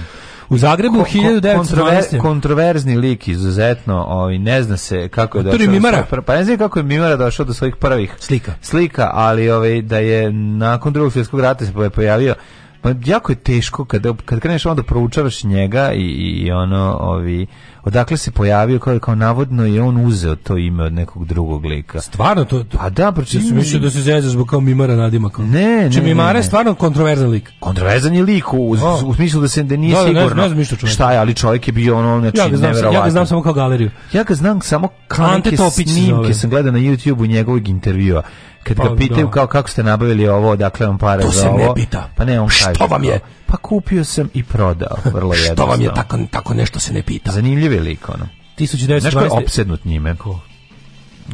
[SPEAKER 5] U Zagrebu ko, ko, 1912. Kontrover,
[SPEAKER 6] kontroverzni lik izuzetno, ovaj ne zna se kako je došao. Do
[SPEAKER 5] Mimara. Svoj,
[SPEAKER 6] pa ne znam kako je Mimara došao do svojih prvih
[SPEAKER 5] slika.
[SPEAKER 6] Slika, ali ovaj da je nakon Drugog svjetskog rata se pojavio Pa jako je teško kada kad kreneš onda proučavaš njega i, i ono ovi odakle se pojavio kao, kao navodno je on uzeo to ime od nekog drugog lika.
[SPEAKER 5] Stvarno to?
[SPEAKER 6] Pa da, pročitao
[SPEAKER 5] sam mislio da se zezao zbog kao Mimara Nadimaka. Ne, ne. Če znači, Mimara je stvarno kontroverzan lik.
[SPEAKER 6] Kontroverzan je lik u, u smislu da se da nije da, da sigurno. Ne, ne znam šta je, ali čovjek je bio ono znači ja ga
[SPEAKER 5] znam, neverovatno. Ja
[SPEAKER 6] ga
[SPEAKER 5] znam samo kao galeriju.
[SPEAKER 6] Ja ga znam samo kao Ante neke Topić snimke sam gledao na YouTubeu njegovog intervjua kad pa, ga pitaju da. kao kako ste nabavili ovo, dakle vam pare to za ovo. Ne pita. Pa ne, on kaže.
[SPEAKER 5] Što vam je?
[SPEAKER 6] pa kupio sam i prodao, vrlo jednostavno. Što
[SPEAKER 5] vam je tako, tako nešto se ne pita?
[SPEAKER 6] Zanimljiv je lik, ono.
[SPEAKER 5] 1912. Znaš ko
[SPEAKER 6] je obsednut njime? Ko?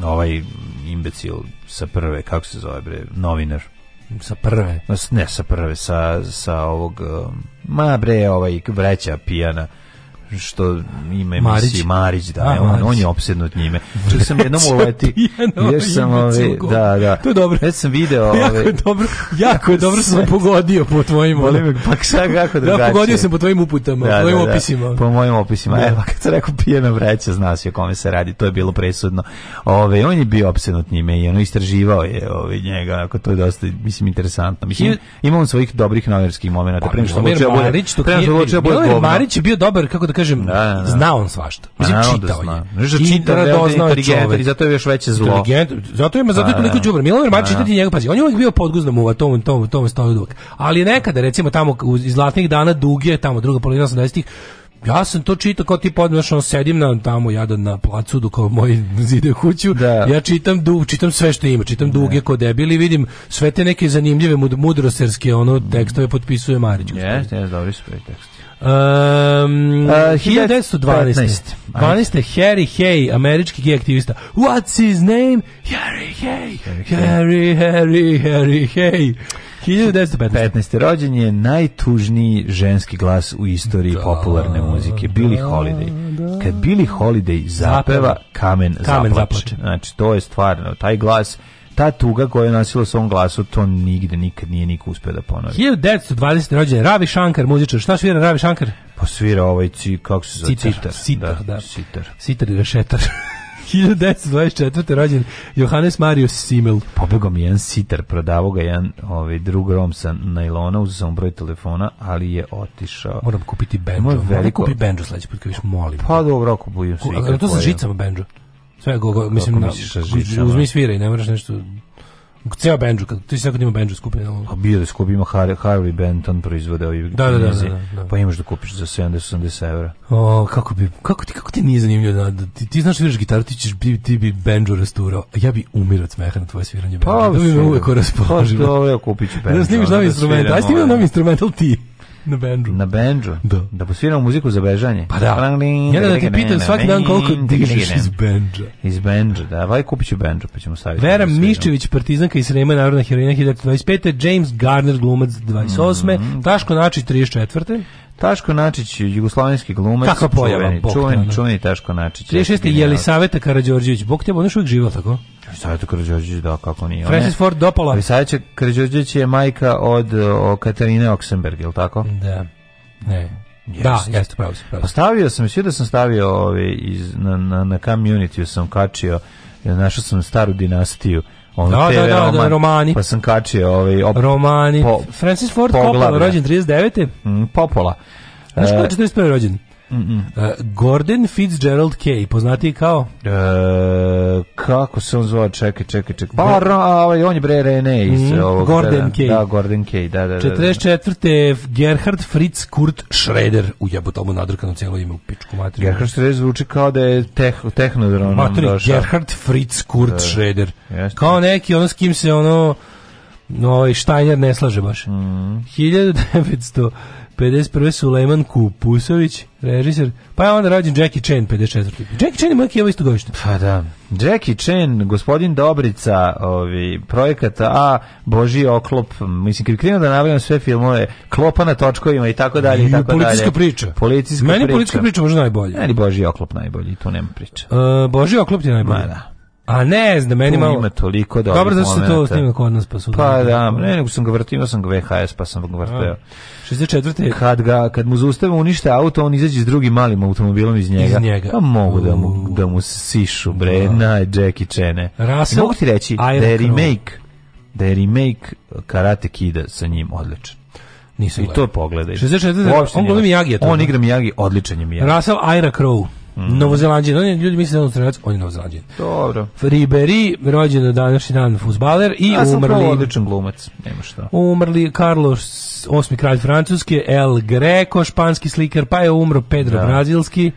[SPEAKER 6] Ovaj imbecil sa prve, kako se zove, bre, novinar.
[SPEAKER 5] Sa prve?
[SPEAKER 6] Ne, sa prve, sa, sa ovog, um, ma bre, ovaj vreća pijana što ima i
[SPEAKER 5] Marić, Marić
[SPEAKER 6] da, A, on, Marić. on je opsednut njime.
[SPEAKER 5] Čak sam jednom uleti, još sam ove,
[SPEAKER 6] da, da. To je
[SPEAKER 5] dobro.
[SPEAKER 6] Već sam video
[SPEAKER 5] ove. Jako je dobro,
[SPEAKER 6] jako
[SPEAKER 5] je dobro sam pogodio po tvojim.
[SPEAKER 6] Volim, pa
[SPEAKER 5] šta
[SPEAKER 6] kako da, drugačije.
[SPEAKER 5] Da, pogodio sam po tvojim uputama, da, tvojim da, da, opisima.
[SPEAKER 6] Po mojim opisima. Da. Evo, kad sam rekao pijena vreća, znao si o kome se radi, to je bilo presudno. Ove, on je bio opsednut njime i ono istraživao je ove, njega, ako to je dosta, mislim, interesantno. Mislim, ima on svojih dobrih novinarskih momenta. Pa,
[SPEAKER 5] prema što da da Marić, je bio dobar, kako da kažem, da, da, da. zna on svašta.
[SPEAKER 6] Mislim, da
[SPEAKER 5] čitao je.
[SPEAKER 6] Nešto da čita, da je zato je još veće zlo.
[SPEAKER 5] zato je, zato pa je toliko đubre. Milomir Marčić čitati njegov pazi. On je uvijek bio podguznom u tom, tom, tom stoju dug. Ali nekada, recimo, tamo iz zlatnih dana duge, tamo druga polovina 80-ih, ja sam to čitao kao ti podnaš, sedim na tamo jadan na placu dok moj zide kuću. Da. Ja čitam dug, čitam sve što ima, čitam duge ne. kod debili, vidim sve te neke zanimljive mudroserske ono tekstove potpisuje Marić.
[SPEAKER 6] Jeste, jeste,
[SPEAKER 5] dobri su tekst. Um, uh, 1912. 12. Harry Hay, američki gej aktivista. What's his name? Harry Hay. Harry, Harry, Harry Hay.
[SPEAKER 6] 1915. rođen je najtužniji ženski glas u istoriji da, popularne muzike, Billy da, Holiday. Da. Kad Billy Holiday zapeva, kamen, kamen zaplače. Znači, to je stvarno, taj glas ta tuga koju je nosila u svom glasu, to nigde nikad nije niko uspio da ponovi.
[SPEAKER 5] 1920. rođen Ravi Shankar, muzičar. Šta svira Ravi Shankar?
[SPEAKER 6] Posvira pa ovaj, ci, kako se
[SPEAKER 5] zove? Citar. Citar,
[SPEAKER 6] da. da.
[SPEAKER 5] Citar. Citar i rešetar. 1924. rođen Johannes Marius Simmel.
[SPEAKER 6] Pobegao mi jedan sitar, prodavao ga jedan ovaj, drug rom sa najlona, uzao sam broj telefona, ali je otišao.
[SPEAKER 5] Moram kupiti benđo. Moram veliko... kupi benđo sledeći put, kao viš molim.
[SPEAKER 6] Pa dobro, kupujem
[SPEAKER 5] svi. Ali to sa žicama benđo? Sve gogo, mislim, na, uzmi sviraj, ne moraš nešto... Ceo bendžu, kad, ti sad kad ima bendžu skupine. A
[SPEAKER 6] bio da skupi, ima Harley, Harley Benton proizvode ovih da, da, da, da, pa imaš da kupiš za 70-80
[SPEAKER 5] €. O, kako, bi, kako, ti, kako ti nije zanimljivo, da, da, ti, ti znaš sviraš gitaru, ti, ćeš, bi ti bi bendžu rasturao, a ja bi umirao od smeha na tvoje sviranje
[SPEAKER 6] bendžu. Pa, da bi me uvek raspoložilo. Pa, što, ja kupiću bendžu.
[SPEAKER 5] Da snimiš novi instrument aj snimiš novi instrument ti.
[SPEAKER 6] Na bendžu. Na bendžu.
[SPEAKER 5] Da.
[SPEAKER 6] Da posviramo muziku za bežanje.
[SPEAKER 5] Pa da. Ja da te pitam svaki dan koliko dižeš iz bendža.
[SPEAKER 6] Iz bendža, da. Vaj kupit ću bendžu, pa ćemo staviti.
[SPEAKER 5] Vera da Miščević, partizanka iz Srema, narodna heroina 1925. James Garner, glumac 28. Mm -hmm. Taško Načić, 34.
[SPEAKER 6] Taško Načić, jugoslavenski glumac. Kakva pojava, čuveni, Bog, čuveni, da, čuveni Taško Načić.
[SPEAKER 5] 36. Jelisaveta Karadžorđević. Bog te, on još uvijek živa, tako?
[SPEAKER 6] Jelisaveta Karadžorđević, da, kako nije.
[SPEAKER 5] Francis Ford Dopola.
[SPEAKER 6] Jelisaveta Karadžorđević je majka od o, Katarine Oksenberg, je li tako?
[SPEAKER 5] Da. Ne. Yes. Da, jeste pravo, pravo.
[SPEAKER 6] Postavio pa sam, sve da sam stavio ove iz na na na community sam kačio, našao sam staru dinastiju Ono da, TV da, da, roman, da,
[SPEAKER 5] romani.
[SPEAKER 6] Pa sam kačio ovaj...
[SPEAKER 5] Op, romani. Po, Francis Ford Coppola, rođen 39.
[SPEAKER 6] Mm, Popola.
[SPEAKER 5] Znaš kada je 41. E, rođen? Mm -mm. Uh, Gordon Fitzgerald Kay, poznati kao?
[SPEAKER 6] E, kako se on zove? Čekaj, čekaj, čekaj. Pa, no, ovaj, on je bre Rene iz mm, ovog. Da, da. Gordon
[SPEAKER 5] Kay. Da, Gordon
[SPEAKER 6] Kay, da, da.
[SPEAKER 5] 44. Da, Gerhard Fritz Kurt Schroeder. U jebu tomu nadrkano cijelo ime u pičku materiju.
[SPEAKER 6] Gerhard Schroeder zvuči kao da je teh, tehnodronom
[SPEAKER 5] Matri, Gerhard Fritz Kurt da, Schroeder. Kao neki, ono s kim se ono... No, i ovaj, Steiner ne slaže baš. Mm. 1900 51. Sulejman Kupusović, režiser. Pa je onda rađen Jackie Chan, 54. Jackie Chan i je ovo isto godište.
[SPEAKER 6] Pa da. Jackie Chan, gospodin Dobrica, ovi, projekata A, Boži oklop, mislim, krenuo da navijam sve filmove, klopa na točkovima i tako dalje, i tako politička dalje.
[SPEAKER 5] priča.
[SPEAKER 6] Politička
[SPEAKER 5] Meni priča. Meni politička priča može najbolje.
[SPEAKER 6] Meni Boži oklop najbolji, to nema priča.
[SPEAKER 5] E, Boži oklop ti je najbolji. Ma da. A ne znam, meni malo... ima
[SPEAKER 6] toliko
[SPEAKER 5] dobrih Dobro da se to snima kod nas,
[SPEAKER 6] pa
[SPEAKER 5] su...
[SPEAKER 6] Pa da, ne, nego sam ga vrtio, imao sam ga VHS, pa sam ga vrtio.
[SPEAKER 5] 64.
[SPEAKER 6] Kad, ga, kad mu zaustave unište auto, on izađe s drugim malim automobilom iz njega. Iz njega. Pa mogu da mu, da mu sišu, bre, da. na Jackie Chene. Russell, mogu ti reći da je remake, da je remake Karate Kida sa njim odličan. Nisam I gledam. to pogledaj.
[SPEAKER 5] 64. Uopšte on gleda Miyagi. On da.
[SPEAKER 6] igra Miyagi, odličan je Miyagi.
[SPEAKER 5] Russell Ira Crow. Mm. Novozelanđan, on je, ljudi misle da on stranac, on je Novozelanđan.
[SPEAKER 6] Dobro.
[SPEAKER 5] Riberi, rođen na današnji dan fuzbaler i ja umrli... Ja
[SPEAKER 6] odličan glumac, nema
[SPEAKER 5] šta. Umrli Carlos, osmi kralj Francuske, El Greco, španski slikar, pa je umro Pedro da. Brazilski.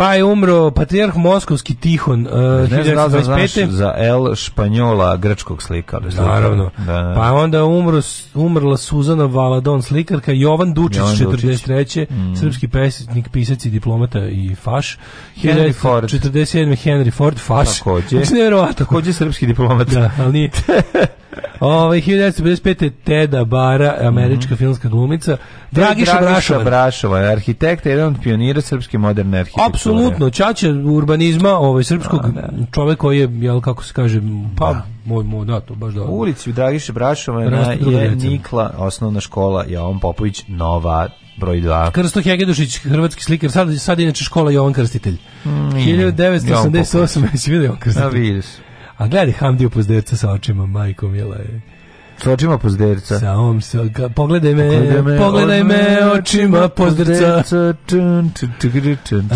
[SPEAKER 5] Pa je umro patrijarh Moskovski Tihon
[SPEAKER 6] uh, ne znam da za El Španjola grčkog slikara.
[SPEAKER 5] Naravno. Da, da, da. Pa onda umro, umrla Suzana Valadon slikarka, Jovan Dučić, Jovan 43. Mm. Srpski pesnik, pisac i diplomata i faš. Henry Ford. 47. Henry Ford, faš. Takođe. Znači,
[SPEAKER 6] nevjerovatno. Takođe srpski diplomat.
[SPEAKER 5] Da, ali nije. Ovaj 1955 Teda Bara, američka mm -hmm. filmska glumica, Dragiša Brašova, Brašova,
[SPEAKER 6] je arhitekta, jedan od pionira srpske moderne arhitekture.
[SPEAKER 5] Apsolutno, čača urbanizma, ovaj srpskog da, da. čovjek koji je jel kako se kaže, pa da. moj moj da to baš da. U
[SPEAKER 6] ulici Dragiše Brašova na, je Nikla, osnovna škola Jovan Popović Nova broj 2.
[SPEAKER 5] Krsto Hegedušić, hrvatski slikar, sad, sad inače škola Jovan Krstitelj. Mm, 1988.
[SPEAKER 6] Jesi vidio Jovan da, Krstitelj? Da, vidiš.
[SPEAKER 5] A gledaj Hamdiju pozderca sa očima, majkom jela je.
[SPEAKER 6] Sa očima pozderca. Sa
[SPEAKER 5] om, se... pogledaj me, pogledaj me, očima pozderca. Čun,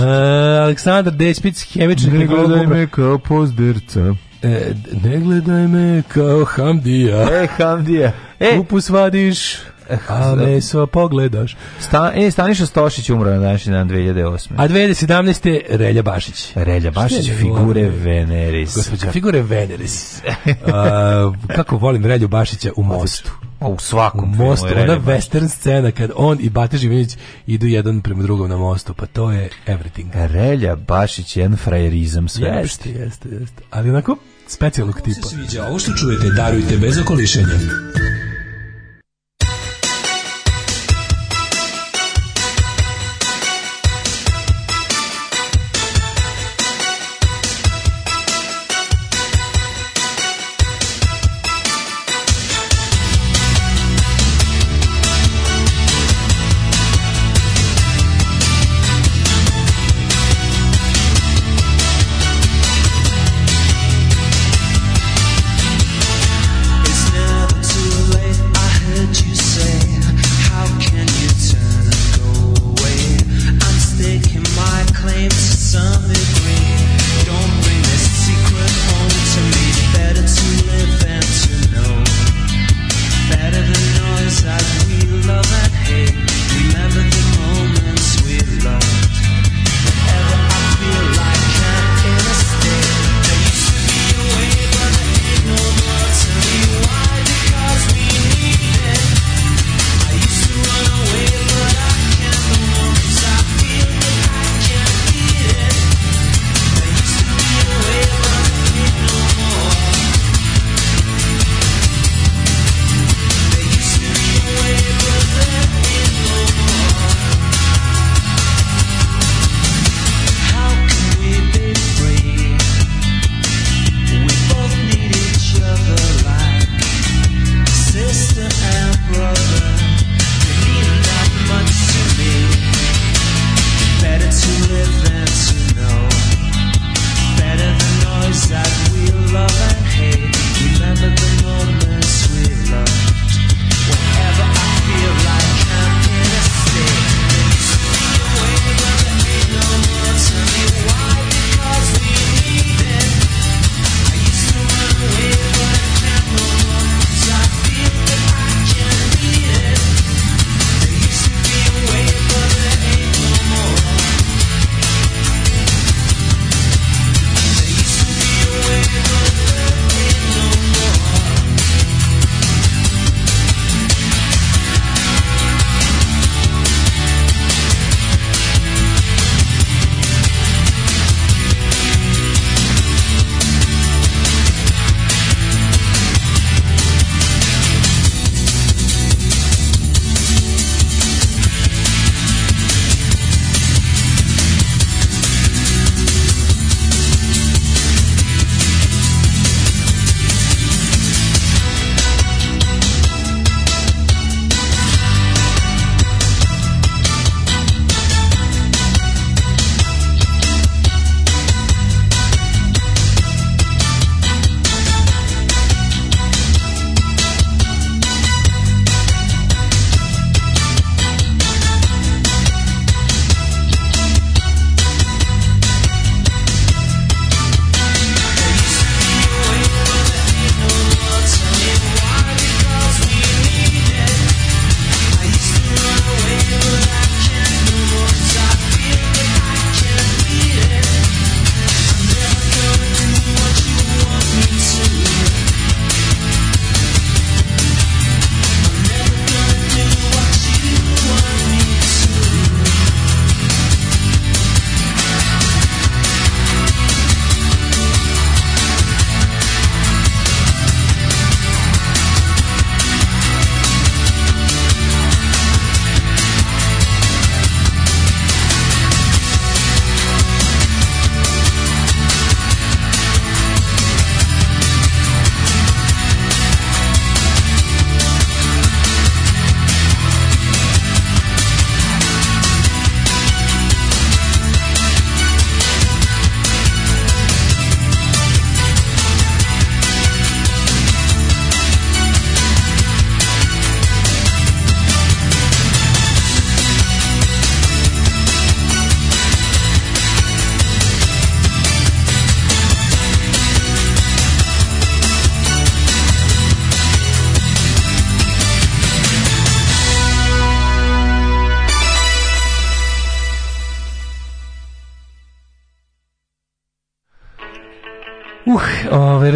[SPEAKER 5] Aleksandar Dećpic, hemičnik.
[SPEAKER 6] Ne gledaj me kao pozderca.
[SPEAKER 5] E, ne gledaj me kao Hamdija.
[SPEAKER 6] E, Hamdija.
[SPEAKER 5] E. Kupus vadiš. A me meso pogledaš.
[SPEAKER 6] Sta, e, Staniša Stošić umro na današnji dan 2008.
[SPEAKER 5] A 2017. Relja Bašić.
[SPEAKER 6] Relja Bašić, figure Veneris.
[SPEAKER 5] Gospodin, figure Veneris. kako volim Relju Bašića u pa, mostu. O,
[SPEAKER 6] pa, u svakom u
[SPEAKER 5] mostu, filmu, ona western scena kad on i Bate Živinić idu jedan prema drugom na mostu, pa to je everything.
[SPEAKER 6] Relja Bašić je jedan frajerizam sve. Jeste,
[SPEAKER 5] jeste, jeste. Ali onako specijalnog tipa. Ovo se sviđa, ovo što čujete, darujte bez okolišenja.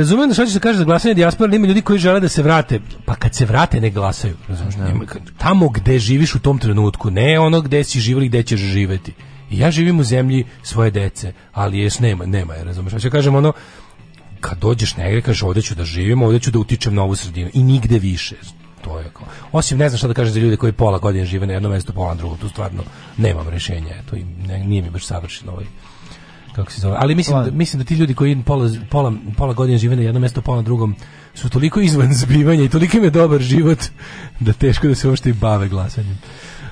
[SPEAKER 5] razumijem da što ćeš da kažeš da glasanje dijaspora ima ljudi koji žele da se vrate. Pa kad se vrate ne glasaju. Razumiješ? Da. Tamo gde živiš u tom trenutku, ne ono gde si živjeli gde ćeš živeti. ja živim u zemlji svoje dece, ali jes nema, nema je, razumiješ? će da kažem ono, kad dođeš negdje, kaže ovde ću da živim, ovde ću da utičem na ovu sredinu i nigde više. To je kao. Osim ne znam šta da kažem za ljude koji pola godine žive na jednom mestu, pola na drugo, tu stvarno nemam rešenja, To ne, nije mi baš savršeno ovaj kako se zove. Ali mislim, da, mislim da ti ljudi koji pola, pola, pola godine žive na jednom mjestu, pola na drugom, su toliko izvan zbivanja i toliko im je dobar život da teško da se uopšte i bave glasanjem.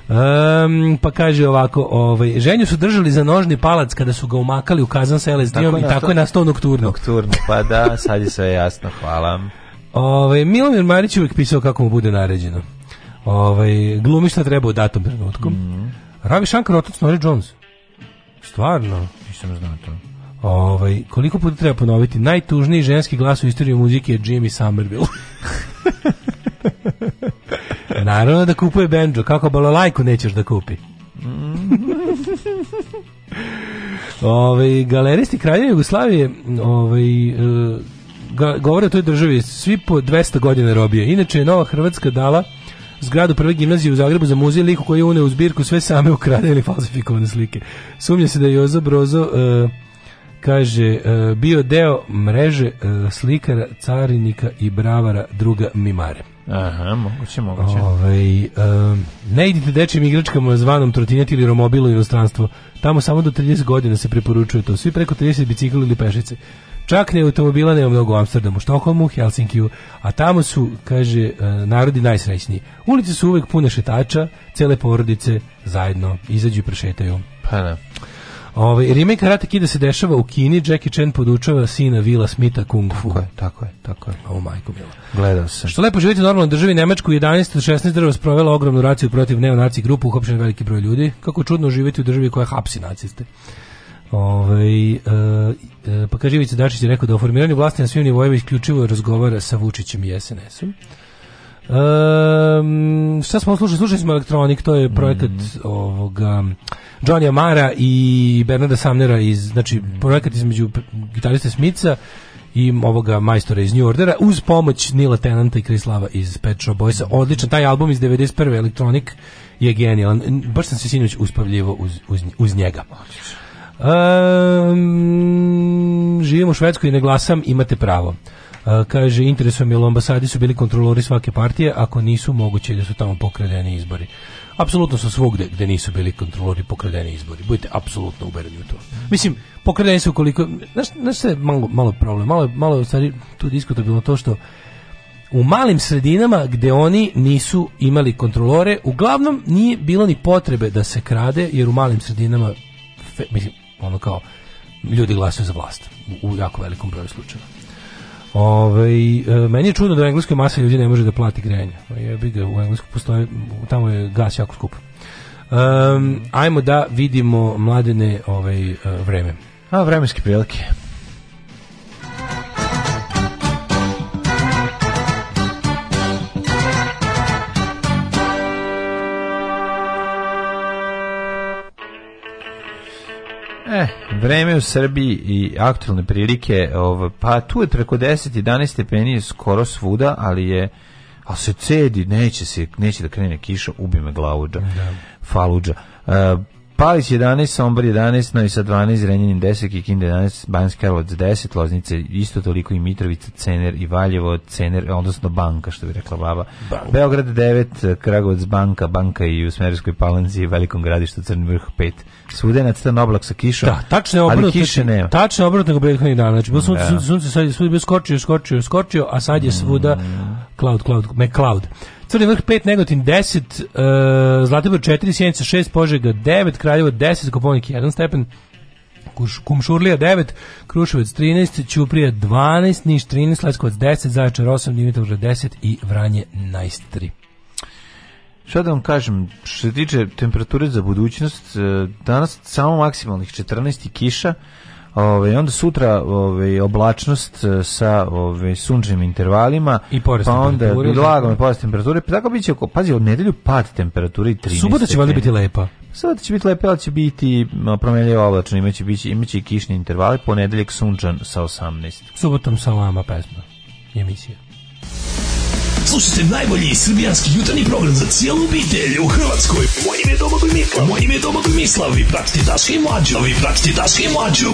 [SPEAKER 5] Um, pa kaže ovako, ovaj, ženju su držali za nožni palac kada su ga umakali u kazan sa LSD-om i tako je nastao nokturno. Nokturno,
[SPEAKER 6] pa da, sad je sve jasno, hvala.
[SPEAKER 5] Ovaj, Milomir Marić uvijek pisao kako mu bude naređeno. Ovaj, glumi šta treba u datom trenutku. Mm -hmm. Ravi Shankar otac Nore Jones. Stvarno
[SPEAKER 6] nisam znao to.
[SPEAKER 5] Ovaj, koliko puta treba ponoviti? Najtužniji ženski glas u istoriji muzike je Jimmy Somerville. Naravno da kupuje bendžo, kako balalajku nećeš da kupi. ovaj, galeristi kralja Jugoslavije ovaj, e, ga, govore o toj državi svi po 200 godina robije. Inače je Nova Hrvatska dala zgradu prve gimnazije u Zagrebu za muzej liku koji je uneo u zbirku sve same ukrade ili falsifikovane slike. Sumnja se da je Jozo Brozo uh, kaže uh, bio deo mreže uh, slikara, carinika i bravara druga Mimare.
[SPEAKER 6] Aha, moguće, moguće.
[SPEAKER 5] Ove, um, ne idite dečim igračkama zvanom trotinjati ili romobilu u inostranstvo. Tamo samo do 30 godina se preporučuje to. Svi preko 30 bicikla ili pešice. Čak ne automobila nema mnogo u Amsterdamu, Štokholmu, Helsinkiju, a tamo su, kaže, e, narodi najsrećniji. Ulice su uvek pune šetača, cele porodice zajedno izađu i prešetaju. Pa da. Ovaj remake Karate Kida se dešava u Kini, Jackie Chan podučava sina Vila Smitha kung fu. Tako je,
[SPEAKER 6] tako je, tako je. O majko mila.
[SPEAKER 5] Gledao sam. Što lepo živite u normalnoj državi Nemačku 11 od 16 država sprovela ogromnu raciju protiv neonaci grupu, uhapšen veliki broj ljudi. Kako čudno živjeti u državi koja hapsi naciste. Ovaj e, e, pa kaže Ivica Dačić je rekao da o formiranju vlasti na svim nivoima isključivo razgovara sa Vučićem i SNS-om. Um, šta smo slušali? Slušali smo Elektronik, to je projekat mm. ovoga Johnny Amara i Bernarda Samnera iz, znači mm. projekat između gitariste Smica i ovoga majstora iz New Ordera uz pomoć Nila Tenanta i Krislava iz Pet Shop Boysa. Mhm. Odličan taj album iz 91. Elektronik je genijalan. Baš sam se sinoć uspavljivo uz, uz, uz njega. Odlično. Um, živim u Švedskoj i ne glasam, imate pravo. Uh, kaže, interesujem je u ambasadi su bili kontrolori svake partije, ako nisu moguće da su tamo pokradeni izbori. Apsolutno su svugde gde nisu bili kontrolori pokradeni izbori. Budite apsolutno ubereni u to. Mislim, pokradeni su koliko... Znaš, znaš se malo, malo problem, malo, malo stvari tu diskutabilno to što u malim sredinama gde oni nisu imali kontrolore, uglavnom nije bilo ni potrebe da se krade, jer u malim sredinama fe, mislim, ono kao ljudi glasaju za vlast u jako velikom broju slučajeva. Ove, ovaj, meni je čudno da u Engleskoj masa ljudi ne može da plati grejanje. Je Jebide, u Engleskoj postoje, tamo je gas jako skup. Um, ajmo da vidimo mladene ovaj, e, vreme.
[SPEAKER 6] A vremenske prilike. E, vreme u Srbiji i aktualne prilike, ov, pa tu je preko 10, 11 stepeni skoro svuda, ali je a se cedi, neće, se, neće da krene kiša, ubi me glavuđa, da. faluđa. E, Palić 11, Sombor 11, Novi Sad 12, Renjanin 10, Kikinda 11, Banjska Karlovac 10, Loznice isto toliko i Mitrovica, Cener i Valjevo, Cener, odnosno Banka, što bi rekla baba. Bank. Beograd 9, Kragovac Banka, Banka i u Smerovskoj Palanci, Velikom gradištu, Crni vrh 5. Svuda je oblak sa kišom, da, tačno je obrot, ali kiše nema.
[SPEAKER 5] Tačno je obrot nego prethodnih dana. Znači, sunce, da. sunce sad je svuda skočio, skočio, skočio, a sad je svuda mm. cloud, cloud, me cloud. Crni vrh 5, Negotin 10, uh, e, Zlatibor 4, Sjenica 6, Požega 9, Kraljevo 10, Koponik 1 stepen, Kumšurlija 9, Kruševac 13, Ćuprija 12, Niš 13, Leskovac 10, Zaječar 8, Dimitrovgrad 10 i Vranje najstri.
[SPEAKER 6] Šta da vam kažem, što se tiče temperature za budućnost, e, danas samo maksimalnih 14 kiša, Ove, onda sutra ove, oblačnost e, sa ove, sunčnim intervalima. I porast pa onda lagom da. porast temperature. Pa tako biće, pazi, od nedelju pad temperature i 13.
[SPEAKER 5] Subota će valjda biti lepa.
[SPEAKER 6] Subota će biti lepa, ali će biti promenljivo oblačno, imaće, biti, imaće i kišni intervali, ponedeljak sunčan sa 18.
[SPEAKER 5] Subotom sa vama pesma, emisija. Slušajte najbolji srbijanski jutarnji program za cijelu obitelj u Hrvatskoj. Moje ime je Domagoj Mislav. Moje ime je Domagoj Mislav. Vi pratite Daška i Mlađu. Vi pratite Daška i Mlađu.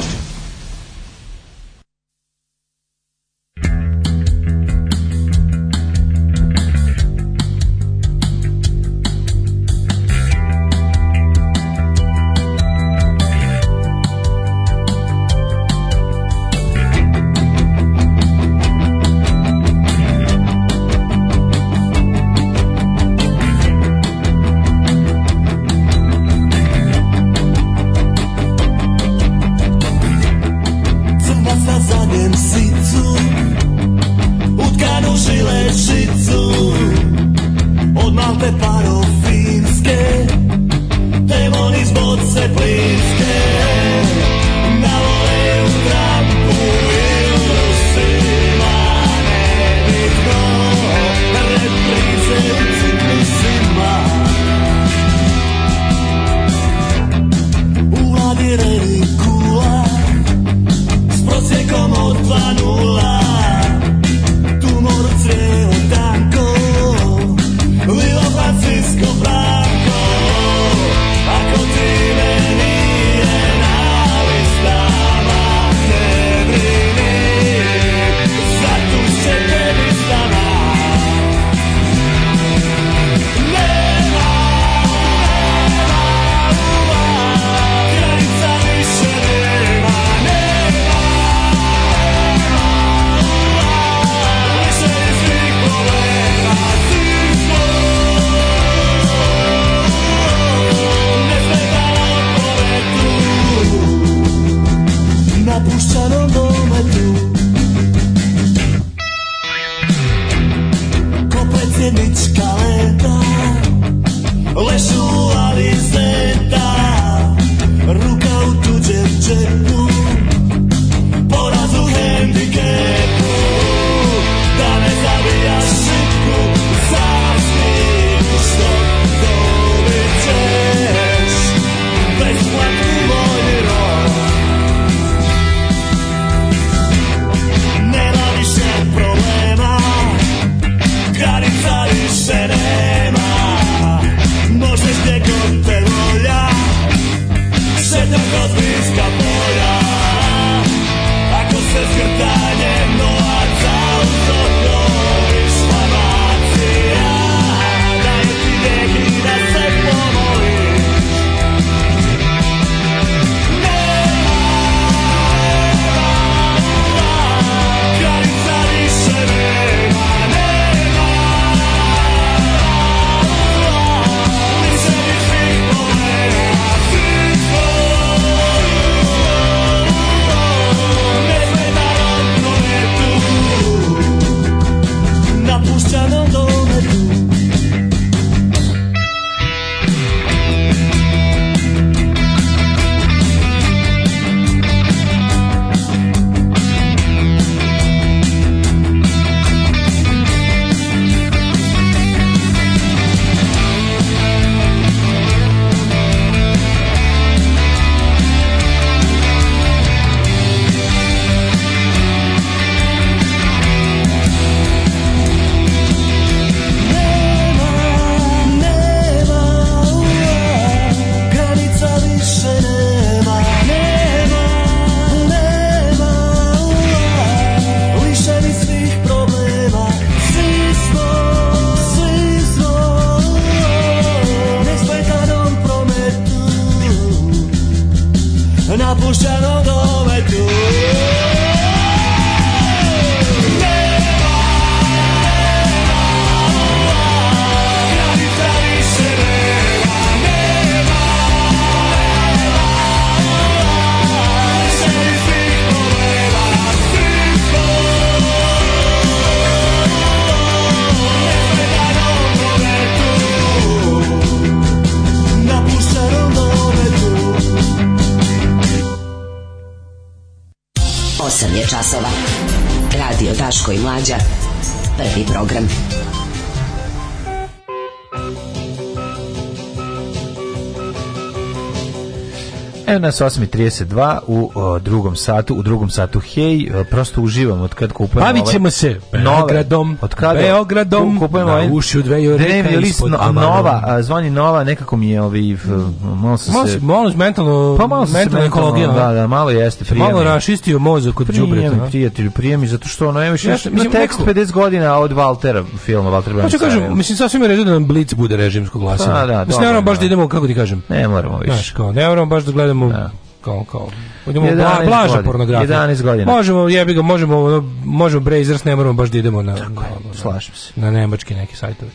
[SPEAKER 6] nas 8.32 u o, e, drugom satu, u drugom satu hej, e, prosto uživam od kad kupujemo
[SPEAKER 5] Bavit ovaj ćemo se Beogradom, od kada, Beogradom, kupujemo na ovaj, uši u dve jore, list,
[SPEAKER 6] nova, a, zvoni nova, nekako mi je ovi, f, malo sam malo,
[SPEAKER 5] se... Malo mentalno, pa malo mentalno, ekologija.
[SPEAKER 6] Da, da, malo jeste,
[SPEAKER 5] prije Malo rašistio mozak od
[SPEAKER 6] džubreta. Prije mi, prijatelju, prije zato što ono je više, ima tekst 50 godina od Valtera, filma Valtera
[SPEAKER 5] Benca. Pa kažem, mislim, sasvim je redu da nam Blitz bude režimsko
[SPEAKER 6] glasanje. Pa, da, mislim, ne moramo baš da. da idemo, kako ti kažem. Ne moramo više. Znaš, kao, ne moramo
[SPEAKER 5] baš da gledamo da. kao kao Budemo 11 blaža godina. pornografija. 11 godina. Možemo, jebi ga, možemo, ono, možemo Brazers, ne moramo baš da idemo na, Tako je, slažem se. na nemački neki sajtove.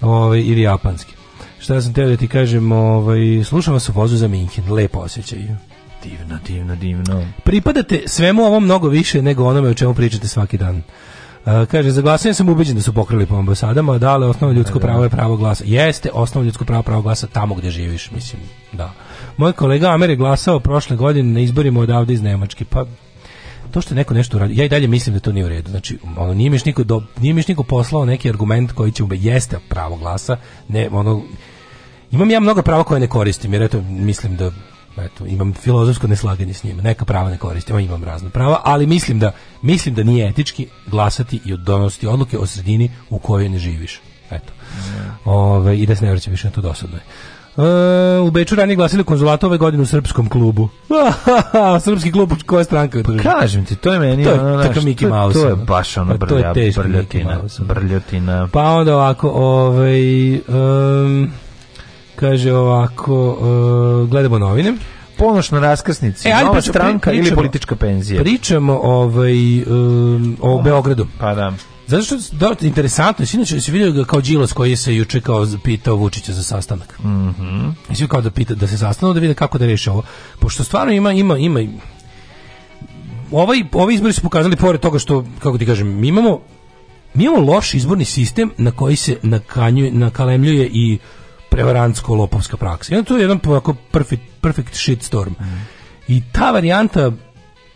[SPEAKER 5] Ovaj ili japanski. Šta sam teo da ti kažem, ovaj slušam vas u vozu za Minhen, lepo osećaj.
[SPEAKER 6] Divno, divno, divno.
[SPEAKER 5] Pripadate svemu ovom mnogo više nego onome o čemu pričate svaki dan. Uh, kaže, za glasanje sam ubeđen da su pokrili po ambasadama, da, ali osnovno ljudsko da, da. pravo je pravo glasa. Jeste, osnovno ljudsko pravo pravo glasa tamo gde živiš, mislim, da. Moj kolega Amer je glasao prošle godine na izborima odavde iz Nemačke. Pa to što neko nešto radi, ja i dalje mislim da to nije u redu. Znači, ono, nije mi niko, do, nije miš niko poslao neki argument koji će ube jeste pravo glasa. Ne, ono, imam ja mnogo prava koje ne koristim, jer eto, mislim da eto, imam filozofsko neslaganje s njima, neka prava ne koristim, imam razna prava, ali mislim da, mislim da nije etički glasati i donositi odluke o sredini u kojoj ne živiš. Eto. Ove, I da se ne vraća više na to dosadno je. Uh, u Beču ranije glasili konzulata ove godine u srpskom klubu. Srpski klub koja stranka?
[SPEAKER 6] Pa kažem ti, to je meni
[SPEAKER 5] to je, ono, naš, Mickey Mouse.
[SPEAKER 6] To je baš ono brlja, pa to je
[SPEAKER 5] teško brljotina,
[SPEAKER 6] brljotina.
[SPEAKER 5] Pa onda ovako, ovaj, um, kaže ovako, uh, gledamo novine
[SPEAKER 6] ponoš na raskrsnici, e, nova pričamo, stranka pričamo, ili politička penzija.
[SPEAKER 5] Pričamo ovaj, um, o Beogradu.
[SPEAKER 6] Pa da.
[SPEAKER 5] Zato što da, interesantno, sinoć se vidio ga kao Đilas koji se juče kao pitao Vučića za sastanak.
[SPEAKER 6] Mhm. Mm
[SPEAKER 5] I kao da pita da se sastanu da vide kako da reše ovo. Pošto stvarno ima ima ima ovaj ovi izbori su pokazali pored toga što kako ti kažem, mi imamo mi imamo loš izborni sistem na koji se nakanjuje, nakalemljuje i prevarantsko lopovska praksa. I to je jedan ovako perfect, perfect shit storm. Mm -hmm. I ta varijanta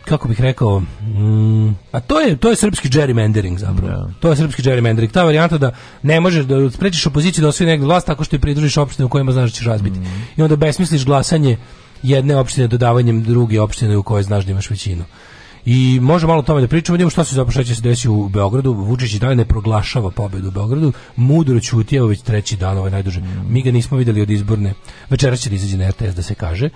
[SPEAKER 5] kako bih rekao, mm, a to je to je srpski gerrymandering zapravo. Yeah. Da. To je srpski gerrymandering. Ta varijanta da ne možeš da sprečiš opoziciju da osvoji negdje vlast tako što je pridružiš opštine u kojima znaš da ćeš razbiti. Mm I onda besmisliš glasanje jedne opštine dodavanjem druge opštine u kojoj znaš da imaš većinu. I može malo o tome da pričamo, da vidimo šta se zapravo će se desiti u Beogradu. Vučić i dalje ne proglašava pobedu u Beogradu. Mudro ćutio već treći dan, ovaj najduže. Mm. Mi ga nismo videli od izborne. Večeras će da izađe na RTS da se kaže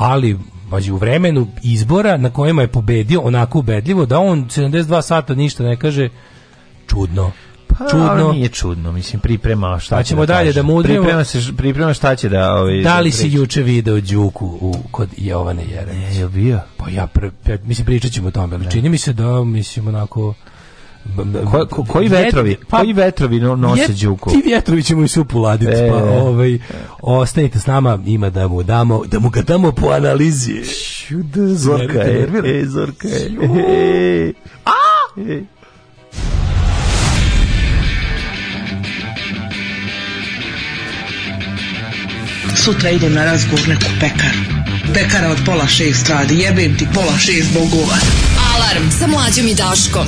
[SPEAKER 5] ali pazi, u vremenu izbora na kojima je pobedio onako ubedljivo da on 72 sata ništa ne kaže čudno.
[SPEAKER 6] Pa,
[SPEAKER 5] čudno.
[SPEAKER 6] nije čudno, mislim, priprema šta pa da ćemo da dalje da
[SPEAKER 5] mudrimo. Priprema, se, priprema šta će da... Ovaj, da li
[SPEAKER 6] da si juče video Đuku u, kod Jovane Jeremić?
[SPEAKER 5] E,
[SPEAKER 6] je
[SPEAKER 5] bio? Pa ja, pre, ja mislim, pričaćemo ćemo o tome, ali da. čini mi se da, mislim, onako...
[SPEAKER 6] Ko, ko, koji vetrovi? Pa, koji vetrovi nose jet, Đuku?
[SPEAKER 5] Ti vetrovi ćemo i su laditi, pa, e, pa ovaj, ostanite s nama, ima da mu damo, da mu ga damo po analizi. Da, zorka je, e, zorka je. a! E. Sutra idem na razgovor neku
[SPEAKER 7] pekaru. Pekara od pola šest radi, jebem ti pola šest bogova.
[SPEAKER 8] Alarm sa mlađom i Daškom.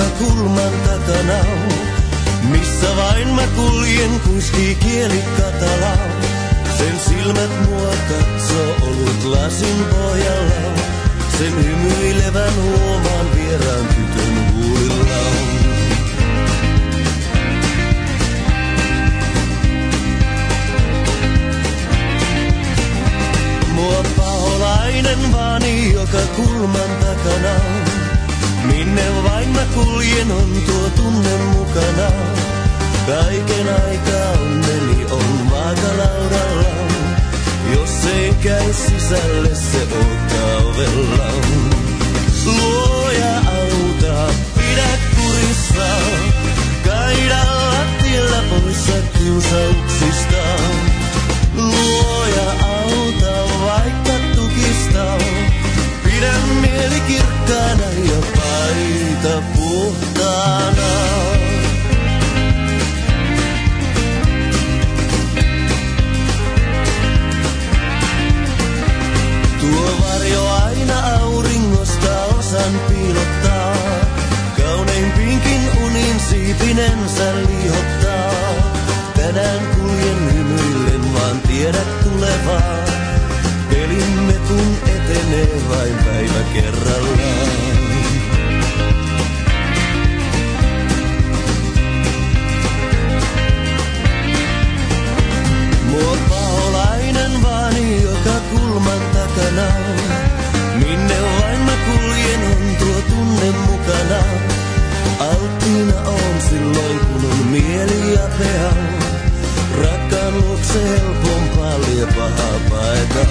[SPEAKER 8] takakulman takana Missä vain mä kuljen, kuiskii kieli katala. Sen silmät mua katsoo ollut lasin pohjalla. Sen hymyilevän huomaan vieraan tytön huulilla Mua paholainen vaani joka kulman takana on. Minne vain mä kuljen on tuo tunne mukana. Kaiken aikaa onneni on vaakalaudalla. Jos ei käy sisälle se ottaa ovellaan.
[SPEAKER 9] Luoja auta, pidä kurissa. Kaidalla tiellä poissa kiusauksista. Luoja auta, vaikka tukista. pidä mieli kirkkaan yötä puhtaana. Tuo varjo aina auringosta osan piilottaa. pinkin unin siipinensä lihottaa. Tänään kuljen hymyillen, vaan tiedät tulevaa. Pelimme kun etenee vain päivä kerrallaan. Tuo paholainen vaani, joka kulman takana Minne vain mä kuljen, on tuo tunne mukana. Alttiina on silloin, kun on mieli ja pea. Rakkaan luokse helpompaa lie pahaa paeta.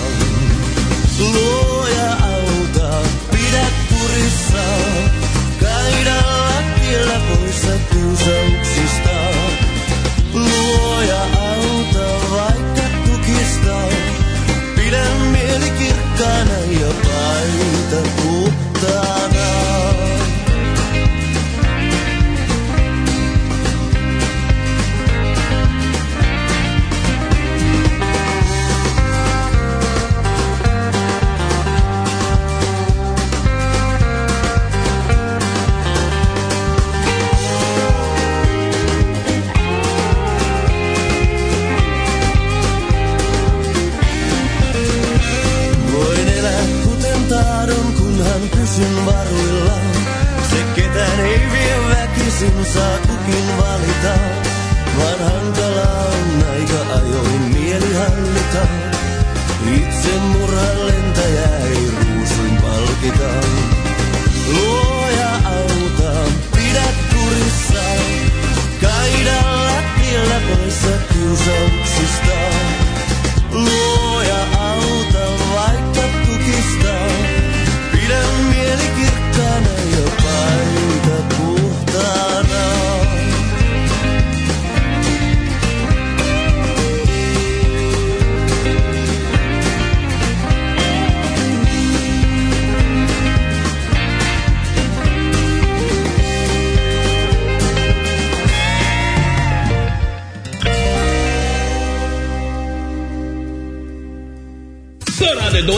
[SPEAKER 9] Luoja auta, pidä kurissa. the pool. Voisin saa kukin valita, vaan hankala on aika ajoin mieli hallita. Itse murhan lentäjä ei ruusuin palkita. Luoja auta, pidä kurissa, kaidalla tiellä poissa kiusaus.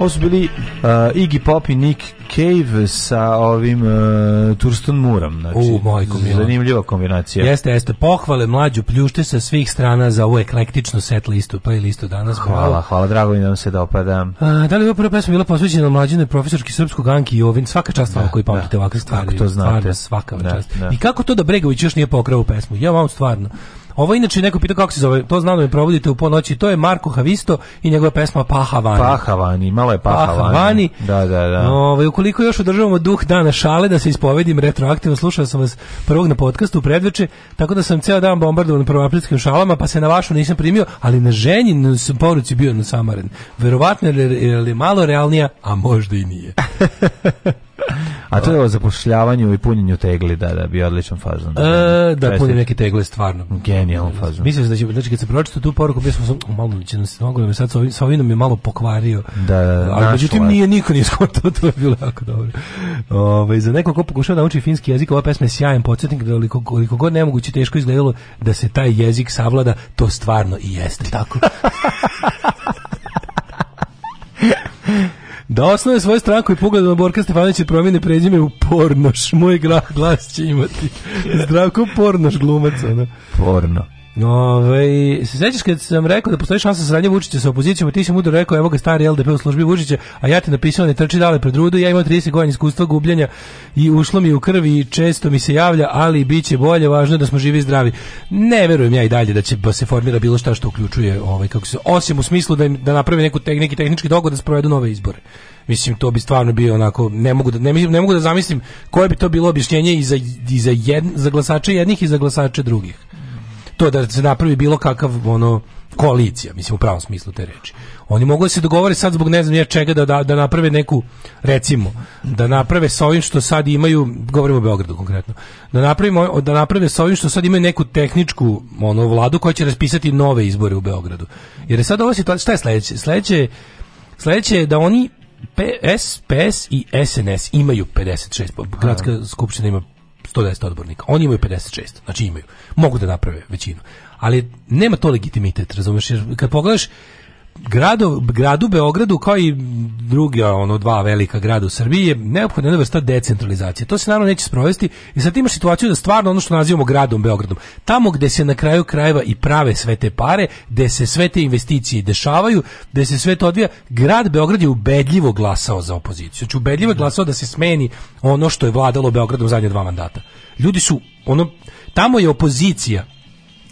[SPEAKER 6] Ovo su bili uh, Iggy Pop i Nick Cave sa ovim uh, eh, Turston Murom. Znači, U, majko Zanimljiva kombinacija.
[SPEAKER 5] Jeste, jeste. Pohvale mlađu pljušte sa svih strana za ovu eklektičnu set listu, pa i listu danas.
[SPEAKER 6] Hvala, hvala, hvala drago mi da vam se dopada.
[SPEAKER 5] Uh, da li je prva pesma bila posvećena mlađenoj profesorki srpskog Anki Jovin? Svaka čast vam da, koji da. pamtite ovakve stvari. Kako to znate? Stvarno, svaka da, čast. Da. I kako to da Bregović još nije pokrao pesmu? Ja vam stvarno. Ovo inače neko pita kako se zove, to znam da me provodite u ponoći, to je Marko Havisto i njegova pesma Pahavani.
[SPEAKER 6] Pahavani, malo je Pahavani. Pahavani. Da, da, da.
[SPEAKER 5] Ovaj, ukoliko još održavamo duh dana šale, da se ispovedim retroaktivno, slušao sam vas prvog na podcastu u predveče, tako da sam ceo dan bombardovan prvoaprilskim šalama, pa se na vašu nisam primio, ali na ženji sam poruci bio na samaren. Verovatno je, je, malo realnija, a možda i nije.
[SPEAKER 6] A to je o zapošljavanju i punjenju tegli, da, da, bio odličan fazon.
[SPEAKER 5] Da, e, da punim neke tegle, stvarno.
[SPEAKER 6] Genijalan fazon.
[SPEAKER 5] Mislim da će, znači, kad sam pročito tu poruku, bio sam, o, malo će nas mogu me sad sa ovim, mi je malo pokvario.
[SPEAKER 6] Da, da,
[SPEAKER 5] Ali međutim, nije, niko nije skontao, to je bilo jako dobro. Ove, ovaj, za neko ko pokušava da uči finski jezik, ova pesma je sjajan podsjetnik da koliko, koliko god nemoguće teško izgledalo da se taj jezik savlada, to stvarno i jeste tako. Da osnuje svoje stranku i pogledu na Borka Stefanovića promijene pređime u Pornoš. Moj glas će imati. Zdravko Pornoš glumac. Ono.
[SPEAKER 6] Porno.
[SPEAKER 5] Ove, se sećaš kad sam rekao da postoji šansa saradnje Vučića sa opozicijom, ti si mudro rekao, evo ga stari LDP u službi Vučića, a ja ti napisao ne trči dale pred rudu, ja imam 30 godina iskustva gubljenja i ušlo mi u krvi i često mi se javlja, ali bit će bolje, važno je da smo živi i zdravi. Ne verujem ja i dalje da će da se formira bilo šta što uključuje, ovaj, kako se, osim u smislu da, da napravi neku tek, neki tehnički dogod da sprovedu nove izbore. Mislim to bi stvarno bio onako ne mogu da ne, ne mogu da zamislim koje bi to bilo objašnjenje i za i za, jed, za glasače jednih i za glasače drugih. To da se napravi bilo kakav ono koalicija, mislim u pravom smislu te reči. Oni mogu da se dogovore sad zbog ne znam ja čega da, da, da, naprave neku, recimo, da naprave sa ovim što sad imaju, govorimo o Beogradu konkretno, da, napravimo, da naprave sa ovim što sad imaju neku tehničku ono, vladu koja će raspisati nove izbore u Beogradu. Jer je sad ova situacija, šta je sledeće? Sledeće, sledeće je da oni PS, PS i SNS imaju 56, gradska skupština ima 110 odbornika, oni imaju 56, znači imaju, mogu da naprave većinu, ali nema to legitimitet, razumeš, jer kad pogledaš gradu, gradu Beogradu kao i druga ono dva velika grada u Srbiji je neophodna jedna vrsta decentralizacije. To se naravno neće sprovesti i sad imaš situaciju da stvarno ono što nazivamo gradom Beogradom, tamo gde se na kraju krajeva i prave sve te pare, gde se sve te investicije dešavaju, gde se sve to odvija, grad Beograd je ubedljivo glasao za opoziciju. Znači ubedljivo je da. glasao da se smeni ono što je vladalo Beogradom zadnje dva mandata. Ljudi su ono tamo je opozicija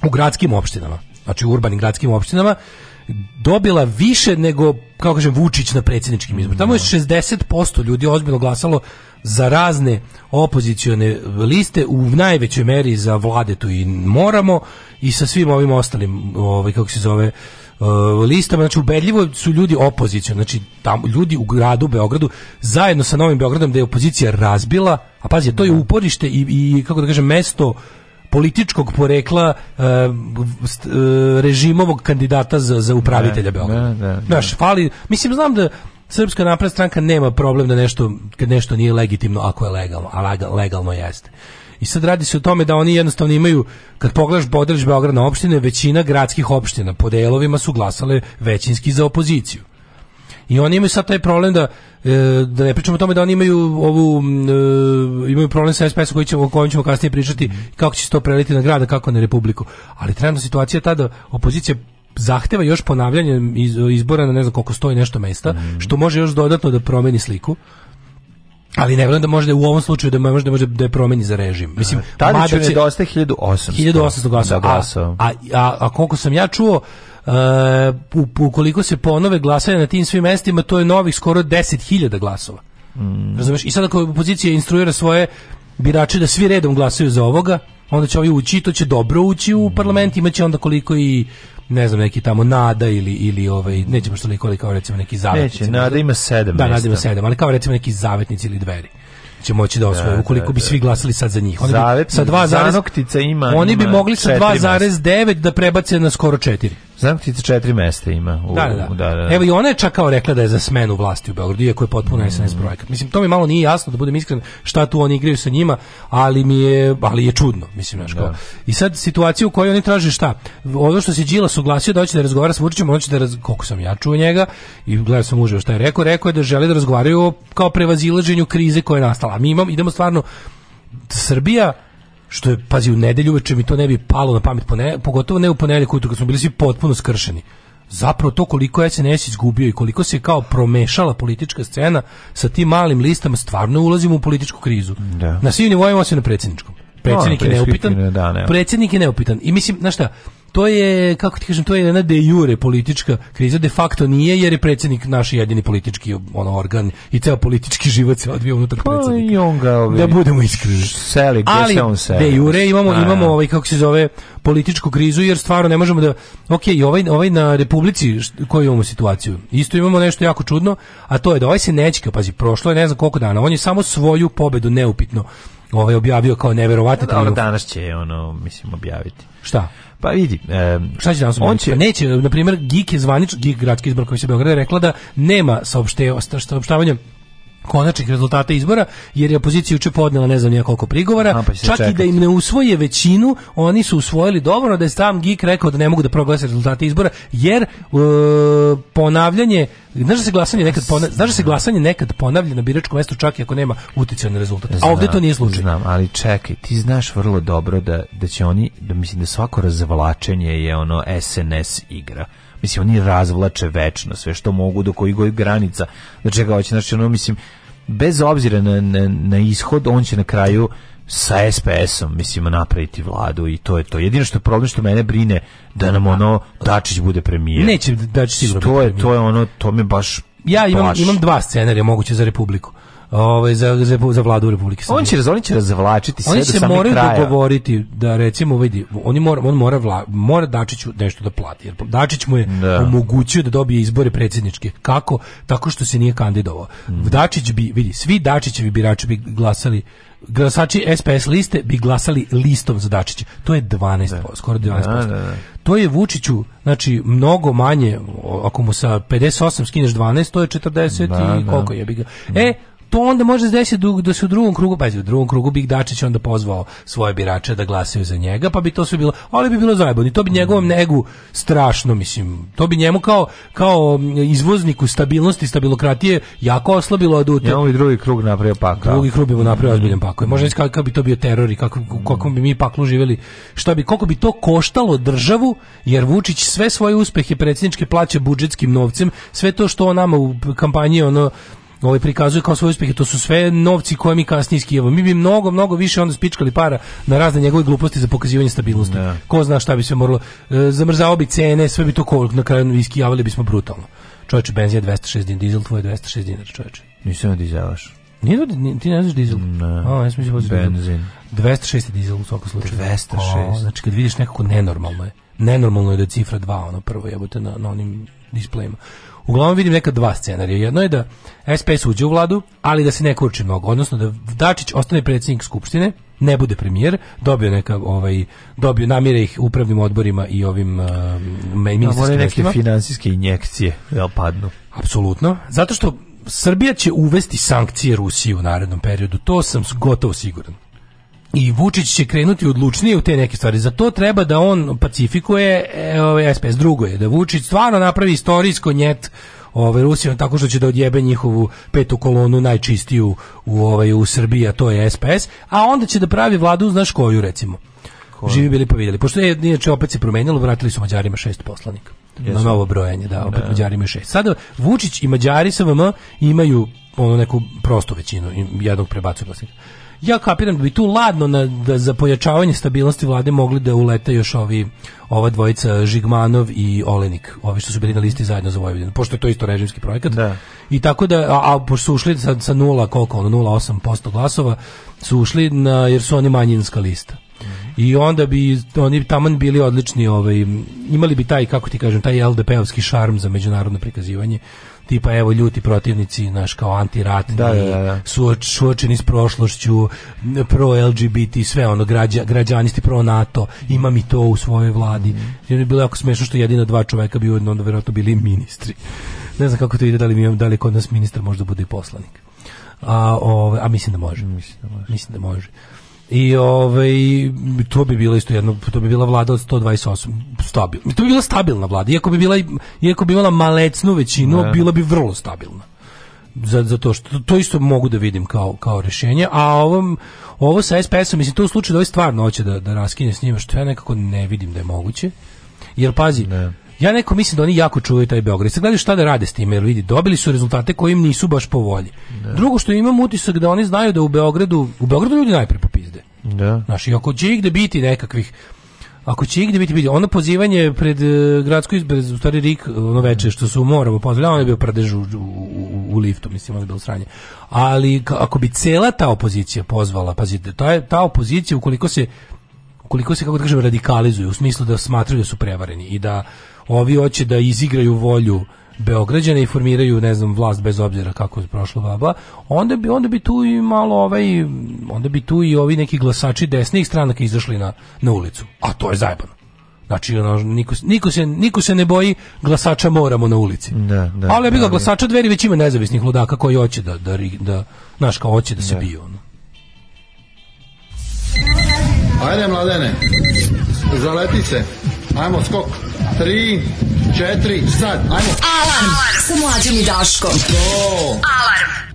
[SPEAKER 5] u gradskim opštinama, znači u urbanim gradskim opštinama dobila više nego kako kažem Vučić na predsjedničkim izborima. Tamo je 60% ljudi ozbiljno glasalo za razne opozicione liste u najvećoj meri za vlade tu i moramo i sa svim ovim ostalim ovaj kako se zove eh, listama, znači ubedljivo su ljudi opozicija, znači tamo ljudi u gradu Beogradu zajedno sa Novim Beogradom
[SPEAKER 6] da
[SPEAKER 5] je opozicija razbila, a pazi, to je da. uporište i, i kako da kažem mesto političkog porekla uh, st, uh, režimovog kandidata za, za upravitelja Beograda. Znaš, fali, mislim, znam da Srpska napredna stranka nema problem da nešto, kad da nešto nije legitimno, ako je legalno, a legalno jeste. I sad radi se o tome da oni jednostavno imaju, kad pogledaš Bodreć Beogradna opštine, većina gradskih opština po delovima su glasale većinski za opoziciju. I oni imaju sad taj problem da e, da ne pričamo o tome da oni imaju ovu e, imaju problem sa SPS koji ćemo, o kojem ćemo kasnije pričati kako će se to preliti na grada, kako na Republiku. Ali trenutna situacija je ta da opozicija zahteva još ponavljanje izbora na ne znam koliko stoji nešto mesta, mhm. što može još dodatno da promeni sliku. Ali ne vjerujem da može da u ovom slučaju da može da može da je promeni za režim.
[SPEAKER 6] Mislim, Tadiću nedostaje 1800.
[SPEAKER 5] 1800 glasova. A, a, a, koliko sam ja čuo, uh, ukoliko se ponove glasanje na tim svim mestima, to je novih skoro 10.000 glasova. Mm. Razumeš? I sad ako opozicija instruira svoje birače da svi redom glasaju za ovoga, onda će ovi ući, to će dobro ući u parlament, mm. imaće onda koliko i ne znam, neki tamo Nada ili, ili ovaj, nećemo što li kao recimo neki zavetnici.
[SPEAKER 6] Neće,
[SPEAKER 5] Nada ima
[SPEAKER 6] sedam.
[SPEAKER 5] Da, Nada ima sedam, ali kao recimo neki zavetnici ili dveri će moći da, da osvoje, da, ukoliko da, da. bi svi glasali sad za njih.
[SPEAKER 6] Oni Zavetni, bi,
[SPEAKER 5] sa dva
[SPEAKER 6] zarez, ima,
[SPEAKER 5] oni
[SPEAKER 6] bi
[SPEAKER 5] mogli sa 2,9 da prebace na skoro 4.
[SPEAKER 6] Znam ti da četiri mesta ima.
[SPEAKER 5] U, da da, da, da. Da, da, Evo i ona je čak kao rekla da je za smenu vlasti u Beogradu, iako je potpuno mm. SNS projekat. Mislim, to mi malo nije jasno, da budem iskren, šta tu oni igraju sa njima, ali mi je, ali je čudno, mislim, znaš kao. I sad situacija u kojoj oni traže šta? Ono što se Đila oglasio da hoće da razgovara sa Vučićem, on će da, raz... koliko sam ja čuo njega, i gledao sam uživo šta je rekao, rekao je da žele da razgovaraju o kao prevazilaženju krize koja je nastala. A mi imamo, idemo stvarno, Srbija što je, pazi, u nedelju uveče mi to ne bi palo na pamet, pone, pogotovo ne u ponedeljak ujutru, kad smo bili svi potpuno skršeni. Zapravo to koliko SNS izgubio i koliko se kao promešala politička scena sa tim malim listama, stvarno ulazimo u političku krizu. Da. Na svim nivoima se na predsjedničkom. Predsjednik no, je neupitan. Da, ne. Predsjednik je neupitan. I mislim, znaš šta, to je kako ti kažem to je jedna de jure politička kriza de facto nije jer je predsjednik naš jedini politički ono organ i ceo politički život se odvija unutar
[SPEAKER 6] predsjednika. Pa
[SPEAKER 5] da budemo iskreni.
[SPEAKER 6] Seli gde Ali, se on seli. De
[SPEAKER 5] jure imamo A, da, imamo da. ovaj kako
[SPEAKER 6] se
[SPEAKER 5] zove političku krizu jer stvarno ne možemo da ok, ovaj ovaj na republici koju imamo situaciju. Isto imamo nešto jako čudno, a to je da ovaj se nećka, pazi, prošlo je ne znam koliko dana, on je samo svoju pobedu neupitno ovaj objavio kao neverovatno.
[SPEAKER 6] Da, danas će ono mislim objaviti. Šta? Pa vidi, um,
[SPEAKER 5] šta će danas on će... Pa neće, na primjer, GIK je zvanično, GIK gradski izbor koji se Beograda rekla da nema saopštavanja konačnih rezultata izbora, jer je opozicija juče podnela ne znam ja koliko prigovora, A, pa čak čekati. i da im ne usvoje većinu, oni su usvojili dobro da je sam GIK rekao da ne mogu da proglase rezultate izbora, jer e, ponavljanje Znaš da se glasanje nekad ponavlja, znaš da se glasanje nekad ponavlja na biračkom mestu čak i ako nema uticaja na rezultat. Znam, A ovde to nije slučaj.
[SPEAKER 6] Znam, ali čekaj, ti znaš vrlo dobro da da će oni da mislim da svako razvlačenje je ono SNS igra. Mislim oni razvlače večno sve što mogu do kojih god granica. Do da čega hoće znači ono mislim bez obzira na, na, na ishod on će na kraju sa SPS-om mislimo napraviti vladu i to je to. Jedino što je problem što mene brine da nam ono Dačić bude premijer.
[SPEAKER 5] Neće Dačić sigurno.
[SPEAKER 6] To je to je ono to me baš
[SPEAKER 5] Ja imam imam dva scenarija moguće za Republiku ovaj za za, za vladu Republike Srbije.
[SPEAKER 6] On će razvlačiti, će razvlačiti
[SPEAKER 5] sve oni do
[SPEAKER 6] samog kraja. Oni se moraju dogovoriti
[SPEAKER 5] da recimo vidi, oni mora on mora vla, mora Dačiću nešto da plati jer Dačić mu je da. omogućio da dobije izbore predsjedničke. Kako? Tako što se nije kandidovao. Mm. Dačić bi vidi, svi Dačićevi birači bi glasali glasači SPS liste bi glasali listom za Dačića. To je 12%, da. skoro 12%. Da, da, da, to je Vučiću, znači, mnogo manje, ako mu sa 58 skineš 12, to je 40 i da, da. koliko je. Bi ga. E, to onda može da desiti da se u drugom krugu, pa u drugom krugu Big Dačić onda pozvao svoje birače da glasaju za njega, pa bi to sve bilo, ali bi bilo zajebano i to bi njegovom mm. negu strašno, mislim, to bi njemu kao, kao izvozniku stabilnosti, stabilokratije jako oslabilo od Ja,
[SPEAKER 6] on
[SPEAKER 5] drugi krug
[SPEAKER 6] napravio pakao.
[SPEAKER 5] Drugi krug bi mu napravio mm. ozbiljan pakao. Može reći kakav bi to bio teror i kako, kako bi mi paklu živjeli, šta bi, koliko bi to koštalo državu, jer Vučić sve svoje uspehe predsjedničke plaće budžetskim novcem, sve to što on nama u kampanji ono ovaj prikazuje kao svoje uspehe, to su sve novci koje mi kasnije iz Mi bi mnogo, mnogo više onda spičkali para na razne njegove gluposti za pokazivanje stabilnosti. Da. Ko zna šta bi se moralo, e, zamrzao bi cene, sve bi to kolik, na kraju iskijavali bismo brutalno. Čovječe, benzija 206 dinara, dizel tvoj 206 dinara, čovječe.
[SPEAKER 6] Nisam odizelaš.
[SPEAKER 5] Nije to, ti
[SPEAKER 6] ne
[SPEAKER 5] znaš dizel?
[SPEAKER 6] Ne. A, ja sam mislio da Benzin.
[SPEAKER 5] 206 je dizel u svakom slučaju. 206.
[SPEAKER 6] O,
[SPEAKER 5] znači kad vidiš nekako nenormalno je. Nenormalno je da je cifra 2, ono prvo jebote na, na onim displejima uglavnom vidim neka dva scenarija. Jedno je da SPS uđe u vladu, ali da se ne kurči mnogo, odnosno da Dačić ostane predsjednik skupštine, ne bude premijer, dobio neka ovaj dobio namire ih upravnim odborima i ovim uh, ministarskim no,
[SPEAKER 6] neke finansijske injekcije jel padnu.
[SPEAKER 5] Apsolutno. Zato što Srbija će uvesti sankcije Rusiji u narednom periodu. To sam gotovo siguran i Vučić će krenuti odlučnije u te neke stvari. Za to treba da on pacifikuje e, SPS. Drugo je da Vučić stvarno napravi istorijsko njet ovaj Rusijom tako što će da odjebe njihovu petu kolonu najčistiju u ovaj u Srbiji, a to je SPS, a onda će da pravi vladu znaš koju recimo. Ko? Živi bili pa videli. Pošto je inače opet se promenilo, vratili su Mađarima šest poslanika. Jesu. Na novo brojanje, da, opet ne. Da. Mađarima je šest. Sada Vučić i Mađari sa VM imaju ono neku prostu većinu, jednog prebacu glasnika ja kapiram da bi tu ladno na, da za pojačavanje stabilnosti vlade mogli da ulete još ovi ova dvojica Žigmanov i Olenik, ovi što su bili na listi zajedno za Vojvodinu, pošto je to isto režimski projekat. Da. I tako da, a, a pošto su ušli sa, sa nula, koliko ono, 0,8% glasova, su ušli na, jer su oni manjinska lista. I onda bi oni taman bili odlični, ovaj, imali bi taj, kako ti kažem, taj LDP-ovski šarm za međunarodno prikazivanje tipa evo ljuti protivnici naš kao antiratni da, da, da, da. Suoč, suočeni s prošlošću pro LGBT sve ono građa, građanisti pro NATO ima mi to u svojoj vladi mm -hmm. je bilo jako smešno što jedino dva čoveka bi onda verovatno bili ministri ne znam kako to ide da li mi da li kod nas ministar možda bude i poslanik a, ove, a mislim da
[SPEAKER 6] može
[SPEAKER 5] mislim da može, mislim da može. I ovaj to bi bilo isto jedno, to bi bila vlada od 128 stabilna. To bi bila stabilna vlada, iako bi bila iako bi imala malecnu većinu, ne. bila bi vrlo stabilna. Za, za to što to isto mogu da vidim kao kao rešenje, a ovom ovo sa SPS-om, mislim to u slučaju da ovaj stvarno hoće da da raskine s njima, što ja nekako ne vidim da je moguće. Jer pazi, ne. Ja neko mislim da oni jako čuvaju taj Beograd. Sad gledaju šta da rade s tim, jer vidi, dobili su rezultate koji im nisu baš po volji. Ne. Drugo što imam utisak da oni znaju da u Beogradu, u Beogradu ljudi najpre popizde Da. Znaš, i ako će igde biti nekakvih Ako će igde biti biti, ono pozivanje pred uh, e, gradsku izbred, u stvari Rik, e, ono veče što su moramo Moravu on je bio pradež u, u, u, liftu, mislim, ono je bilo sranje. Ali ako bi cela ta opozicija pozvala, pazite, ta, je, ta opozicija, ukoliko se ukoliko se kako da kažem radikalizuju u smislu da smatraju da su prevareni i da ovi hoće da izigraju volju Beograđane i formiraju, ne znam, vlast bez obzira kako je prošlo baba, onda bi, onda bi tu i malo ovaj, onda bi tu i ovi neki glasači desnih stranaka izašli na, na ulicu. A to je zajebano. Znači, ono, niko, niko, se, niko se ne boji glasača moramo na ulici.
[SPEAKER 6] Da, da,
[SPEAKER 5] Ali ja bih
[SPEAKER 6] ga
[SPEAKER 5] glasača dveri već ima nezavisnih ludaka koji hoće da, da, da naš kao hoće da se da. biju. Ono.
[SPEAKER 10] Ajde, mladene, zaleti se. Ajmo, skok. Tri, četiri, sad. Ajmo.
[SPEAKER 11] Alarm sa mlađom i Daškom. To. Alarm.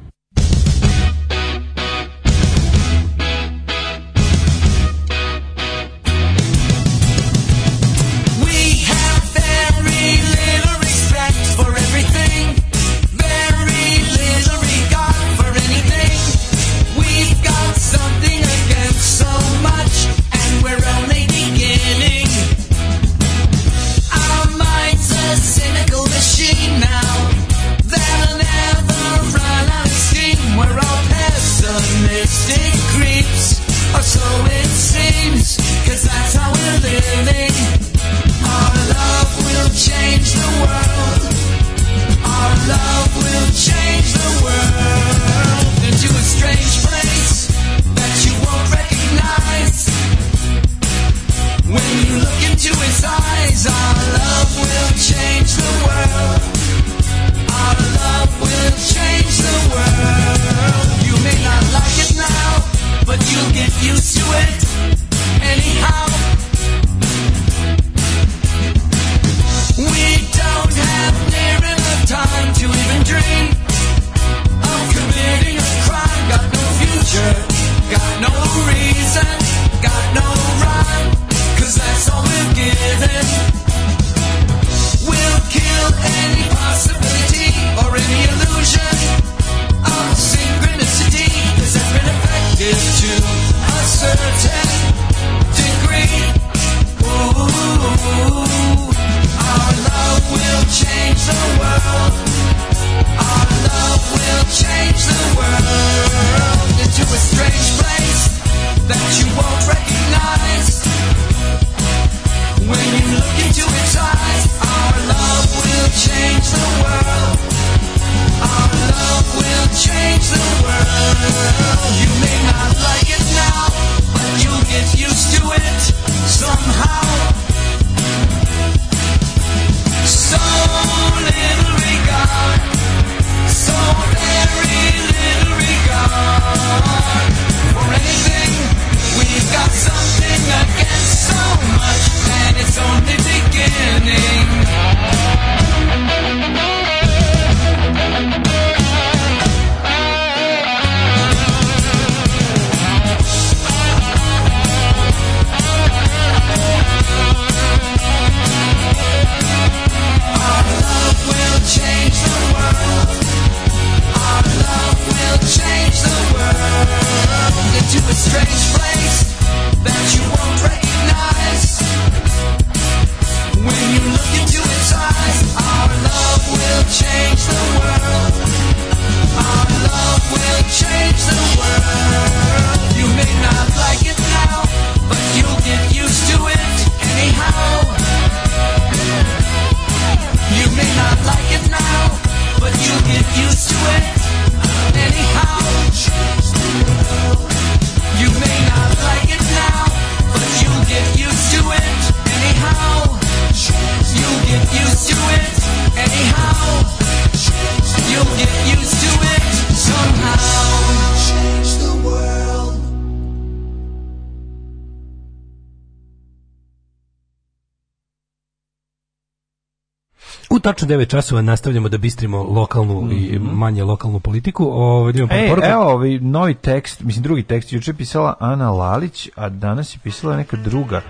[SPEAKER 5] tačno 9 časova nastavljamo da bistrimo lokalnu mm -hmm. i mhm. manje lokalnu politiku.
[SPEAKER 6] Ovaj da e, Evo, ovaj novi tekst, mislim drugi tekst juče je pisala Ana Lalić, a danas je pisala neka druga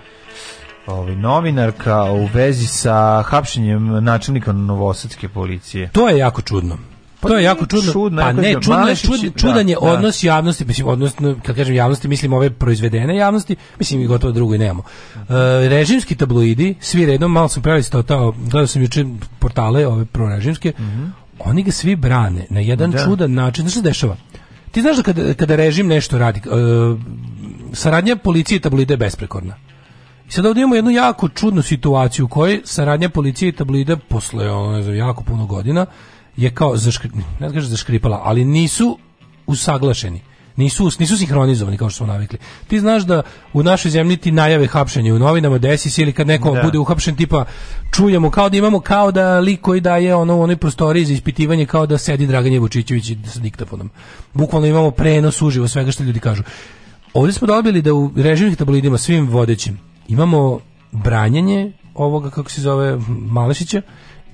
[SPEAKER 6] ovaj novinarka u vezi sa hapšenjem načelnika Novosadske policije.
[SPEAKER 5] To je jako čudno. Pa to je jako čudno. Čudno, pa ne, čudno je, čud, čudan je da, da. odnos da. javnosti, mislim, odnosno, kad kažem javnosti, mislim ove proizvedene javnosti, mislim i gotovo drugo i nemamo. E, režimski tabloidi, svi redom, malo sam pravili to, to, gledao sam juče portale ove prorežimske, mm -hmm. oni ga svi brane na jedan da. čudan način. Znaš se dešava? Ti znaš da kada, kada režim nešto radi, e, saradnja policije i tabloida je besprekorna. I sad ovdje imamo jednu jako čudnu situaciju u kojoj saradnja policije i tabloida posle, ne znam, jako puno godina, je kao zaškri, ne znam da zaškripala, ali nisu usaglašeni. Nisu, nisu sinhronizovani kao što smo navikli. Ti znaš da u našoj zemlji ti najave hapšenje u novinama desi se ili kad neko da. bude uhapšen tipa čujemo kao da imamo kao da lik koji daje ono u onoj prostoriji za ispitivanje kao da sedi Dragan Vučićević sa diktafonom. Bukvalno imamo prenos uživo svega što ljudi kažu. Ovdje smo dobili da u režimnih tabloidima svim vodećim imamo branjenje ovoga kako se zove Malešića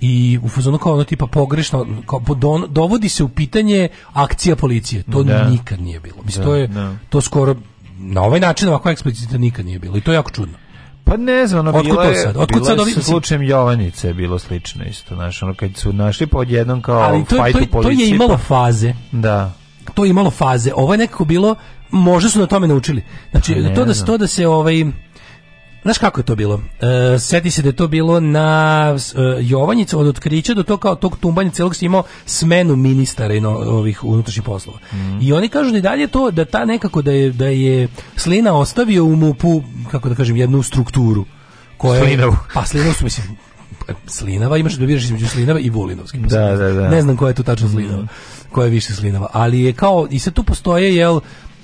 [SPEAKER 5] i u fazonu kao ono tipa pogrešno kao don, dovodi se u pitanje akcija policije to da. nikad nije bilo mislim da, to je da. to skoro na ovaj način ovako eksplicitno nikad nije bilo i to je jako čudno
[SPEAKER 6] pa ne znam, ono bilo je, sad?
[SPEAKER 5] Otkud
[SPEAKER 6] bilo sad ovi... sa slučajem Jovanice je bilo slično isto, znaš, ono kad su našli pod jednom kao Ali to,
[SPEAKER 5] fajtu
[SPEAKER 6] to, to, to je
[SPEAKER 5] imalo pa- faze.
[SPEAKER 6] Da.
[SPEAKER 5] To je imalo faze. Ovo je nekako bilo, možda su na tome naučili. Znači, pa to, da, to da se ovaj Znaš kako je to bilo? E, seti se da je to bilo na e, Jovanjicu od otkrića do to kao tog tumbanja celog si imao smenu ministara i no, ovih unutrašnjih poslova. Mm. I oni kažu da i dalje to da ta nekako da je da je Slina ostavio u MUP-u kako da kažem jednu strukturu
[SPEAKER 6] koja
[SPEAKER 5] Slinavu. pa Slinavu su mislim pa, Slinava, imaš da biraš između pa da, Slinava i Vulinovski.
[SPEAKER 6] Da, da, da.
[SPEAKER 5] Ne znam koja je tu tačno Slinava, mhm. koja je više Slinava, ali je kao, i sad tu postoje, jel,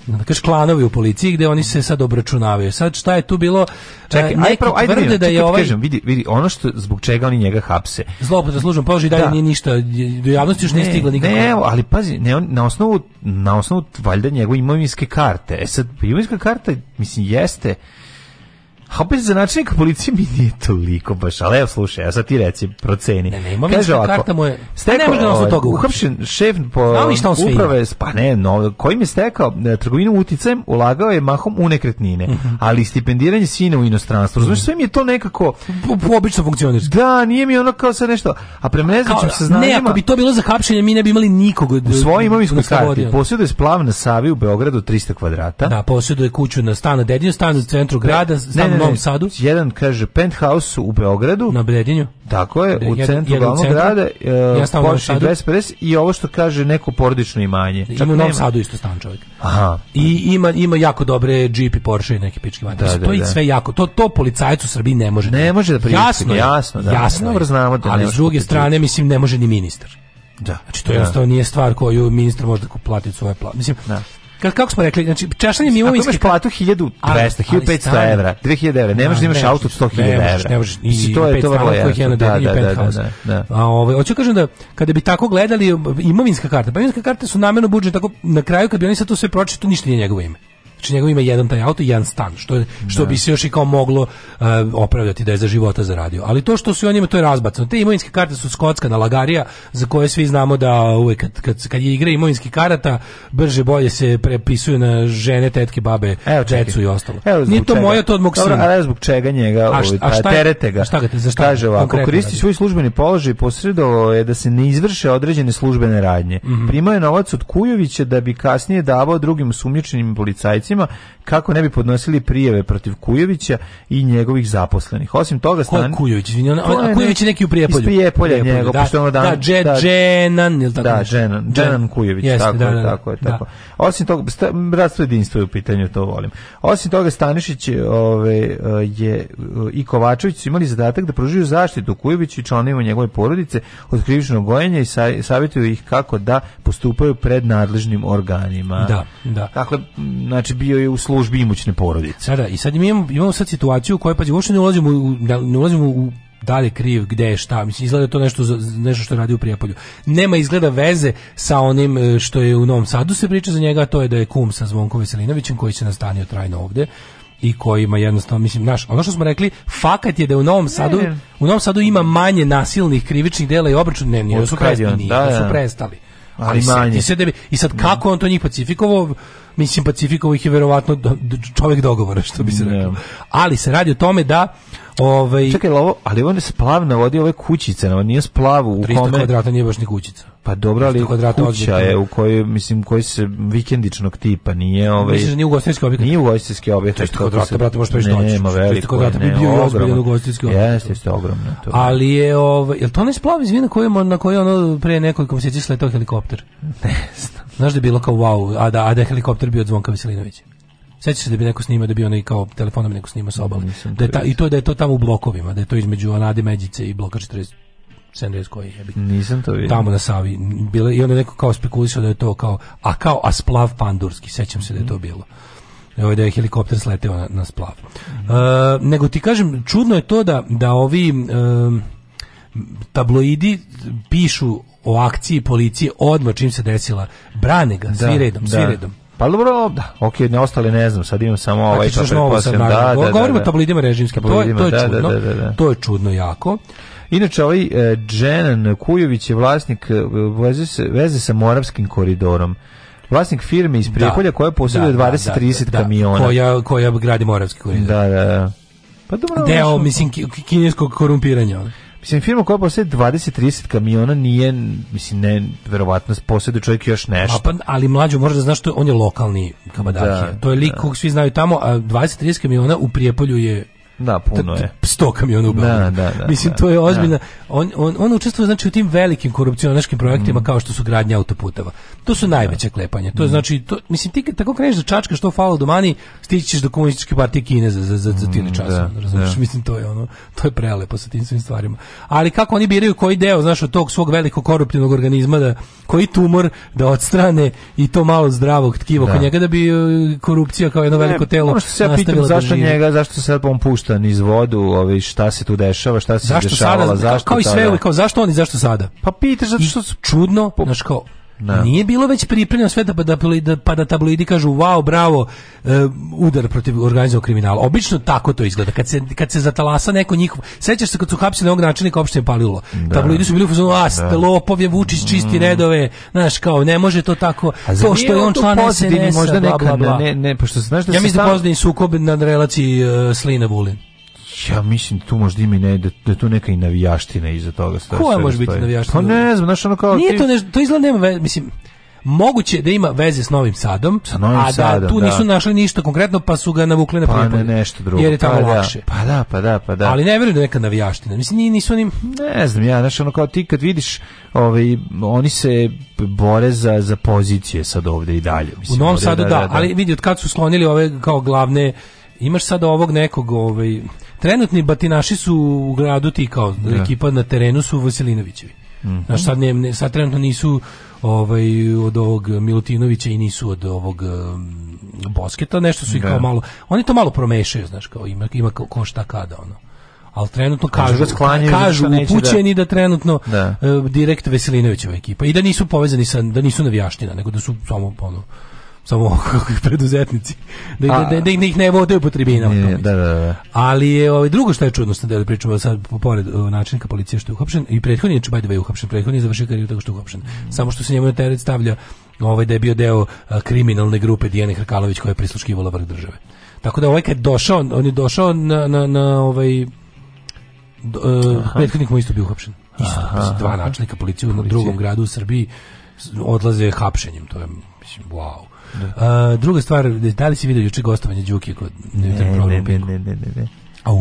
[SPEAKER 5] Da kaš klanovi u policiji gde oni se sad obračunavaju. Sad šta je tu bilo? Čekaj, neki aj pravo, ajde, tvrde da je ovaj
[SPEAKER 6] kažem, vidi, vidi, ono što zbog čega oni njega hapse.
[SPEAKER 5] Zloupotreba da. položaj dalje da. nije ništa do javnosti još ne, nije stigla nikako.
[SPEAKER 6] Ne, evo, ali pazi, ne, on, na osnovu na osnovu valjda njegove imovinske karte. E sad pa imovinska karta mislim jeste A opet za načelnika policije mi nije toliko baš, ali evo slušaj, a sad ti reci, proceni. Ne, ne,
[SPEAKER 5] imovinska ovako, karta mu je,
[SPEAKER 6] steko, ne može da osnovu toga uhapšen. šef po uprave, pa ne, no, kojim je stekao trgovinu uticajem, ulagao je mahom u nekretnine, mm -hmm. ali stipendiranje sina u inostranstvu, mm -hmm. sve mi je to nekako...
[SPEAKER 5] Po, po obično funkcionirski.
[SPEAKER 6] Da, nije mi ono kao sad nešto, a prema neznačim se
[SPEAKER 5] zna... Ne, ako bi to bilo za hapšenje, mi ne bi imali nikog...
[SPEAKER 6] U svojoj imovinskoj karti posjeduje splav na Savi u Beogradu 300 kvadrata.
[SPEAKER 5] Da, posjeduje kuću na stan na Dedinju, stan u centru grada, stan ne, Novom Sadu.
[SPEAKER 6] Jedan kaže penthouse u Beogradu.
[SPEAKER 5] Na Bredinju.
[SPEAKER 6] Tako je, u centru glavnog grada, e, ja Porsche 250 i ovo što kaže neko porodično imanje.
[SPEAKER 5] Čak ima u Novom Sadu isto stan čovjek.
[SPEAKER 6] Aha.
[SPEAKER 5] I ima, ima jako dobre džipi, Porsche i neke pičke vanje. Da, da, to je da. sve jako, to, to policajcu u Srbiji ne može. Ne da- može da
[SPEAKER 6] priči, jasno, jasno, da,
[SPEAKER 5] jasno, da, znamo da ali s druge strane, mislim, ne može ni ministar. Da. Znači, to da. jednostavno nije stvar koju ministar može da plati svoje plati. Mislim, da
[SPEAKER 6] kako
[SPEAKER 5] smo rekli, znači češanje
[SPEAKER 6] mimovinski... Ako imaš platu
[SPEAKER 5] 1200,
[SPEAKER 6] 1500 evra, 2000 evra, nemaš da imaš auto od 100.000 evra. Ne možeš, da
[SPEAKER 5] i to je to vrlo jasno. Da, da da, da, da. A ovaj, hoću kažem da, kada bi tako gledali um, imovinska karta, pa imovinska karta su namjerno buđene tako, na kraju kad bi oni sad to sve pročitali, ništa nije njegovo ime. Znači njegov ima jedan taj auto i jedan stan, što, što da. bi se još i kao moglo uh, e, opravdati da je za života zaradio. Ali to što su on njima, to je razbacano. Te imovinske karte su skocka na nalagarija, za koje svi znamo da uvek kad, kad, kad je igra imovinskih karata, brže bolje se prepisuju na žene, tetke, babe, evo, decu i ostalo. Evo, Nije to moje, to od mog
[SPEAKER 6] Dobro, a ali zbog čega njega, a, šta, ovaj, a šta, terete ga.
[SPEAKER 5] Šta ga te, za
[SPEAKER 6] šta? Kaže ovako, koristi svoj službeni položaj posredovao je da se ne izvrše određene službene radnje. Mm -hmm. Primao je novac od Kujovića da bi kasnije davao drugim sumnjičenim policajcima mjestima kako ne bi podnosili prijeve protiv Kujovića i njegovih zaposlenih. Osim toga stan
[SPEAKER 5] Ko Kujović, izvinjavam, a Kujović je neki u Prijepolju.
[SPEAKER 6] Iz Prijepolja njegov,
[SPEAKER 5] da,
[SPEAKER 6] pošto ono
[SPEAKER 5] dan da, dže, da, Dženan, ili tako da, Dženan, da.
[SPEAKER 6] Dženan Kujović, jeste, tako, da, je, da, da. tako je, tako. Osim toga sta, bratstvo jedinstvo je u pitanju, to volim. Osim toga Stanišić ove e, je e, i Kovačević su imali zadatak da pružaju zaštitu Kujoviću i članovima njegove porodice od krivičnog gojenja i sa, savjetuju ih kako da postupaju pred nadležnim organima.
[SPEAKER 5] Da, da.
[SPEAKER 6] Dakle, znači bio je u službi imućne porodice.
[SPEAKER 5] Da, da, i sad imamo, imamo sad situaciju u kojoj, pazi, uopšte ne ulazimo u, da, ne ulazimo u da li je kriv, gde je šta, mislim, izgleda da to nešto, nešto što radi u Prijepolju. Nema izgleda veze sa onim e, što je u Novom Sadu se priča za njega, to je da je kum sa Zvonkom Veselinovićem koji se nastanio trajno ovde i kojima jednostavno mislim naš ono što smo rekli fakat je da u Novom Sadu ne, ne. u Novom Sadu ima manje nasilnih krivičnih dela i obračun ne, nije, su prestali, da, da, da. su prestali. Ali, ali manje. Se, i, sad, I sad kako on to njih pacifikovao mislim pacifikovao ih je verovatno do, čovjek dogovora što bi se reklo. Ne. Ali se radi o tome da
[SPEAKER 6] ovaj Čekaj, ovo, ali on je splav
[SPEAKER 5] vodi, ove
[SPEAKER 6] kućice, on nije splav u 300 kome 300
[SPEAKER 5] kvadrata nije baš ni kućica.
[SPEAKER 6] Pa dobro, ali kuća odbira. je u kojoj mislim koji se vikendičnog tipa, nije ovaj
[SPEAKER 5] Mislim da
[SPEAKER 6] nije
[SPEAKER 5] ugostiteljski objekat. Nije
[SPEAKER 6] ugostiteljski
[SPEAKER 5] objekat.
[SPEAKER 6] 300
[SPEAKER 5] kvadrata, brate, možeš preći noć.
[SPEAKER 6] Nema veliko. 300 kvadrata bi bio ozbiljan ugostiteljski objekat. Jeste, jeste ogromno
[SPEAKER 5] to. Ali je ovaj, jel to ne splav izvina kojom na kojoj ono pre nekoliko mjeseci sletao helikopter? Ne znam. Znaš da je bilo kao wow, a da, a da je helikopter bio od Zvonka Veselinovića. Sećaš se da bi neko snimao da bi onaj kao telefonom neko snimao sa obale. Da je ta, I to da je to tamo u blokovima, da je to između Anade Međice i bloka 40 Sendres koji je bit.
[SPEAKER 6] Nisam to vidio.
[SPEAKER 5] Tamo na Savi. Bilo, I onda neko kao spekulisao da je to kao, a kao, a splav pandurski, sećam se da je to bilo. Evo da je helikopter sleteo na, na splav. Mm -hmm. e, nego ti kažem, čudno je to da, da ovi e, tabloidi pišu o akciji policije odmah čim se desila. Brane ga, svi da, redom, svi da. redom.
[SPEAKER 6] Pa dobro, da. Ok, ne ostale ne znam, sad imam samo ovaj
[SPEAKER 5] pa, pa pretpostavljam. Da, da, da, Govorimo o da. tabloidima režimskim, to, je, to je čudno, to je čudno jako.
[SPEAKER 6] Inače, ovaj uh, Dženan Kujović je vlasnik e, veze, se, veze sa Moravskim koridorom. Vlasnik firme iz Prijepolja koja posjeduje 20-30 kamiona.
[SPEAKER 5] Koja, koja gradi Moravski koridor.
[SPEAKER 6] Da, da, da.
[SPEAKER 5] Pa dobro, Deo, mislim, kineskog korumpiranja.
[SPEAKER 6] Mislim, firma koja posjede 20-30 kamiona nije, mislim, ne, verovatno posjede čovjek još nešto. Pa,
[SPEAKER 5] ali mlađo, možda znaš što on je lokalni kabadarhija. Da, to je lik da. kog svi znaju tamo, a 20-30 kamiona u Prijepolju je
[SPEAKER 6] Da, puno je.
[SPEAKER 5] 100 kamiona u Da, da, da. Mislim, da. to je da. ozbiljna... On, on, on učestvuje znači, u tim velikim korupcionaškim projektima mm. kao što su gradnja autoputeva. To su da. najveće klepanje. To je, mhm. znači, to, mislim, ti tako kreneš da čačkaš to falo do mani, stići ćeš do komunističke partije Kine za, za, za, za tine časa. Mm, mislim, to je ono, to je prelepo sa tim svim stvarima. Ali kako oni biraju koji deo, znaš, od tog svog velikog koruptivnog organizma, da, koji tumor da odstrane i to malo zdravog tkiva da. oko njega da bi e, korupcija kao jedno ne, veliko telo ono
[SPEAKER 6] što se
[SPEAKER 5] ja
[SPEAKER 6] zašto njega, zašto se sad on pušta pušta niz vodu, ovaj šta se tu dešava, šta se zašto dešavalo, sada, zašto kao
[SPEAKER 5] i sve, kao zašto oni, zašto sada?
[SPEAKER 6] Pa pitaš zato što su
[SPEAKER 5] čudno, po, znaš kao No. Da. Nije bilo već pripremljeno sve da, da, da, da pa da tabloidi kažu wow, bravo, e, udar protiv organizovanog kriminala. Obično tako to izgleda. Kad se, kad se zatalasa neko njihov... Sećaš se kad su hapsili onog načelnika opštine Palilo? Da. Tabloidi su bili u fazonu, a, da. lopov je Vučić mm. čisti mm. redove, znaš, kao, ne može to tako. A to što je on
[SPEAKER 6] član sns možda neka, bla, bla, bla. Ne,
[SPEAKER 5] ne, pošto znaš
[SPEAKER 6] da
[SPEAKER 5] ja mislim da pozdani sukob na relaciji uh, eh, Slina Vulin.
[SPEAKER 6] Ja mislim da tu možda ima ne da, da tu neka i navijaština iza toga da
[SPEAKER 5] stoji. Koja može biti navijaština?
[SPEAKER 6] Pa ne znam, znači ono kao
[SPEAKER 5] Nije ti... to nešto, to izgleda nema veze, mislim moguće da ima veze s Novim Sadom, sa novim a da sadom, tu da. nisu našli ništa konkretno, pa su ga navukli na Prijepolje. Pa
[SPEAKER 6] ne, nešto
[SPEAKER 5] drugo. Jer je tamo
[SPEAKER 6] pa
[SPEAKER 5] lakše. Da,
[SPEAKER 6] pa da, pa da, pa da.
[SPEAKER 5] Ali ne verujem da neka navijaština. Mislim, nisu oni...
[SPEAKER 6] Ne znam, ja, znaš, ono kao ti kad vidiš, ovaj, oni se bore za, za pozicije sad ovde i dalje.
[SPEAKER 5] Mislim, U Novom Sadu, da, da, da, ali vidi, od kad su sklonili ove kao glavne imaš sad ovog nekog, ovaj, trenutni batinaši su u gradu ti kao da. ekipa na terenu su Vasilinovićevi. Mm -hmm. Znaš, sad, ne, ne, sad trenutno nisu ovaj, od ovog Milutinovića i nisu od ovog um, Bosketa, nešto su i da. kao malo, oni to malo promešaju, znaš, kao ima, ima ko, ko šta kada, ono ali trenutno kažu, da sklanjaju, da kažu da- upućeni da, da trenutno da. Uh, direkt Veselinovićeva ekipa i da nisu povezani sa, da nisu navijaština, nego da su samo ono, samo kakvi preduzetnici da, A, da, da, da, ih ne da vodaju po tribinama
[SPEAKER 6] da, da, da.
[SPEAKER 5] ali je ovaj drugo što je čudno što da pričamo sad pored načelnika policije što je uhapšen i prethodni je Čubajda je uhapšen prethodni završio karijeru tako što je uhapšen samo što se njemu na teret stavlja ovaj da je bio deo a, kriminalne grupe Dijane Hrkalović koja je prisluškivala vrh države tako da ovaj kad došao on je došao na, na, na ovaj Uh, prethodnik mu isto bio uhapšen. Isto, dva načelnika policije u drugom gradu u Srbiji odlaze hapšenjem, to je mislim wow. Da. Uh, druga stvar, da li si vidio juče gostovanje Đuki kod
[SPEAKER 6] ne, ne, ne, ne, ne, ne.
[SPEAKER 5] Au.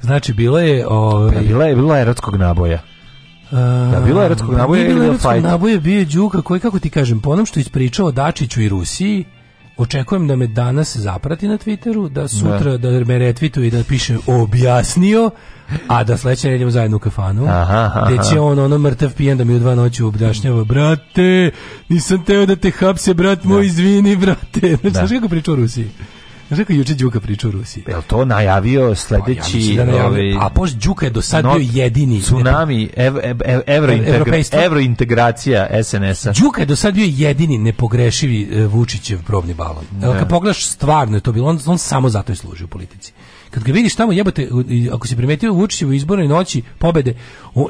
[SPEAKER 5] Znači bilo je, ovaj
[SPEAKER 6] pa, bila je bila je erotskog naboja. Da, bilo je erotskog pa naboja ili je fajta? Naboja bio
[SPEAKER 5] Đuka koji, kako ti kažem, po onom što ispričao Dačiću i Rusiji, očekujem da me danas zaprati na Twitteru, da sutra da, da me retvituje i da piše objasnio, A da sledeće nedelje zajedno u kafanu, aha, aha. on ono mrtav pijan da mi u dva noći objašnjava, brate, nisam teo da te hapse, brat da. moj, izvini, brate. Znači, znaš da. kako priča o Rusiji? Znaš kako juče Đuka priča u Rusiji? Je
[SPEAKER 6] to najavio sledeći...
[SPEAKER 5] Pa,
[SPEAKER 6] ja
[SPEAKER 5] da ovaj, a pošto Đuka je do sad bio jedini...
[SPEAKER 6] Tsunami, ev, ev, ev, evrointegracija SNS-a.
[SPEAKER 5] Đuka je do sad bio jedini nepogrešivi e, Vučićev probni balon. Ne. Kad pogledaš, stvarno je to bilo, on, on samo zato je služi u politici. Kad ga vidiš tamo jebate, ako si primetio Vučića u izbornoj noći pobede,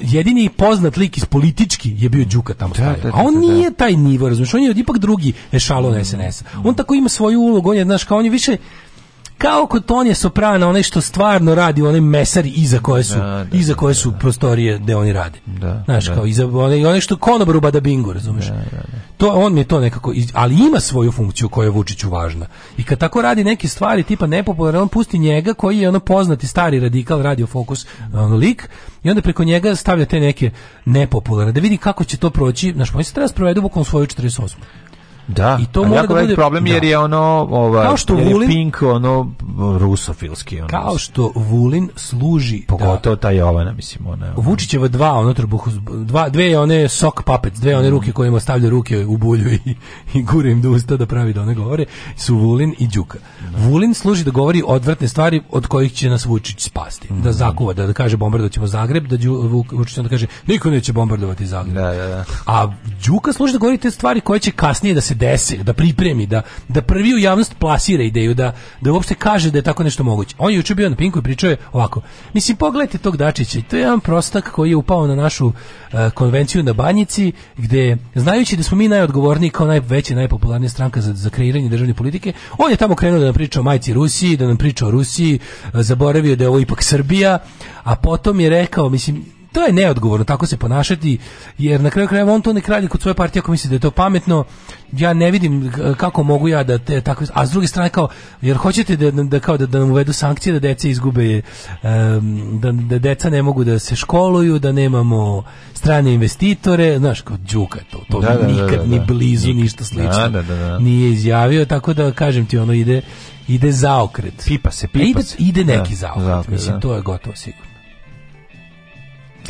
[SPEAKER 5] jedini poznat lik iz politički je bio Đuka tamo da, da, da, A on da, da, da. nije taj nivo, razumiješ, on je ipak drugi ešalon SNS-a. On tako ima svoju ulogu, on je, znaš, kao on je više kao kod Tonje Soprana, onaj što stvarno radi, onaj mesari iza koje su, da, da, da iza koje da, su da. prostorije gde oni rade. Da, Znaš, kao iza, onaj, onaj što konobar u Badabingu, razumeš? To, on mi je to nekako, ali ima svoju funkciju koja je Vučiću važna. I kad tako radi neke stvari tipa nepopularan, on pusti njega koji je ono poznati stari radikal radio fokus ono lik i onda preko njega stavlja te neke nepopularne da vidi kako će to proći naš pa oni se treba sprovedu bukom svoju 48
[SPEAKER 6] Da, I to mora jako da bude problem jer da. je ono ovaj kao što Vulin, Pink ono rusofilski ono.
[SPEAKER 5] Kao što Vulin služi da.
[SPEAKER 6] pogotovo da, ta Jovana mislim
[SPEAKER 5] ona. Vučićeva dva ono trbuh dva dve one sok papet, dve one ruke kojima stavlja ruke u bulju i, i gure im do usta da pravi da one govore su Vulin i Đuka. Da. Vulin služi da govori odvratne stvari od kojih će nas Vučić spasti. Da mhm. zakuva da, da kaže bombardovaćemo Zagreb, da Vučić onda kaže niko neće bombardovati Zagreb.
[SPEAKER 6] Da, da, da.
[SPEAKER 5] A Đuka služi da govori te stvari koje će kasnije da se se desi, da pripremi, da, da prvi u javnost plasira ideju, da, da uopšte kaže da je tako nešto moguće. On je juče bio na Pinku i pričao je ovako, mislim, pogledajte tog Dačića, to je jedan prostak koji je upao na našu uh, konvenciju na Banjici, gde, znajući da smo mi najodgovorniji kao najveća, najpopularnija stranka za, za kreiranje državne politike, on je tamo krenuo da nam priča o majci Rusiji, da nam priča o Rusiji, uh, zaboravio da je ovo ipak Srbija, a potom je rekao, mislim, to je neodgovorno tako se ponašati, jer na kraju krajeva on to ne kralje kod svoje partije ako misli da je to pametno. Ja ne vidim eh, kako mogu ja da te tako a s druge strane kao jer hoćete da, da kao da, da nam uvedu sankcije da deca izgube um, da, da deca ne mogu da se školuju, da nemamo strane investitore, znaš kao đuka to, to da, da, da nikad da, ni blizu nikad. ništa slično. Nije izjavio tako da kažem ti ono ide ide zaokret.
[SPEAKER 6] Pipa se, pipa e, ide, se.
[SPEAKER 5] Ide neki zaokret, zaokret mislim to je gotovo sigurno.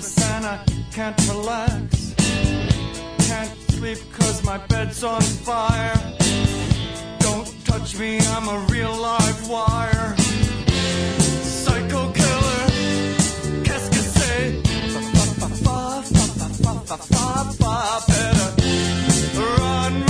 [SPEAKER 12] nervous and I can't relax. Can't sleep cause my bed's on fire. Don't touch me, I'm a real live wire. Psycho killer, qu'est-ce que c'est? Better run.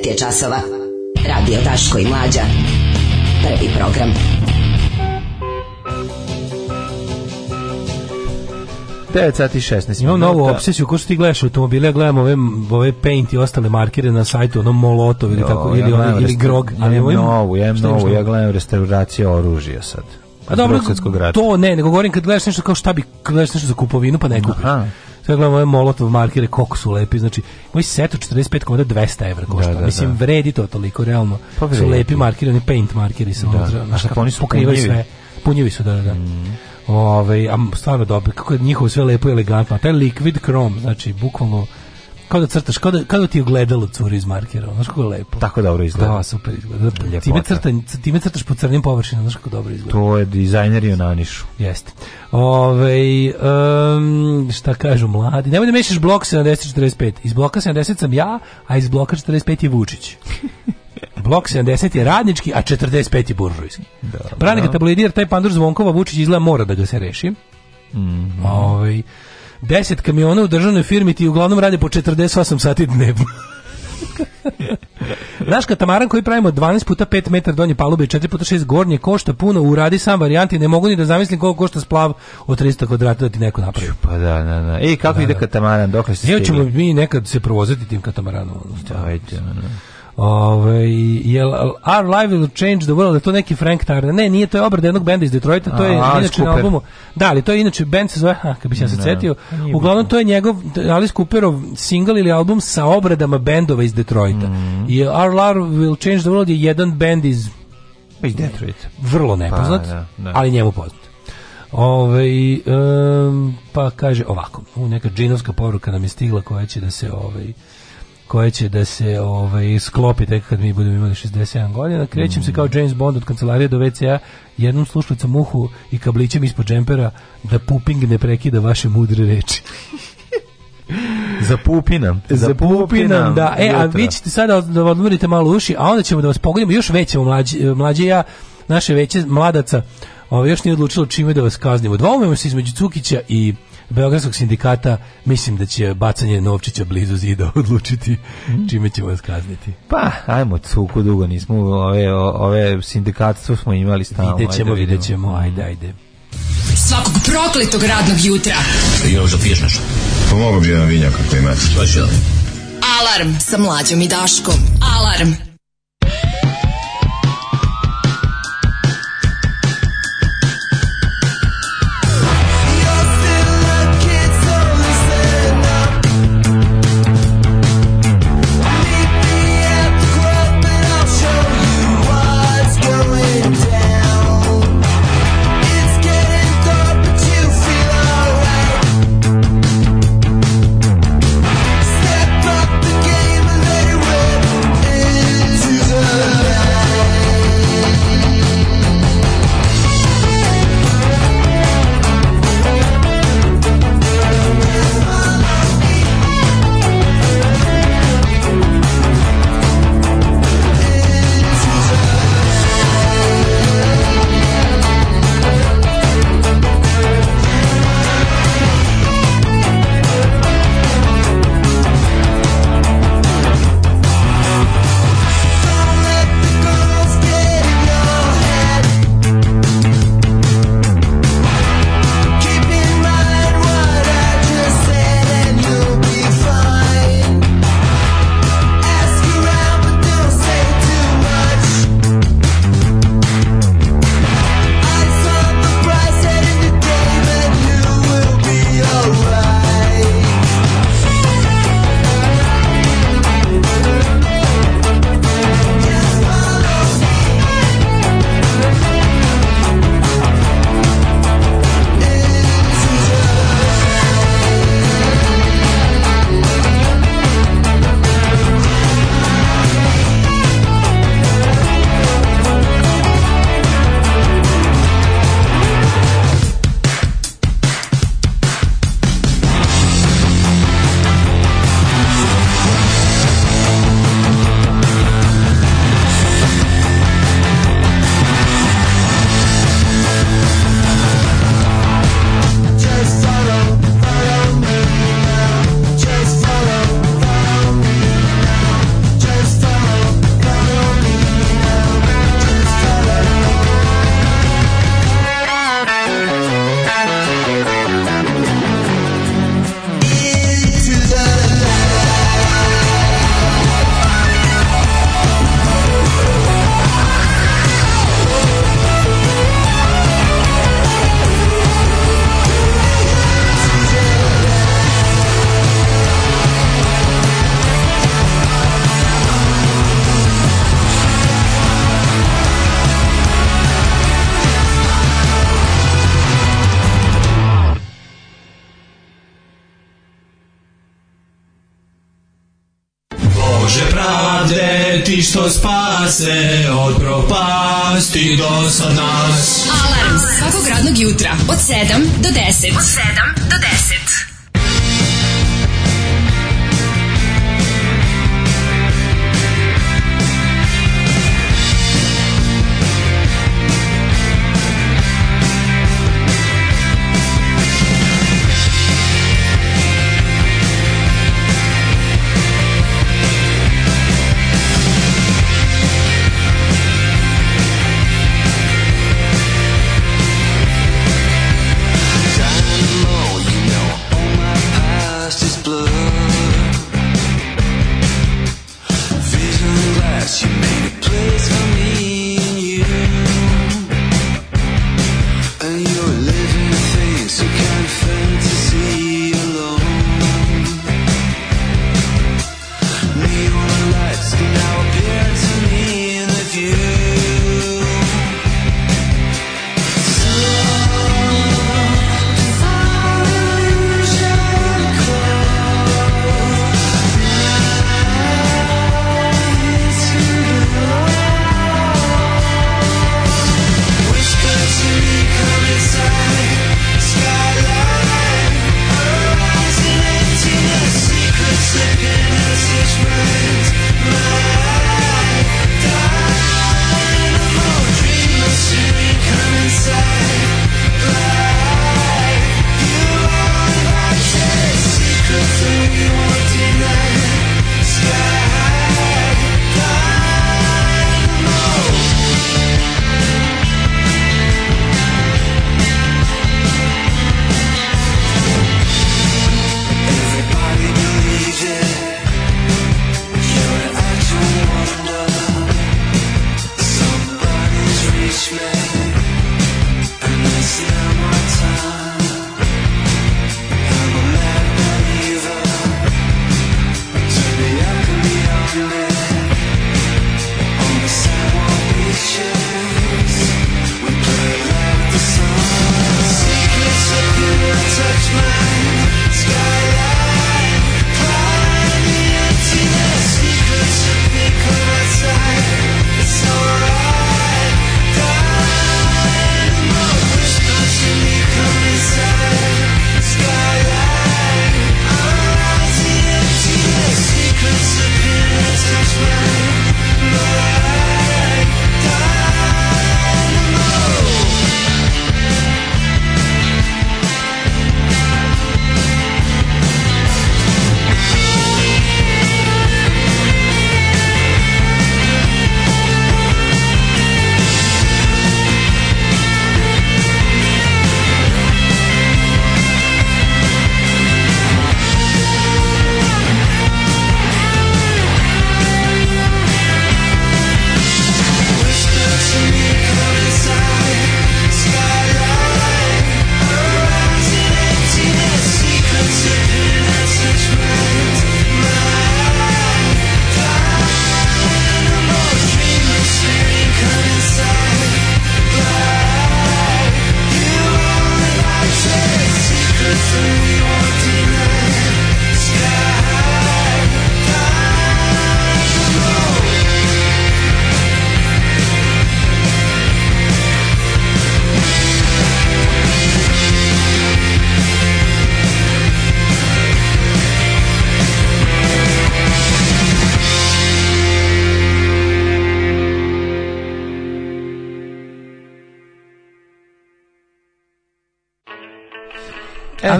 [SPEAKER 12] 9 je časova. Radio Taško i Mlađa. Prvi program. Devet sati 16. Imam novu obsesiju, ko što ti gledaš automobile, ja gledam ove, ove paint i ostale markere na sajtu, ono Molotov ili, jo, tako, ili, ja ono, ili Grog. Ja imam novu, ja imam novu, ja gledam restauracije oružja sad. Pa dobro, to ne, nego govorim kad gledaš nešto kao šta bi, gledaš nešto za kupovinu, pa ne kupiš. Aha. Sve gledamo ove Molotov markere, koliko su lepi, znači moj set od 45 komada 200 evra košta. Da, da, Mislim, da. vredi to toliko, realno. Pa su lepi markirani, paint markiri su. Da, znaš kako oni su punjivi. sve. Punjivi su, da, da, da. Mm. Ove, ovaj, a stvarno dobro, kako je njihovo sve lepo i elegantno. A taj liquid chrome, znači, bukvalno kao da crtaš, kao da, kao da ti ogledalo curi iz markera, znaš kako je lepo. Tako dobro izgleda. Da, super izgleda. Da, da, Ljepota. Time, crta, time crtaš po crnim površinama, znaš kako dobro izgleda. To je dizajner i onanišu. Jeste. Ove, um, šta kažu mladi? Nemoj da mešaš blok 70-45. Iz bloka 70 sam ja, a iz bloka 45 je Vučić. Blok 70 je radnički, a 45 je buržujski. Da, Pranika da. tabloidir, taj pandur Zvonkova Vučić izgleda mora da ga se reši. Mm -hmm. Ove, 10 kamiona u državnoj firmi ti uglavnom rade po 48 sati dnevno. Naš katamaran koji pravimo 12 puta 5 metara donje palube i 4 puta 6 gornje košta puno, uradi sam varijanti, ne mogu ni da zamislim koliko košta splav od 300 kvadrata da ti neko napravi. Pa da, da, da. E, kako da, ide da. katamaran, dok ste stigli? ćemo mi nekad se provozati tim katamaranom. Stavajte, da, Ove, jel Our Life Will Change the World, je to neki Frank Tarna? Ne, nije, to je obrada jednog benda iz Detroita, to je A, inače na albumu. Da, ali to je inače, bend se zove, ha, kad bi se ja se da. setio, uglavnom to je njegov, Alice Cooperov single ili album sa obradama bendova iz Detroita. Mm. I Our Life Will Change the World je jedan bend iz iz Detroita. Vrlo pa, nepoznat, pa, da, da. ali njemu poznat. Ove, um, pa kaže ovako, neka džinovska poruka nam je stigla koja će da se ovaj koje će da se ovaj, sklopi tek kad mi budemo imali 67 godina. Krećem mm. se kao James Bond od kancelarije do WC-a, jednom slušlicom muhu i kablićem ispod džempera da puping ne prekida vaše mudre reči. za pupina. Za, za pupinam, da. E, a vi ćete sada da, da odmorite malo uši, a onda ćemo da vas pogodimo još veće mlađe, mlađe ja, naše veće mladaca,
[SPEAKER 5] ovo još nije odlučilo čime da vas kaznimo. Dva umemo se između Cukića i Beogradskog sindikata mislim da će bacanje novčića blizu zida odlučiti mhm. čime ćemo vas kazniti. Pa, ajmo, cuku dugo nismo ove, ove sindikatstvo smo imali stalno. Vidjet ćemo, vidjet ćemo, ajde, ajde. Svakog prokletog radnog jutra. Još da piješ nešto? Pomogu pa bi jedan vinjak ako imate. Alarm sa mlađom i daškom. Alarm.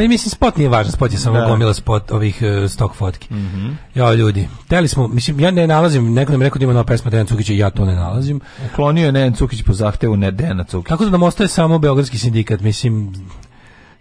[SPEAKER 5] ali mislim spot nije važan, spot je samo da. gomila spot ovih uh, e, stok fotki. Mm -hmm. Ja ljudi, teli smo, mislim ja ne nalazim, neko nam rekao da ima nova pesma Dejan Cukić ja to ne nalazim.
[SPEAKER 6] Uklonio je Dejan Cukić po zahtevu ne Dejan Cukić.
[SPEAKER 5] Tako da nam ostaje samo beogradski sindikat, mislim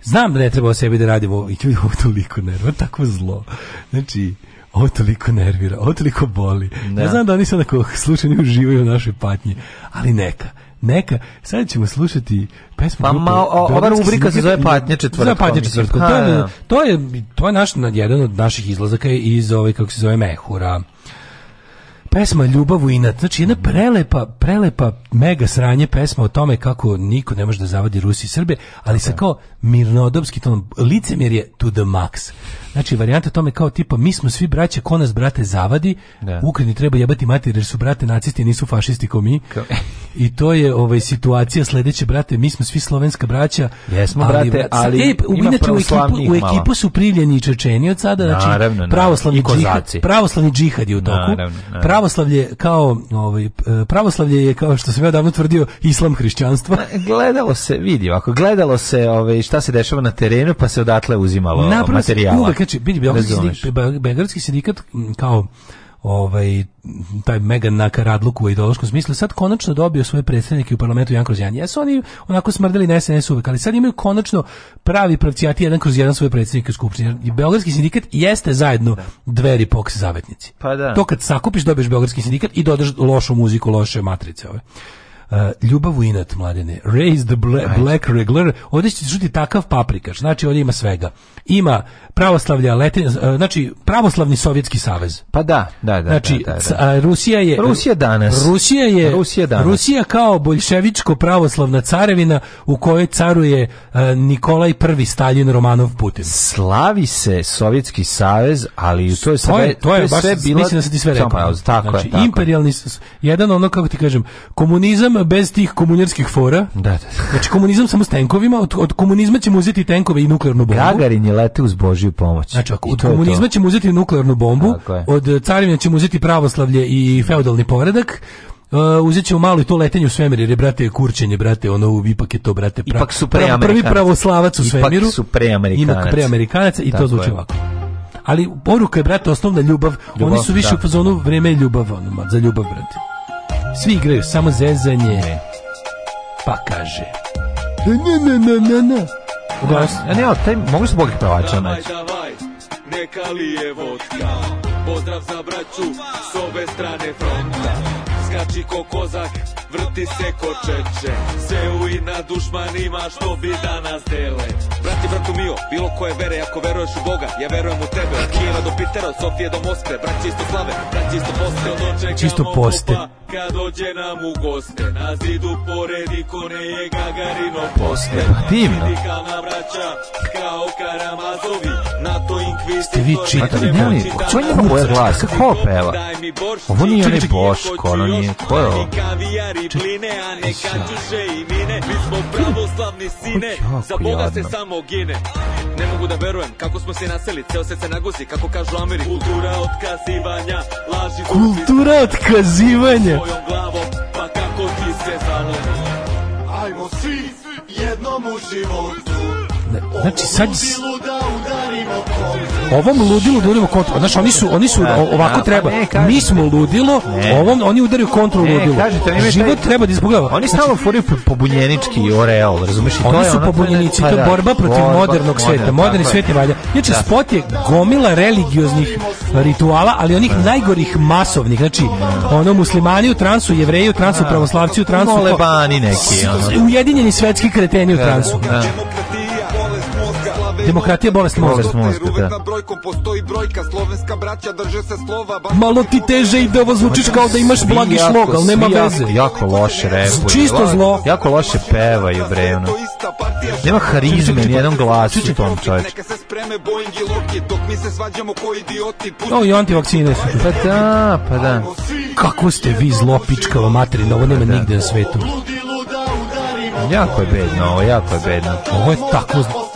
[SPEAKER 5] znam da ne treba o sebi da radimo i ljudi ovo toliko nervo, tako zlo. Znači, ovo toliko nervira, ovo toliko boli. Da. Ja znam da oni sad ako slučajno uživaju u našoj patnji, ali neka neka, sad ćemo slušati pesmu
[SPEAKER 6] pa, malo ova rubrika se zove patnje
[SPEAKER 5] četvrtkom. patnje Patnja To je, to je, to je naš, jedan od naših izlazaka iz ove, kako se zove, Mehura pesma Ljubav u inat. Znači jedna mhm. prelepa, prelepa mega sranje pesma o tome kako niko ne može da zavadi Rusi i Srbije, ali okay. sa kao mirnodopski ton. Licemjer je to the max. Znači, varijanta tome kao tipa, mi smo svi braće, ko nas brate zavadi, da. Ukrajini treba jebati mater, jer su brate nacisti, nisu fašisti ko mi. Kao. I to je ovaj, situacija sledeće, brate, mi smo svi slovenska braća. Jesmo,
[SPEAKER 6] ali, brate, ali e,
[SPEAKER 5] u, inače, u, ekipu, u ekipu su privljeni Čečeni od sada, znači, naravno, pravoslavni, naravno. Džihad, pravoslavni džihad je u toku. Naravno, naravno. Pravoslavlje, kao, ovaj, e, pravoslavlje je, kao što sam ja davno tvrdio, islam hrišćanstva.
[SPEAKER 6] Gledalo se, vidi, ako gledalo se ovaj, šta se dešava na terenu, pa se odatle uzimalo Naprosto, materijala. Uvek
[SPEAKER 5] znači, Beogradski sindikat kao ovaj taj mega nakaradluk u ideološkom smislu sad konačno dobio svoje predstavnike u parlamentu Jan kroz jedan. Jesu oni onako smrdeli na SNS uvek, ali sad imaju konačno pravi pravcijati jedan kroz jedan svoje predstavnike u skupštini. I Beogradski sindikat jeste zajedno da. dveri poks zavetnici.
[SPEAKER 6] Pa da.
[SPEAKER 5] To kad sakupiš dobiješ Beogradski sindikat i dodaš lošu muziku, loše matrice ove. Uh, ljubav u inat, mladine. Raise the bla black regular. Ovdje će čuti takav paprikaš. Znači, ovdje ima svega. Ima pravoslavlja, Letin, e, znači pravoslavni sovjetski savez.
[SPEAKER 6] Pa da, da, da.
[SPEAKER 5] Znači
[SPEAKER 6] da,
[SPEAKER 5] da, da. Rusija je
[SPEAKER 6] Rusija danas.
[SPEAKER 5] Rusija je Rusija danas. Rusija kao bolševičko pravoslavna carevina u kojoj caruje e, Nikolaj I Stalin Romanov Putin.
[SPEAKER 6] Slavi se sovjetski savez, ali to je sve to je, to je, to je
[SPEAKER 5] sve bilo mislim da se ti sve rekao. Pa, tako znači, je, tako imperialni jedan ono kako ti kažem, komunizam bez tih komunjerskih fora. Da, da, da. Znači komunizam samo s tenkovima, od, od komunizma ćemo uzeti tenkove i nuklearnu bombu. Gagarin je
[SPEAKER 6] leteo uz Božju pružaju pomoć.
[SPEAKER 5] Znači, ako od komunizma ćemo uzeti nuklearnu bombu, od carina ćemo uzeti pravoslavlje i feudalni poredak, Uh, uzet ćemo malo i to letenje u svemir, jer je, brate, kurčenje, brate, ono, ipak je to, brate,
[SPEAKER 6] pra... ipak su pra, prvi
[SPEAKER 5] pravoslavac u svemiru. Ipak su
[SPEAKER 6] preamerikanac.
[SPEAKER 5] preamerikanac i Tako to zvuči ovako. Ali poruka je, brate, osnovna ljubav. ljubav Oni su više da, u fazonu da. vreme je ljubav, ono, za ljubav, brate. Svi igraju, samo zezanje. Pa kaže. Na,
[SPEAKER 6] na, na, na, na. Uglavnom, a ne, taj, mogli su bogih pevača naći. Davaj, neka li je vodka, pozdrav za braću s obe strane fronta. Zgrači ko kozak, vrti se ko čeče Sve u i na dušmanima što bi danas dele
[SPEAKER 5] Brati bratu mio, bilo koje vere ako veruješ u Boga Ja verujem u tebe, od Kijeva do Pitera, od Sofije do Moskve Braći isto slave, braći isto poste Odočekamo Čisto poste kad dođe nam u goste Na zidu pored ikone je Gagarino poste Divno Sindikalna braća, kao
[SPEAKER 6] Karamazovi NATO i vi čitali? Ne, ali, ko ima boja glasa? Ko peva? Ovo nije onaj Boško, ono nije, ko
[SPEAKER 5] je ovo? Za Boga se samo gine. Ne mogu da verujem kako smo se naseli, ceo se se naguzi, kako kažu Ameri. Kultura otkazivanja, laži... Kultura otkazivanja! Svojom glavom, pa kako ti se zalomi. Ajmo svi jednom u životu Znači sad ovom ludilu da udarimo kontru. znači oni su, oni su da, ovako da, pa treba. Mi smo ludilo, ovom oni udaraju kontru ludilo. Život treba da izbogava.
[SPEAKER 6] Oni znači, stalno furaju pobunjenički oreol, razumeš?
[SPEAKER 5] Oni su pobunjenici, pa to je borba protiv modernog sveta. Moderni svet je valja. Znači, spot je gomila religioznih rituala, ali onih najgorih masovnih. Znači, ono, muslimani u transu, jevreji u transu, pravoslavci u transu.
[SPEAKER 6] Molebani
[SPEAKER 5] neki. Ujedinjeni svetski kreteni u transu. Demokratija je bolest mozga. Bolest da. brojkom postoji brojka, slovenska braća drže se slova. Malo ti teže i da ovo zvučiš kao da imaš blagi šlog, ali nema veze.
[SPEAKER 6] Jako loše repuju.
[SPEAKER 5] Čisto zlo.
[SPEAKER 6] Jako loše pevaju, bre, ono. Nema harizme, nijedan glas u tom čovječ. Neka dok mi
[SPEAKER 5] se svađamo ko
[SPEAKER 6] idioti. O, i antivakcine su. Pa da, pa da.
[SPEAKER 5] Kako ste vi zlopičkava materina, ovo nema pa da. nigde na svetu.
[SPEAKER 6] Jako je bedno, ovo jako je bedno. Ovo je tako zlo.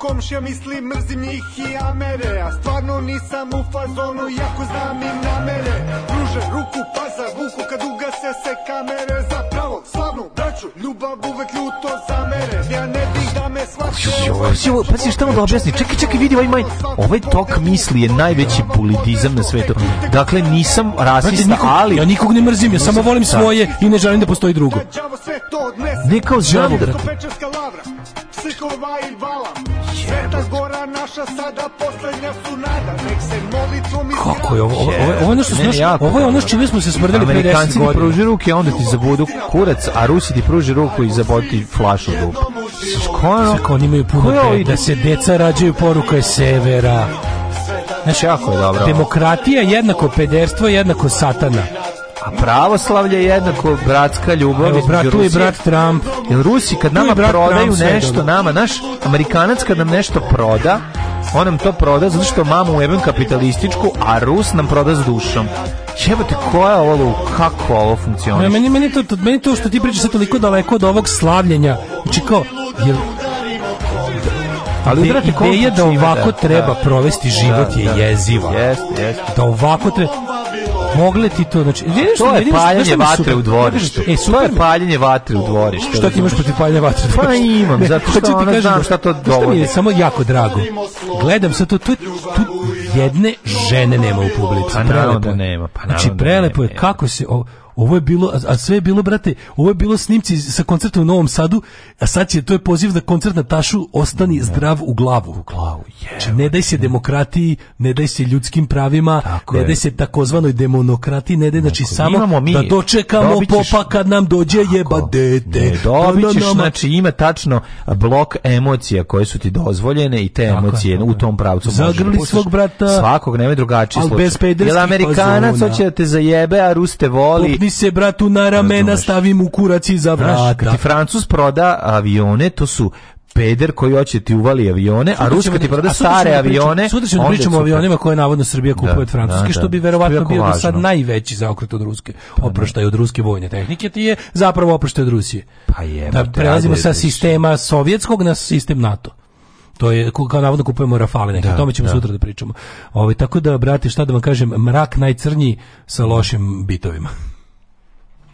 [SPEAKER 6] komšija misli mrzim njih i ja A stvarno nisam u fazonu,
[SPEAKER 5] jako znam im namere Druže, ruku pa za vuku, kad ugase se kamere Za pravo, slavnu braću, ljubav uvek ljuto zamere Ja ne bih da me shvate pa si šta mogu da objasniti, čekaj, čekaj, vidi ovaj manj Ovaj tok misli je najveći bulitizam na svetu Dakle, nisam rasista, nikog, ali Ja nikog ne mrzim, ja samo volim da. svoje i ne želim da postoji drugo Ne kao žanr Sikova i Vala Sveta gora naša sada poslednja su nada Nek se molitvom izgrada Kako je ovo? Ovo, ovo, ono što smo, ovo je ono što čime smo se smrdili pre 10 godina Amerikanci ti
[SPEAKER 6] pruži ruke, onda ti zabudu kurac A Rusi ti pruži ruku i zaboti flašu dupu
[SPEAKER 5] Skoro Kako oni imaju puno pre ovaj- Da se deca rađaju poruka je severa Znaš, jako je dobro Demokratija jednako pederstvo jednako satana
[SPEAKER 6] A pravoslavlje
[SPEAKER 5] je
[SPEAKER 6] jednako bratska ljubav. Evo,
[SPEAKER 5] brat, tu je brat Trump.
[SPEAKER 6] Jer Rusi kad nama prodaju Trump nešto, nama, naš Amerikanac kad nam nešto proda, on nam to proda zato što mamu ujebem kapitalističku, a Rus nam proda s dušom. Jebate, koja je ovo, kako ovo funkcioniš? Ja,
[SPEAKER 5] meni, meni, to, meni to što ti pričaš je toliko daleko od ovog slavljenja. Znači kao, jel, ali ideja da ovako da. treba da. provesti život da, je da. da. jeziva.
[SPEAKER 6] Yes, yes.
[SPEAKER 5] Da ovako treba... Mogle ti to, znači,
[SPEAKER 6] vidiš, to je paljenje vatre u dvorištu. E, super, paljenje vatre u dvorištu.
[SPEAKER 5] Šta ti imaš protiv paljenja vatre
[SPEAKER 6] Pa imam, zato što ona znam šta to dovodi.
[SPEAKER 5] Šta mi je samo jako drago. Gledam sad to, tu, tu jedne žene nema u publici.
[SPEAKER 6] Pa
[SPEAKER 5] naravno
[SPEAKER 6] da nema. Pa
[SPEAKER 5] znači, prelepo je kako se... Ovo je bilo, a sve je bilo, brate, ovo je bilo snimci sa koncerta u Novom Sadu, a sad će, to je poziv za da koncert na tašu, ostani ne. Da. zdrav u glavu. U glavu, je. Znači, ne daj se demokratiji, ne daj se ljudskim pravima, Tako ne je. daj se takozvanoj demonokratiji, ne daj, znači samo mi. da dočekamo dobićeš, popa kad nam dođe Tako, jeba dete.
[SPEAKER 6] Ne,
[SPEAKER 5] dobićeš,
[SPEAKER 6] pa znači ima tačno blok emocija koje su ti dozvoljene i te emocije u tom pravcu.
[SPEAKER 5] Zagrli da svog brata.
[SPEAKER 6] Svakog, nema drugačiji
[SPEAKER 5] slučaje.
[SPEAKER 6] jel
[SPEAKER 5] Amerikanac hoće da te zajebe, a Rus te voli. Popni ti se bratu na ramena stavim u kurac i za vrata.
[SPEAKER 6] kad ti da. Francus proda avione, to su peder koji hoće da ti uvali avione, a Ruska ti da- proda stare avione.
[SPEAKER 5] Sutra ćemo pričamo o avionima koje navodno Srbija kupuje od Francuske, što bi verovatno bio do sad najveći zaokret od Ruske. Pa oproštaj od ruske vojne tehnike ti je zapravo oproštaj od Rusije.
[SPEAKER 6] Pa je.
[SPEAKER 5] Da prelazimo sa sistema sovjetskog na sistem NATO. To je kao navodno kupujemo Rafale neke, o tome ćemo sutra da pričamo. Ovaj tako da brate, šta da vam kažem, mrak najcrnji sa lošim bitovima.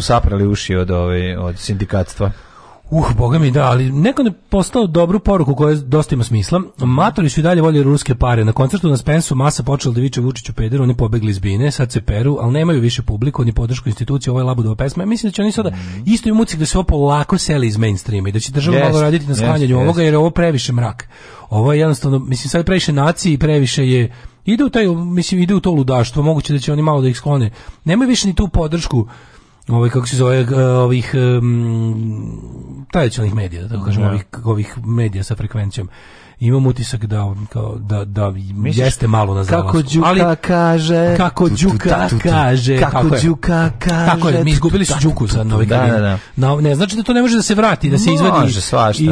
[SPEAKER 6] smo saprali uši od, ovaj od sindikatstva.
[SPEAKER 5] Uh, boga mi da, ali neko je postao dobru poruku koja dosta ima smisla. Matori su i dalje volje ruske pare. Na koncertu na Spensu masa počela da viče Vučiću pederu, oni pobegli iz Bine, sad se peru, ali nemaju više publiku, ni podršku institucije, ovo je labudova pesma. mislim da će oni sada, mm -hmm. isto i mucik da se ovo polako seli iz mainstreama i da će država yes, malo raditi na sklanjanju yes, ovoga, jer je ovo previše mrak. Ovo je jednostavno, mislim, sad previše nacije i previše je ide u taj, mislim, ide u to ludaštvo, moguće da će oni malo da ih sklone. Nemaju više ni tu podršku ovaj kako se zove eh, ovih um, tradicionalnih medija, da tako kažem, da. ovih ovih medija sa frekvencijom imam utisak da kao da da Misliš, jeste malo na zalasku. Kako Đuka
[SPEAKER 6] kaže,
[SPEAKER 5] kako Đuka kaže,
[SPEAKER 6] kako Đuka kaže. Tako
[SPEAKER 5] je, mi izgubili su Đuku sa Novi Gardine. Da, da, da. ne znači da to ne može da se vrati, da se izvadi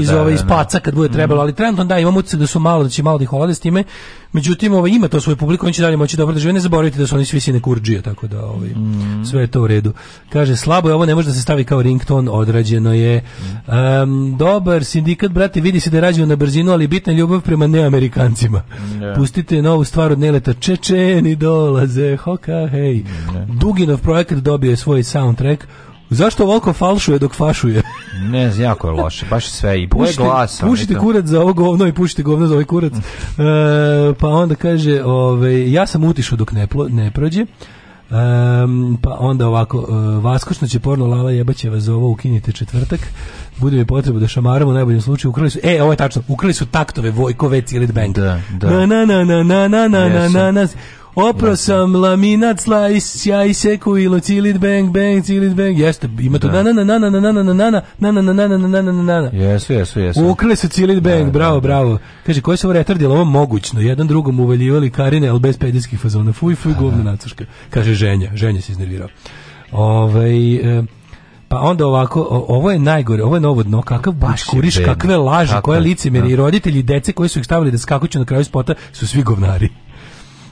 [SPEAKER 5] iz da, ove iz paca kad bude mhm. trebalo, ali trenutno da imam utisak da su malo da će malo da ih ovlade s time. Međutim, ovaj ima to svoju publiku, oni će dalje moći dobro da žive, ne zaboravite da su oni svi sine kurdžije, tako da ovaj, mm. sve je to u redu. Kaže, slabo je ovo, ne može da se stavi kao rington, odrađeno je. Um, dobar sindikat, brate, vidi se da je rađeno na brzinu, ali bitno je ljubav prema neamerikancima. Ne. Pustite novu stvar od Neleta. Čečeni dolaze, hoka, hej. Ne. Duginov projekat dobio je svoj soundtrack. Zašto ovako falšuje dok fašuje?
[SPEAKER 6] ne, jako je loše, baš sve i boje glasa. Pušite
[SPEAKER 5] kurac za ovo govno i pušite govno za ovaj kurac. E, pa onda kaže, ove, ja sam utišao dok ne, plo, ne prođe. Um, pa onda ovako, uh, e, vaskošno će porno lala jebaće vas za ovo, ukinite četvrtak bude mi potreba da šamaram u najboljem slučaju ukrali su e ovo je tačno ukrali su taktove Vojkove ili Bank da, da. na na na na na na yes. na na Opro sam laminat slice, ja i seku ilo, cilit bang, bang, cilit bang. Jeste, ima to na na na na na na na na na na na na na na na na na na
[SPEAKER 6] Jesu, jesu, jesu.
[SPEAKER 5] Ukrali su cilit bang, bravo, bravo. Kaže, koji su ovo retardili, ovo mogućno. Jedan drugom uveljivali karine, ali bez pedijskih fazona. Fuj, fuj, govno nacuška. Kaže, ženja, ženja se iznervirao. Ovaj... E, Pa onda ovako, o, ovo je najgore, ovo je novo dno, kakav baš kuriš, kakve laži, Kako? koje licemeri i da. roditelji i dece koji su ih stavili da skakuću na kraju spota su svi govnari.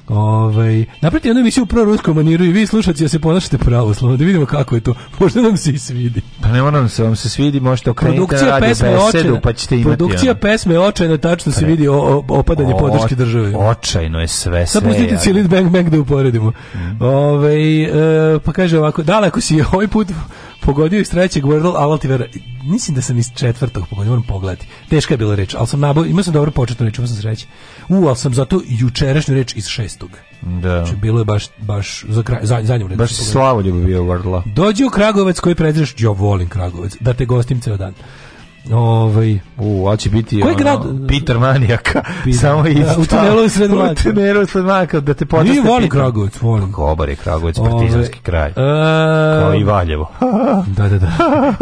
[SPEAKER 5] Ovaj, napravite jednu emisiju u proruskom maniru i vi slušaci ja da se ponašate pravoslavno, da vidimo kako je to. Možda nam se i svidi.
[SPEAKER 6] Pa ne moram se, vam se svidi, možete okrenuti
[SPEAKER 5] produkcija pesme
[SPEAKER 6] besedu, pa ćete imati.
[SPEAKER 5] Produkcija
[SPEAKER 6] ono.
[SPEAKER 5] pesme očajno, tačno se pa vidi o, o, opadanje o, podrške države.
[SPEAKER 6] Očajno je sve,
[SPEAKER 5] sve. Sad pustite Cilit Bang Bang da uporedimo. Mm. Ove, ovaj, e, pa kaže ovako, daleko si ovaj put pogodio iz trećeg Wordle Altivera. Mislim da sam iz četvrtog pogodio, moram pogledati. Teška je bila reč, ali sam nabavio, imao sam dobro početnu reč, imao sam sreće. U, ali sam zato jučerašnju reč iz šestog.
[SPEAKER 6] Da. Znači,
[SPEAKER 5] bilo je baš, baš za kraj, za, zadnju
[SPEAKER 6] reč. Baš bi bio Wordla.
[SPEAKER 5] Dođi u Kragovec koji prezreš, jo, volim Kragovec, da te gostim ceo dan. Ovaj,
[SPEAKER 6] u, hoće biti Koji grad? Peter Manijak. Samo i da, u
[SPEAKER 5] tunelu sred maka. U
[SPEAKER 6] tunelu sred maka, da te podeste.
[SPEAKER 5] Ni volim Kragovic, volim. Kobar
[SPEAKER 6] je Kragovic, ovaj, partizanski kraj. E... Kao i Valjevo.
[SPEAKER 5] da, da, da.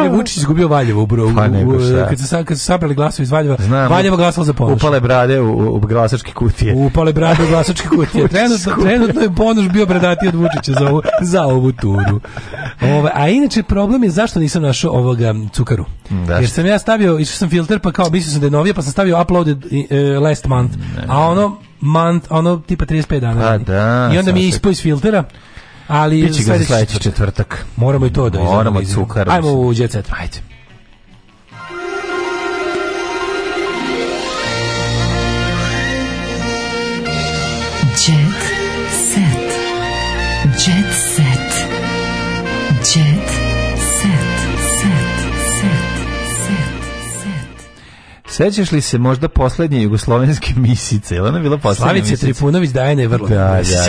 [SPEAKER 5] E, Vučić izgubio Valjevo, bro. Pa nego šta. Kad se, kad se sabrali glasovi iz Valjeva, Znam, Valjevo glasalo za ponoš.
[SPEAKER 6] Upale brade u, u glasačke kutije.
[SPEAKER 5] Upale brade u glasačke kutije. trenutno, trenutno je ponoš bio predati od Vučića za ovu, za ovu turu. Ove, a inače, problem je zašto nisam našao ovoga cukaru. Da. Jer sam ja stavio, išao sam filter, pa kao mislio sam da je novije, pa sam stavio uploaded uh, last month. A ono, month, ono, tipa 35 dana.
[SPEAKER 6] Pa da,
[SPEAKER 5] I onda mi
[SPEAKER 6] je
[SPEAKER 5] ispao iz filtera. Ali
[SPEAKER 6] Biće ga za sledeći četvrtak.
[SPEAKER 5] Moramo i to da izanaliziramo.
[SPEAKER 6] Moramo cukar. Da
[SPEAKER 5] Ajmo u jet set.
[SPEAKER 6] Ajde. Sećaš li se možda poslednje jugoslovenske misice? Jelena bila poslednja Slavica
[SPEAKER 5] misica? Tripunović Dajana je vrlo.
[SPEAKER 6] Da, da,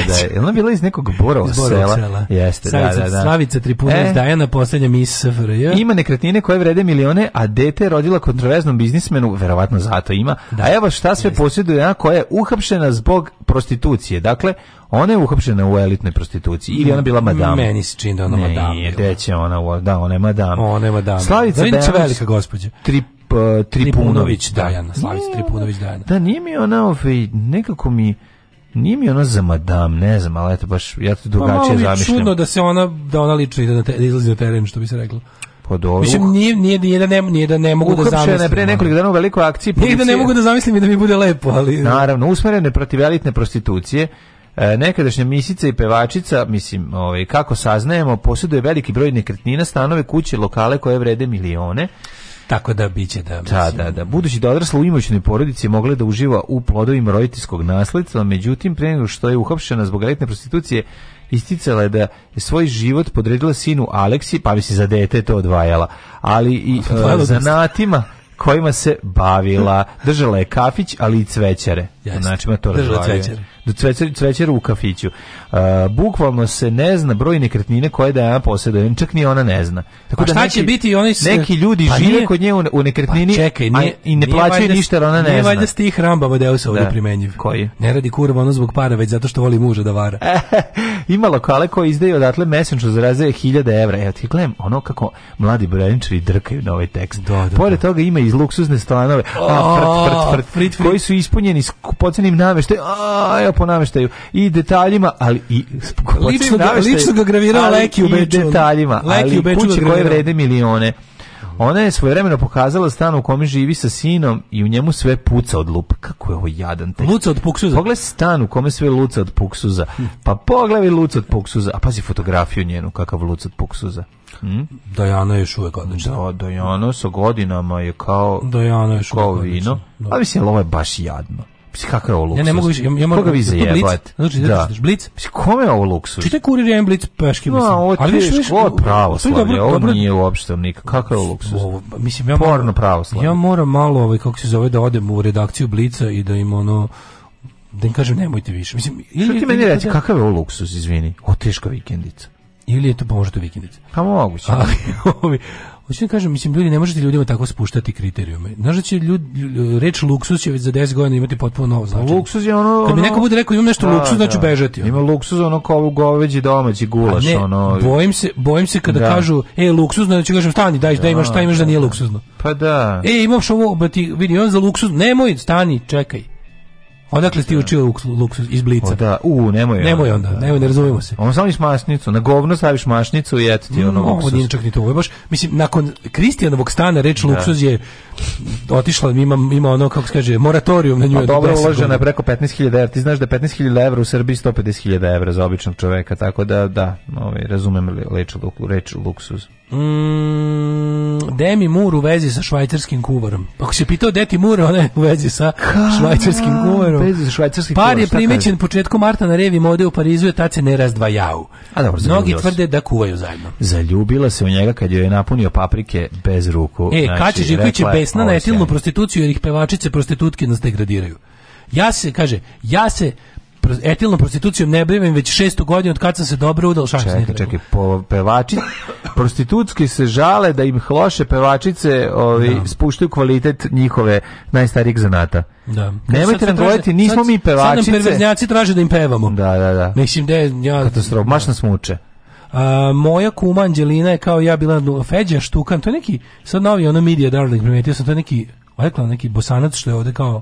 [SPEAKER 6] da. Jelena bila iz nekog Borova sela? sela? Jeste, Slavica, da, da, da. Slavica
[SPEAKER 5] da. Tripunović e, Dajana, poslednja mis SFRJ.
[SPEAKER 6] Ima nekretnine koje vrede milione, a dete je rodila kontroverznom biznismenu, verovatno zato ima. Da. A evo šta sve posjeduje ona koja je uhapšena zbog prostitucije. Dakle, ona je uhapšena u elitnoj prostituciji ili ona bila madama.
[SPEAKER 5] Meni se čini da ona ne, madama. Ne, gde
[SPEAKER 6] ona, da, ona je madama. Ona je madama. Slavica da, velika gospođa. Tri, Tripunović, Tripunović Dajana, Slavica
[SPEAKER 5] da. Tripunović Dajana.
[SPEAKER 6] Da, nije mi ona, ovaj, nekako mi nije mi ona za madam, ne znam, ali eto baš ja to pa drugačije pa, zamišljam. čudno
[SPEAKER 5] da se ona da ona lično ide da, te, da izlazi na teren, što bi se reklo.
[SPEAKER 6] Pa dobro. Mislim
[SPEAKER 5] nije nije da, nije da ne nije da ne mogu da zamislim. je
[SPEAKER 6] pre nekoliko dana u velikoj akciji. Nije
[SPEAKER 5] da ne mogu da zamislim i da mi bude lepo, ali
[SPEAKER 6] Naravno, usmerene protiv elitne prostitucije. E, nekadašnja misica i pevačica, mislim, ovaj, kako saznajemo, posjeduje veliki broj nekretnina, stanove, kuće, lokale koje vrede milione.
[SPEAKER 5] Tako da biće da.
[SPEAKER 6] Da, da, da. Budući da odrasla u imućnoj porodici mogla da uživa u plodovima roditeljskog nasledstva, međutim pre nego što je uhapšena zbog elitne prostitucije isticala je da je svoj život podredila sinu Aleksi, pa bi se za dete to odvajala, ali i uh, zanatima kojima se bavila. Držala je kafić, ali i cvećare. Znači, ma to držala cvećare do cvećer, cvećer u kafiću. Uh, bukvalno se ne zna broj nekretnine koje da ja posjeduje, čak ni ona ne zna.
[SPEAKER 5] Tako a pa da šta neki, će biti oni s...
[SPEAKER 6] neki ljudi pa žive nije, kod nje u, u nekretnini pa čekaj, nije, i ne plaćaju ništa, ona ne zna. Nije valjda
[SPEAKER 5] stih Ramba Vadeusa ovdje da. primenjiv.
[SPEAKER 6] Koji?
[SPEAKER 5] Ne radi kurva ono zbog para, već zato što voli muža da vara.
[SPEAKER 6] Ima lokale koje izdaju odatle mesečno zaraze hiljade evra. Evo ti gledam ono kako mladi braničari drkaju na ovaj tekst. Da, da, da. toga ima i luksuzne stanove, a, frt, frt, frit, koji su ispunjeni s pocenim nameštajem, a, po nameštaju i detaljima, ali i
[SPEAKER 5] lično ga, lično ga gravirao Leki u Beču.
[SPEAKER 6] detaljima, leki ali u Beču kuće koje vrede milione. Ona je svojevremeno pokazala stan u kome živi sa sinom i u njemu sve puca od lup. Kako je ovo jadan tekst.
[SPEAKER 5] Luca od puksuza.
[SPEAKER 6] Pogledaj stan u kome sve luca od puksuza. Pa pogledaj luca od puksuza. A pazi fotografiju njenu, kakav luca od puksuza. Hmm?
[SPEAKER 5] Dajana je još uvek
[SPEAKER 6] odlična. Da, Dajana sa godinama je kao, Dajana je kao vino. Da. A pa mislim, ovo je baš jadno kakav je ovo luksus?
[SPEAKER 5] Ja
[SPEAKER 6] ne
[SPEAKER 5] mogu više, ja, ja
[SPEAKER 6] moram... Koga vi zajebate?
[SPEAKER 5] Znači,
[SPEAKER 6] da.
[SPEAKER 5] Blic?
[SPEAKER 6] Kome je ovo luksus?
[SPEAKER 5] Čitaj kurir, ja Blic paški,
[SPEAKER 6] mislim. No, ovo je teško, ovo je pravoslavlje, ovo nije uopšte nikak. Kakav je luksus? Ovo, pa mislim,
[SPEAKER 5] ja
[SPEAKER 6] Porno moram, pravoslavlje.
[SPEAKER 5] Ja moram malo, ovaj, kako se zove, da odem u redakciju Blica i da im ono da im kažem nemojte više.
[SPEAKER 6] Mislim, ili, Što ti meni reći, da- kakav je ovo luksus, izvini? O, teška vikendica.
[SPEAKER 5] Ili je to pa možda vikendica. Pa moguće. Ali, ovi, Hoću da kažem, mislim, ljudi, ne možete ljudima tako spuštati kriterijume. Znaš da će ljud, reč luksuz će već za 10 godina imati potpuno novo pa
[SPEAKER 6] značenje. Luksuz je ono...
[SPEAKER 5] Kad mi neko bude rekao imam nešto da, luksuz, znači da, ću bežati.
[SPEAKER 6] Ono.
[SPEAKER 5] Ima
[SPEAKER 6] luksuz ono kao u goveđi domaći gulaš. ne, ono...
[SPEAKER 5] bojim, se, bojim se kada da. kažu, ej luksuzno, da znači ću kažem, stani, daj, daj, imaš, šta da, imaš da, da nije da. luksuzno.
[SPEAKER 6] Pa da. Ej,
[SPEAKER 5] imaš ovo, ba ti, vidi, on za luksuz, nemoj, stani, čekaj. Odakle ti da. učio luksuz iz blica?
[SPEAKER 6] Da, u, nemoj.
[SPEAKER 5] Nemoj onda, nemoj, ne razumijemo se.
[SPEAKER 6] On samo masnicu, na govno staviš mašnicu i eto ti
[SPEAKER 5] ono. Mm,
[SPEAKER 6] ovo nije
[SPEAKER 5] čak ni to, baš mislim nakon Kristijanovog stana reč da. luksuz je otišla, ima, ima ono, kako se kaže, moratorium na nju. Pa
[SPEAKER 6] dobro uloženo je preko 15.000 evra. Ti znaš da 15.000 evra u Srbiji 150.000 evra za običnog čoveka, tako da, da, ovaj, razumem reč, reč luksuz.
[SPEAKER 5] Mm, Demi Moore u vezi sa švajcarskim kuvarom. Ako se pitao Deti Moore, ona je
[SPEAKER 6] u vezi sa švajcarskim kuvarom. Pa, sa
[SPEAKER 5] Par je primećen početkom marta na revi mode u Parizu, je tad se ne razdvajao. A dobro, Mnogi tvrde da kuvaju zajedno.
[SPEAKER 6] Zaljubila se u njega kad joj je napunio paprike bez ruku.
[SPEAKER 5] E, znači, Kači Živković je desna na etilnu prostituciju jer ih pevačice prostitutke nas degradiraju. Ja se, kaže, ja se etilnom prostitucijom ne brivim već šestu godinu od kad sam se dobro udal
[SPEAKER 6] šans
[SPEAKER 5] čekaj,
[SPEAKER 6] čekaj, pevači prostitutski se žale da im loše pevačice ovi, da. spuštaju kvalitet njihove najstarijih zanata da. nemojte nam govoriti, nismo sad, mi pevačice sad nam
[SPEAKER 5] perverznjaci traže da im pevamo
[SPEAKER 6] da, da, da.
[SPEAKER 5] mislim da ja...
[SPEAKER 6] katastrofa, maš nas muče
[SPEAKER 5] moja kuma Anđelina je kao ja bila Feđa Štukan, to je neki, sad novi ono media darling, primetio sam, to je neki, odakle, ovaj neki bosanac što je ovde kao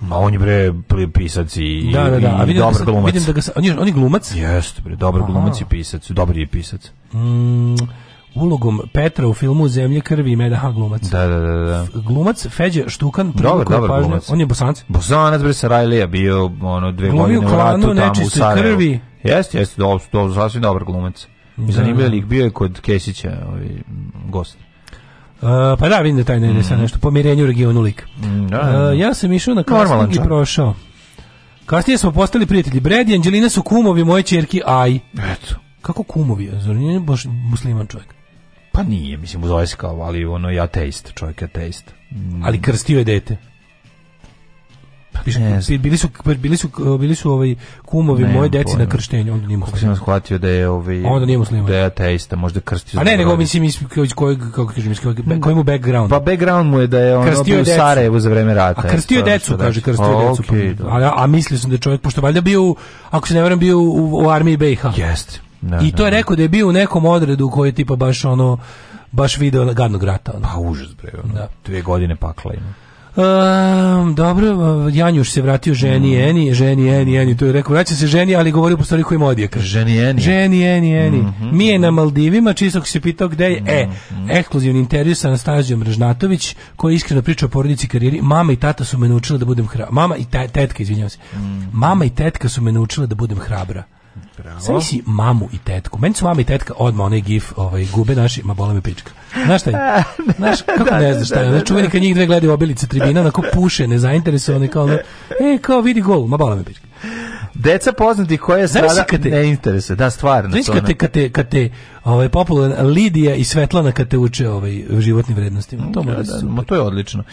[SPEAKER 6] Ma on je bre pisac i, da, da, da.
[SPEAKER 5] A vidim da dobar da glumac. Vidim da ga, on, je, on je glumac?
[SPEAKER 6] Jeste bre, dobar Aha. glumac i pisac, dobar je pisac.
[SPEAKER 5] Mm, ulogom Petra u filmu Zemlje krvi i meda ha, glumac.
[SPEAKER 6] Da, da, da, da.
[SPEAKER 5] Glumac Feđe Štukan,
[SPEAKER 6] dobar, dobar pažnje. glumac.
[SPEAKER 5] On je bosanac.
[SPEAKER 6] Bosanac bre Sarajlija bio ono dve Glumio godine u ratu tamo u Sarajevu. Krvi. Jeste, jeste, do, do, sasvim dobar glumac. Da. Zanimljiv lik bio je kod Kesića, ovaj gost. Uh,
[SPEAKER 5] pa da, vidim da taj ne mm. sad mhm. nešto pomirenju regionu lik. Mm, da, da. Uh, ja sam išao na klasnik i prošao. Kasnije smo postali prijatelji. Brad i Anđelina su kumovi moje čerki Aj.
[SPEAKER 6] Eto.
[SPEAKER 5] Kako kumovi? Zar nije baš musliman čovjek?
[SPEAKER 6] Pa nije, mislim, zove se kao, ali ono ja ateist, čovjek je ateist.
[SPEAKER 5] Mm. Ali krstio je dete. Pa pa bili su bili su bili su ovaj kumovi moje deci na krštenju, onda nije
[SPEAKER 6] musliman. Kako shvatio da je
[SPEAKER 5] ovaj onda nije musliman.
[SPEAKER 6] Da je ateista, možda krstio.
[SPEAKER 5] A ne, nego mislim iz kojeg kako kažem, iz kojeg mu background.
[SPEAKER 6] Pa background mu je da je on bio u Sarajevu za vreme rata.
[SPEAKER 5] A krstio decu, da. kaže, krstio pa decu. Da. A a mislio sam da čovjek pošto valjda bio ako se ne varam bio u, armiji BiH.
[SPEAKER 6] Jeste. Da,
[SPEAKER 5] I to je rekao da je bio u nekom odredu koji je tipa baš ono baš video gadnog rata. Ono.
[SPEAKER 6] Pa užas bre, ono. da. dvije godine pakla ima.
[SPEAKER 5] Um, dobro, e, Janjuš se vratio ženi mm. Eni, ženi Eni, Eni, to je rekao, vraća se ženi, ali govori po stvari kojim odjeka. Ženi Eni.
[SPEAKER 6] Ženi
[SPEAKER 5] Eni, Eni. Mm -hmm. Mi je na Maldivima, čisto se pitao gde je, mm -hmm. e, mhm. ekskluzivni intervju sa Anastazijom Režnatović, koja iskreno priča o porodici karijeri, mama i tata su me naučila da budem hrabra, mama i ta, tetka, izvinjavam se, mm. mama i tetka su me naučila da budem hrabra. Bravo. si mamu i tetku. Meni su mama i tetka odmah onaj gif ovaj, gube naši, ma bola me pička. Znaš šta je? Da, znaš, da, kako da, ne znaš šta da, je? Znaš, čuveni kad njih dve gledaju obilice tribina, onako puše, nezainteresovani, kao ono, e, kao vidi gol, ma bola me pička.
[SPEAKER 6] Deca poznati koje strada ne interesuje, da stvarno. Znaš kad te, kad te, kad te ovaj popularan
[SPEAKER 5] Lidija
[SPEAKER 6] i
[SPEAKER 5] Svetlana kad te uče ovaj životnim
[SPEAKER 6] vrednostima.
[SPEAKER 5] To,
[SPEAKER 6] da, da, da, to
[SPEAKER 5] je
[SPEAKER 6] odlično.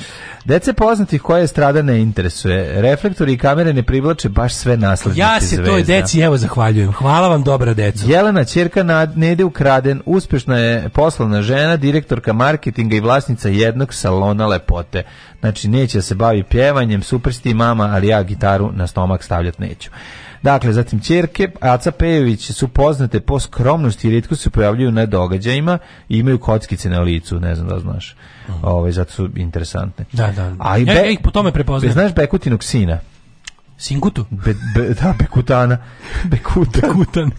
[SPEAKER 6] Deca poznatih koje strada ne interesuje. Reflektori i kamere ne privlače baš sve naslednice Ja se toj deci evo zahvaljujem. Hvala vam dobra deca. Jelena ćerka nad ukraden, uspešna je poslovna žena, direktorka marketinga i vlasnica jednog salona lepote. Znači neće da se bavi pjevanjem, super si ti mama, ali
[SPEAKER 5] ja
[SPEAKER 6] gitaru na stomak stavljati neću. Dakle, zatim
[SPEAKER 5] ćerke
[SPEAKER 6] Aca Pejović su poznate
[SPEAKER 5] po skromnosti i rijetko
[SPEAKER 6] se pojavljuju na događajima
[SPEAKER 5] i imaju kockice na licu, ne znam da
[SPEAKER 6] znaš. Mm. Ove, ovaj, zato su interesantne. Da, da. A i ja, be, ja ih po tome prepoznajem. Znaš Bekutinog sina? Singutu? Be, be, da, Bekutana. Bekutan. Bekutan.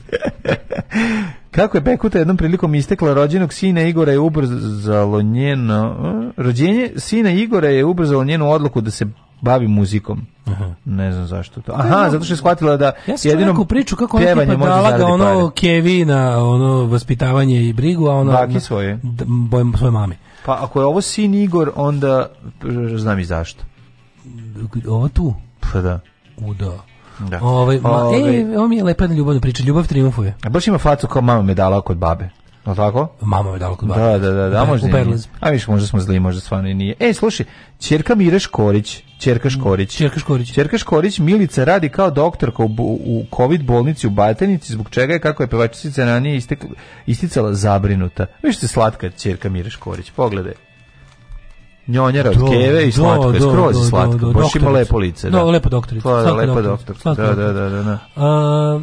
[SPEAKER 6] Kako je Bekuta jednom prilikom istekla rođenog sina Igora je ubrzalo
[SPEAKER 5] njeno rođenje sina Igora
[SPEAKER 6] je
[SPEAKER 5] ubrzalo
[SPEAKER 6] njenu odluku da se
[SPEAKER 5] bavi muzikom. Aha. Ne znam zašto to. Aha, zato što je shvatila da ja jedinom neku priču kako on tipa dala ga ono pare. Kevina, ono vaspitavanje i brigu, a ono Baki svoje. Boj, svoje mame. Pa ako je ovo sin Igor, onda znam i zašto. Ovo tu? Pa da. U da. Da. Ovaj, ma, ej, ovaj- e, ovo mi je lepa jedna ljubavna priča. Ljubav triumfuje. A baš ima facu kao mama me dala kod babe. No tako? Mama me dala kod babe. Da, da, da, da, možda. A viš, možda smo zli, možda stvarno i nije. Ej, slušaj, ćerka Mire Škorić Čerka mm. Škorić. Čerka Škorić. Čerka Škorić Milica radi kao doktorka u, u COVID bolnici u Batajnici, zbog čega je, kako je pevačica ranije istekla, isticala zabrinuta. Više se slatka Čerka Mira Škorić, pogledaj. Njonjera od keve i slatka, do, skroz do, slatka. Do, do, Boš ima lepo lice. Da. Do, da. lepo doktorica. Pa, da, lepo da, doktorica. Da, da, da. da, da. Uh,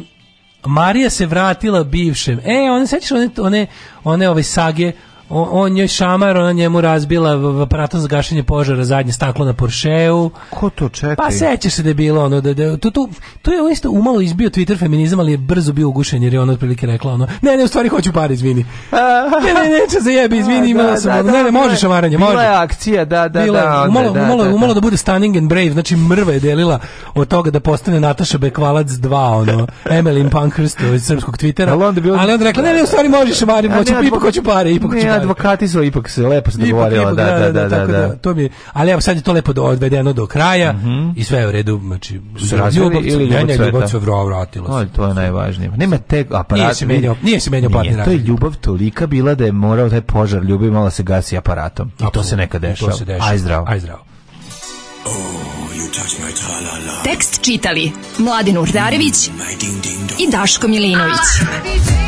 [SPEAKER 5] Marija se vratila bivšem. E, one sećaš one one one ove sage on, on je šamar, ona njemu razbila aparatom za gašenje požara zadnje staklo na Porscheu. Ko to čeka? Pa sećaš se da je bilo ono da, da tu, to, to je isto umalo izbio Twitter feminizam, ali je brzo bio ugušen jer je ona otprilike rekla ono, ne, ne, u stvari hoću par, izvini. ne, ne, neće se jebi, izvini, imala da, sam. Da, da, ne, ne, da, može šamaranje, može. Bila je akcija, da, da, bila, da, da. Umalo, da, umalo, da, da. umalo da bude stunning and brave, znači mrva je delila od toga da postane Nataša Bekvalac 2, ono, Emily Pankhurst iz ovaj, srpskog Twittera. Ali onda, bilo... ali onda rekla, ne, ne, u stvari može šamaranje, hoću, ipak hoću pare, ipak hoću pare advokati su ipak se lepo se dogovorila, da, da, da, da, da, da, da, da. da To mi, ali evo sad je to lepo odvedeno do kraja mm -hmm. i sve je u redu, znači ljubav ili ljubav se vratila. Oj, to je najvažnije. Nema te aparat. Nije se menjao, nije se menjao To je ljubav tolika bila da je morao taj požar ljubavi malo se gasi aparatom. I to se nekad dešava. Aj zdravo. Aj zdravo. Oh, Tekst čitali Mladin Urdarević i Daško Milinović. Ah!